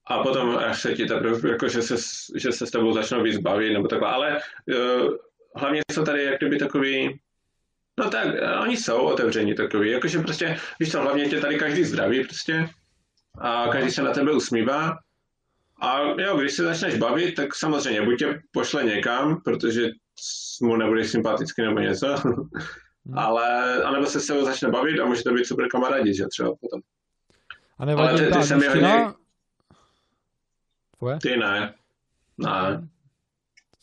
a potom až se ti teprve, jako, že, se, že se s tebou začnou víc bavit, nebo takhle, ale uh, hlavně jsou tady jak kdyby takový, no tak, oni jsou otevření takový, jakože prostě, víš co, hlavně tě tady každý zdraví prostě a každý se na tebe usmívá a jo, když se začneš bavit, tak samozřejmě buď tě pošle někam, protože mu nebudeš sympatický nebo něco, hmm. ale, anebo se s tebou začne bavit a může to být super kamarádi, že třeba potom. A nevadí Ale ty, ty se mi hodně... Tvoje? Ty ne. Ne.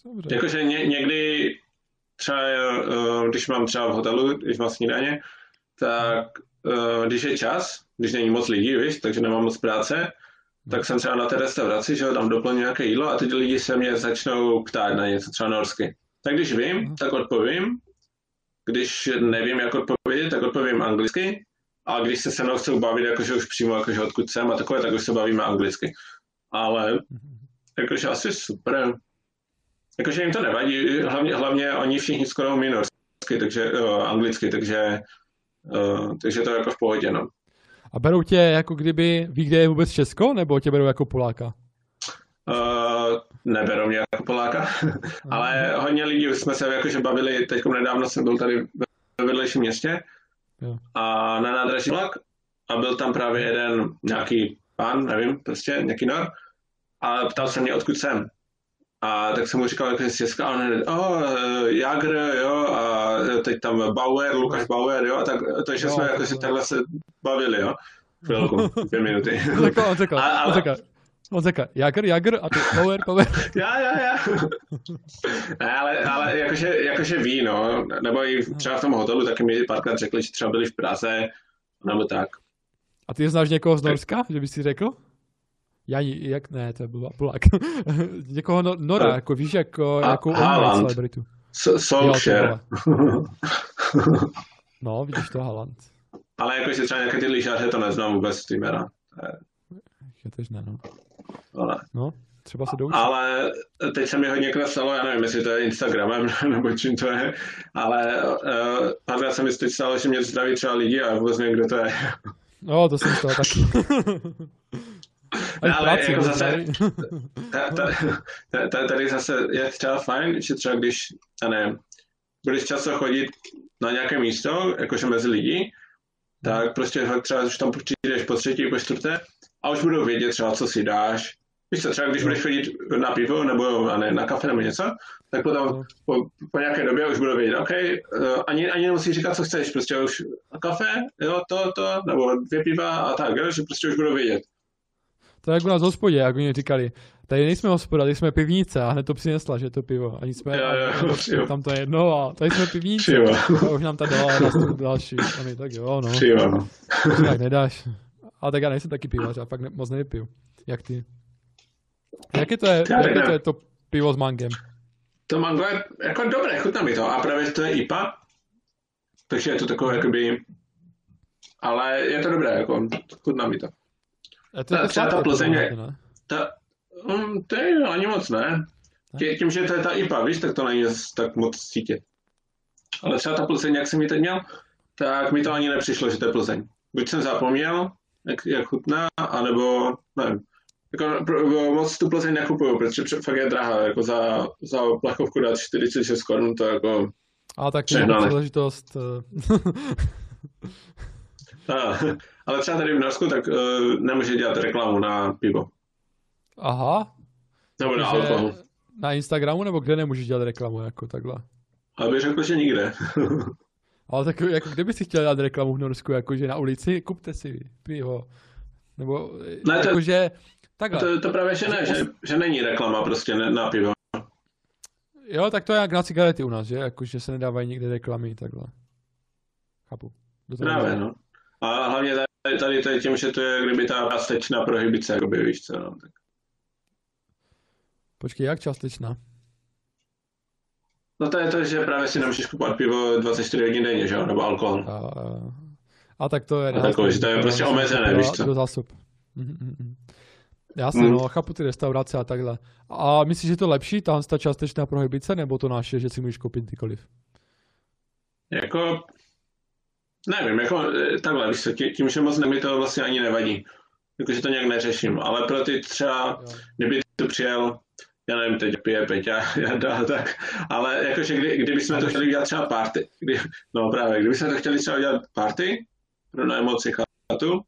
Dobře. Jakože ně, někdy třeba, uh, když mám třeba v hotelu, když mám snídaně, tak uh, když je čas, když není moc lidí, víš, takže nemám moc práce, tak jsem třeba na té restauraci, že tam doplňu nějaké jídlo a teď lidi se mě začnou ptát na něco třeba norsky. Tak když vím, mhm. tak odpovím. Když nevím, jak odpovědět, tak odpovím anglicky. A když se se mnou chcou bavit, jakože už přímo, jakože odkud jsem a takové, tak už se bavíme anglicky. Ale jakože asi super. Jakože jim to nevadí, hlavně, hlavně oni všichni skoro umí norsky, takže uh, anglicky, takže, uh, takže to je jako v pohodě, no. A berou tě jako kdyby, ví, kde je vůbec Česko, nebo tě berou jako Poláka? Uh, neberou mě jako Poláka, ale hodně lidí jsme se jakože bavili, teď nedávno jsem byl tady ve vedlejším městě jo. a na nádraží vlak a byl tam právě jeden nějaký pán, nevím, prostě nějaký nor a ptal se mě, odkud jsem. A tak jsem mu říkal, jak je z Česka, a on hned, oh, Jagr, jo, a teď tam Bauer, Lukáš Bauer, jo, a tak, takže jo, jsme jako si takhle se bavili, jo, chvilku, dvě minuty. On řekl, on řekl, on řekl, on řekl, Jagr, Jagr, a ty Bauer, Bauer. já, já, já. ne, ale, ale jakože, jakože ví, no, nebo i třeba v tom hotelu taky mi párkrát řekli, že třeba byli v Praze, nebo tak. A ty znáš někoho z Norska, že bys si řekl? Já jak ne, to byl Polák. Někoho no, Nora, jako víš, jako, a, jako celebritu. Solskjaer. No, vidíš to, Haaland. Ale jakože třeba nějaké ty lyžaře to neznám vůbec ty jména. Je tež ne, no. Ale, No, třeba se doučit. ale teď se mi hodně stalo, já nevím, jestli to je Instagramem nebo čím to je, ale uh, párkrát se mi teď stalo, že mě zdraví třeba lidi a vůbec nevím, kdo to je. No, to jsem stalo taky. Ani v Ale práci, jako zase- tady. Ta- ta- ta- ta- Tady zase je třeba fajn, že třeba když, já nevím, budeš často chodit na nějaké místo, jakože mezi lidi, tak prostě třeba už tam přijdeš po třetí, po čtvrté a už budou vědět třeba, co si dáš. Víš co, třeba když budeš chodit na pivo nebo ne, na kafe nebo něco, tak potom No. po, po nějaké době už budou vědět, OK, uh, ani, ani nemusíš říkat, co chceš, prostě už kafe, jo, to, to, nebo dvě piva a tak, jo, že prostě už budou vědět. To je jak u nás v hospodě, jak oni říkali, tady nejsme hospoda, tady jsme pivnice a hned to přinesla, že to pivo. Ani jsme, Jo, jo, tam to je jedno a tady jsme pivnice. A už nám ta dala na další. A my tak jo, no. Pivo, no. Tak nedáš. A tak já nejsem taky pivař, já fakt ne, moc nevypiju. Jak ty? Jaké to je, jaké to je to pivo s mangem? To mango je jako dobré, chutná mi to. A právě to je IPA, takže je to takové jakoby... Ale je to dobré, jako chutná mi to. Je to jako třeba ta Plzeň je-? Ta, um, to je ani moc ne. Tě- Tím, že to je ta IPA, víš, tak to není tak moc cítit. Ale třeba ta Plzeň, jak jsem ji teď měl, tak mi to ani nepřišlo, že to je Plzeň. Buď jsem zapomněl, jak, jak chutná, anebo nevím. Jako, pro- moc tu Plzeň nekupuju, protože fakt je drahá, jako za, za plechovku dát 46 korun, to jako A tak je to příležitost. eh, A, ale třeba tady v Norsku tak uh, nemůže dělat reklamu na pivo. Aha. Nebo na Takže alkohol. Na Instagramu nebo kde nemůžeš dělat reklamu jako takhle? Ale bych řekl, že nikde. Ale tak jako kdyby si chtěl dělat reklamu v Norsku, jakože na ulici, kupte si pivo. Nebo Ne, to- jakože takhle. to, to právě, že ne, že, že není reklama prostě na pivo. Jo, tak to je jak na cigarety u nás, že? Jakože se nedávají nikde reklamy, takhle. Chápu. Právě, no. A hlavně tady, tady to je tím, že to je kdyby ta částečná prohybice, jakoby, víš co, no. Tak. Počkej, jak částečná? No to je to, že právě si nemůžeš kupovat pivo 24 hodin denně, že jo, nebo alkohol. A, a, a tak to je... A takový, že to je prostě omezené, víš co? Do zásob. Mhm, mhm, mhm. Jasně, Mm. no, chápu ty restaurace a takhle. A myslíš, že je to lepší, ta, ta částečná prohybice, nebo to naše, že si můžeš koupit kdykoliv? Jako, nevím, jako eh, takhle, víš co, tí- tím, že moc mi to vlastně ani nevadí. Jakože to nějak neřeším, ale pro ty třeba, Jo. kdyby tu přijel, já nevím, teď pije Peťa, Jada, tak, ale jakože kdy, kdyby jsme to chtěli dělat třeba party, kdy, no právě, kdyby jsme to chtěli třeba dělat party, pro najmoci chatu,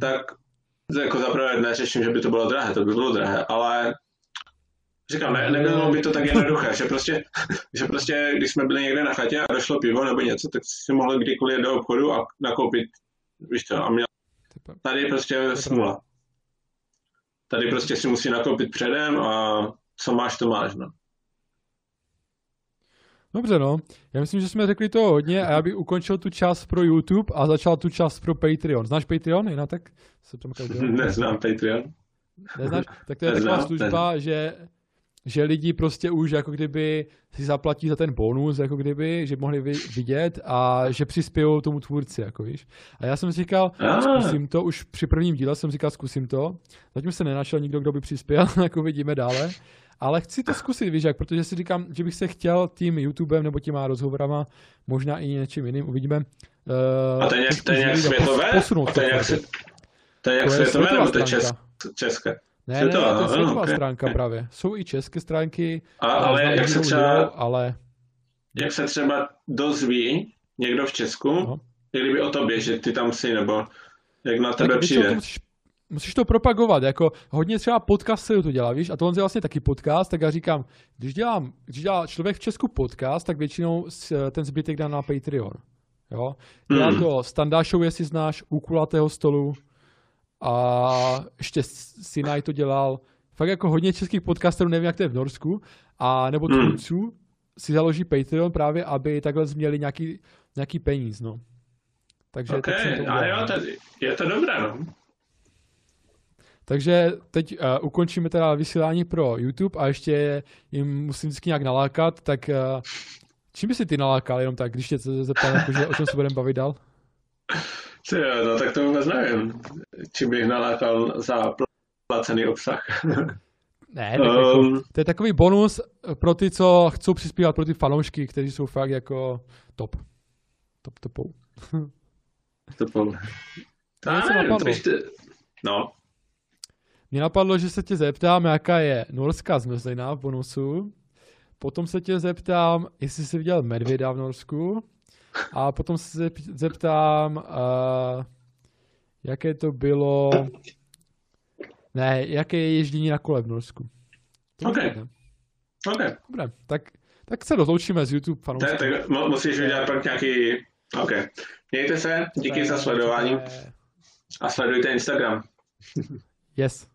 tak to jako zaprvé neřeším, že by to bylo drahé, to by bylo drahé, ale říkám, ne, nebylo by to tak jednoduché, že prostě, že prostě, když jsme byli někde na chatě a došlo pivo nebo něco, tak si mohl kdykoliv jít do obchodu a nakoupit, víš co, a měl. Tady prostě smula. Tady prostě si musí nakoupit předem a co máš, to máš, no. Dobře, no. Já myslím, že jsme řekli toho hodně a já bych ukončil tu část pro YouTube a začal tu část pro Patreon. Znáš Patreon, Jina, tak? Se tam Neznám Patreon. Neznáš? Tak to je taková Neznám, služba, že, že lidi prostě už jako kdyby si zaplatí za ten bonus, jako kdyby, že mohli vi- vidět a že přispějou tomu tvůrci, jako víš. A já jsem si říkal, Ah. zkusím to, už při prvním díle jsem říkal, zkusím to. Zatím se nenašel nikdo, kdo by přispěl, jako vidíme dále. Ale chci to zkusit, víš jak, protože si říkám, že bych se chtěl tím YouTubem nebo těma rozhovorama, možná i něčím jiným, uvidíme. Uh, A to je nějak, to je nějak světové? Posunout A to je nějak, to. je nějak světové, nebo to je české? Ne, ne, Světová, to je no, světová ok. stránka právě. Jsou i české stránky, A, ale jak se třeba, jinou, ale jak se třeba dozví někdo v Česku, No. kdyby o tobě, že ty tam jsi, nebo jak na tebe tak přijde. musíš, musíš to propagovat, jako hodně třeba podcast se to dělá, víš, a tohle je vlastně taky podcast, tak já říkám, když dělám, když dělá člověk v Česku podcast, tak většinou ten zbytek dá na Patreon, jo. Dělá Hmm. to Standa Show, jestli znáš, u kulatého stolu a ještě Sinaj to dělal, fakt jako hodně českých podcasterů, nevím, jak to je v Norsku, a nebo Hmm. tvůrců si založí Patreon právě, aby takhle měli nějaký, nějaký peníz, no. Takže OK, tak jsem to a udělal, jo, no. to, je to dobré, no. Takže teď uh, ukončíme teda vysílání pro YouTube a ještě jim musím vždycky nějak nalákat, tak uh, Čím by si ty nalákal jenom tak, když tě zeptám, jakože, o čem se budeme bavit dál? Ty no tak to vůbec nevím. Čím bych nalákal za placený obsah. Ne, tak jako, um, to je takový bonus pro ty, co chcou přispívat pro ty fanoušky, kteří jsou fakt jako top. Top topou. topou. Ty... No. Mě napadlo, že se tě zeptám, jaká je norská zmrzlina v bonusu. Potom se tě zeptám, jestli jsi viděl medvěda v Norsku. A potom se zeptám, uh, jaké to bylo ne, jaké je ježdění na kole v Norsku. OK. OK. Dobré, tak, tak se rozloučíme z YouTube fanoušky. Tak, tak musíš udělat pak nějaký... OK. Mějte se, díky za sledování a sledujte Instagram. yes.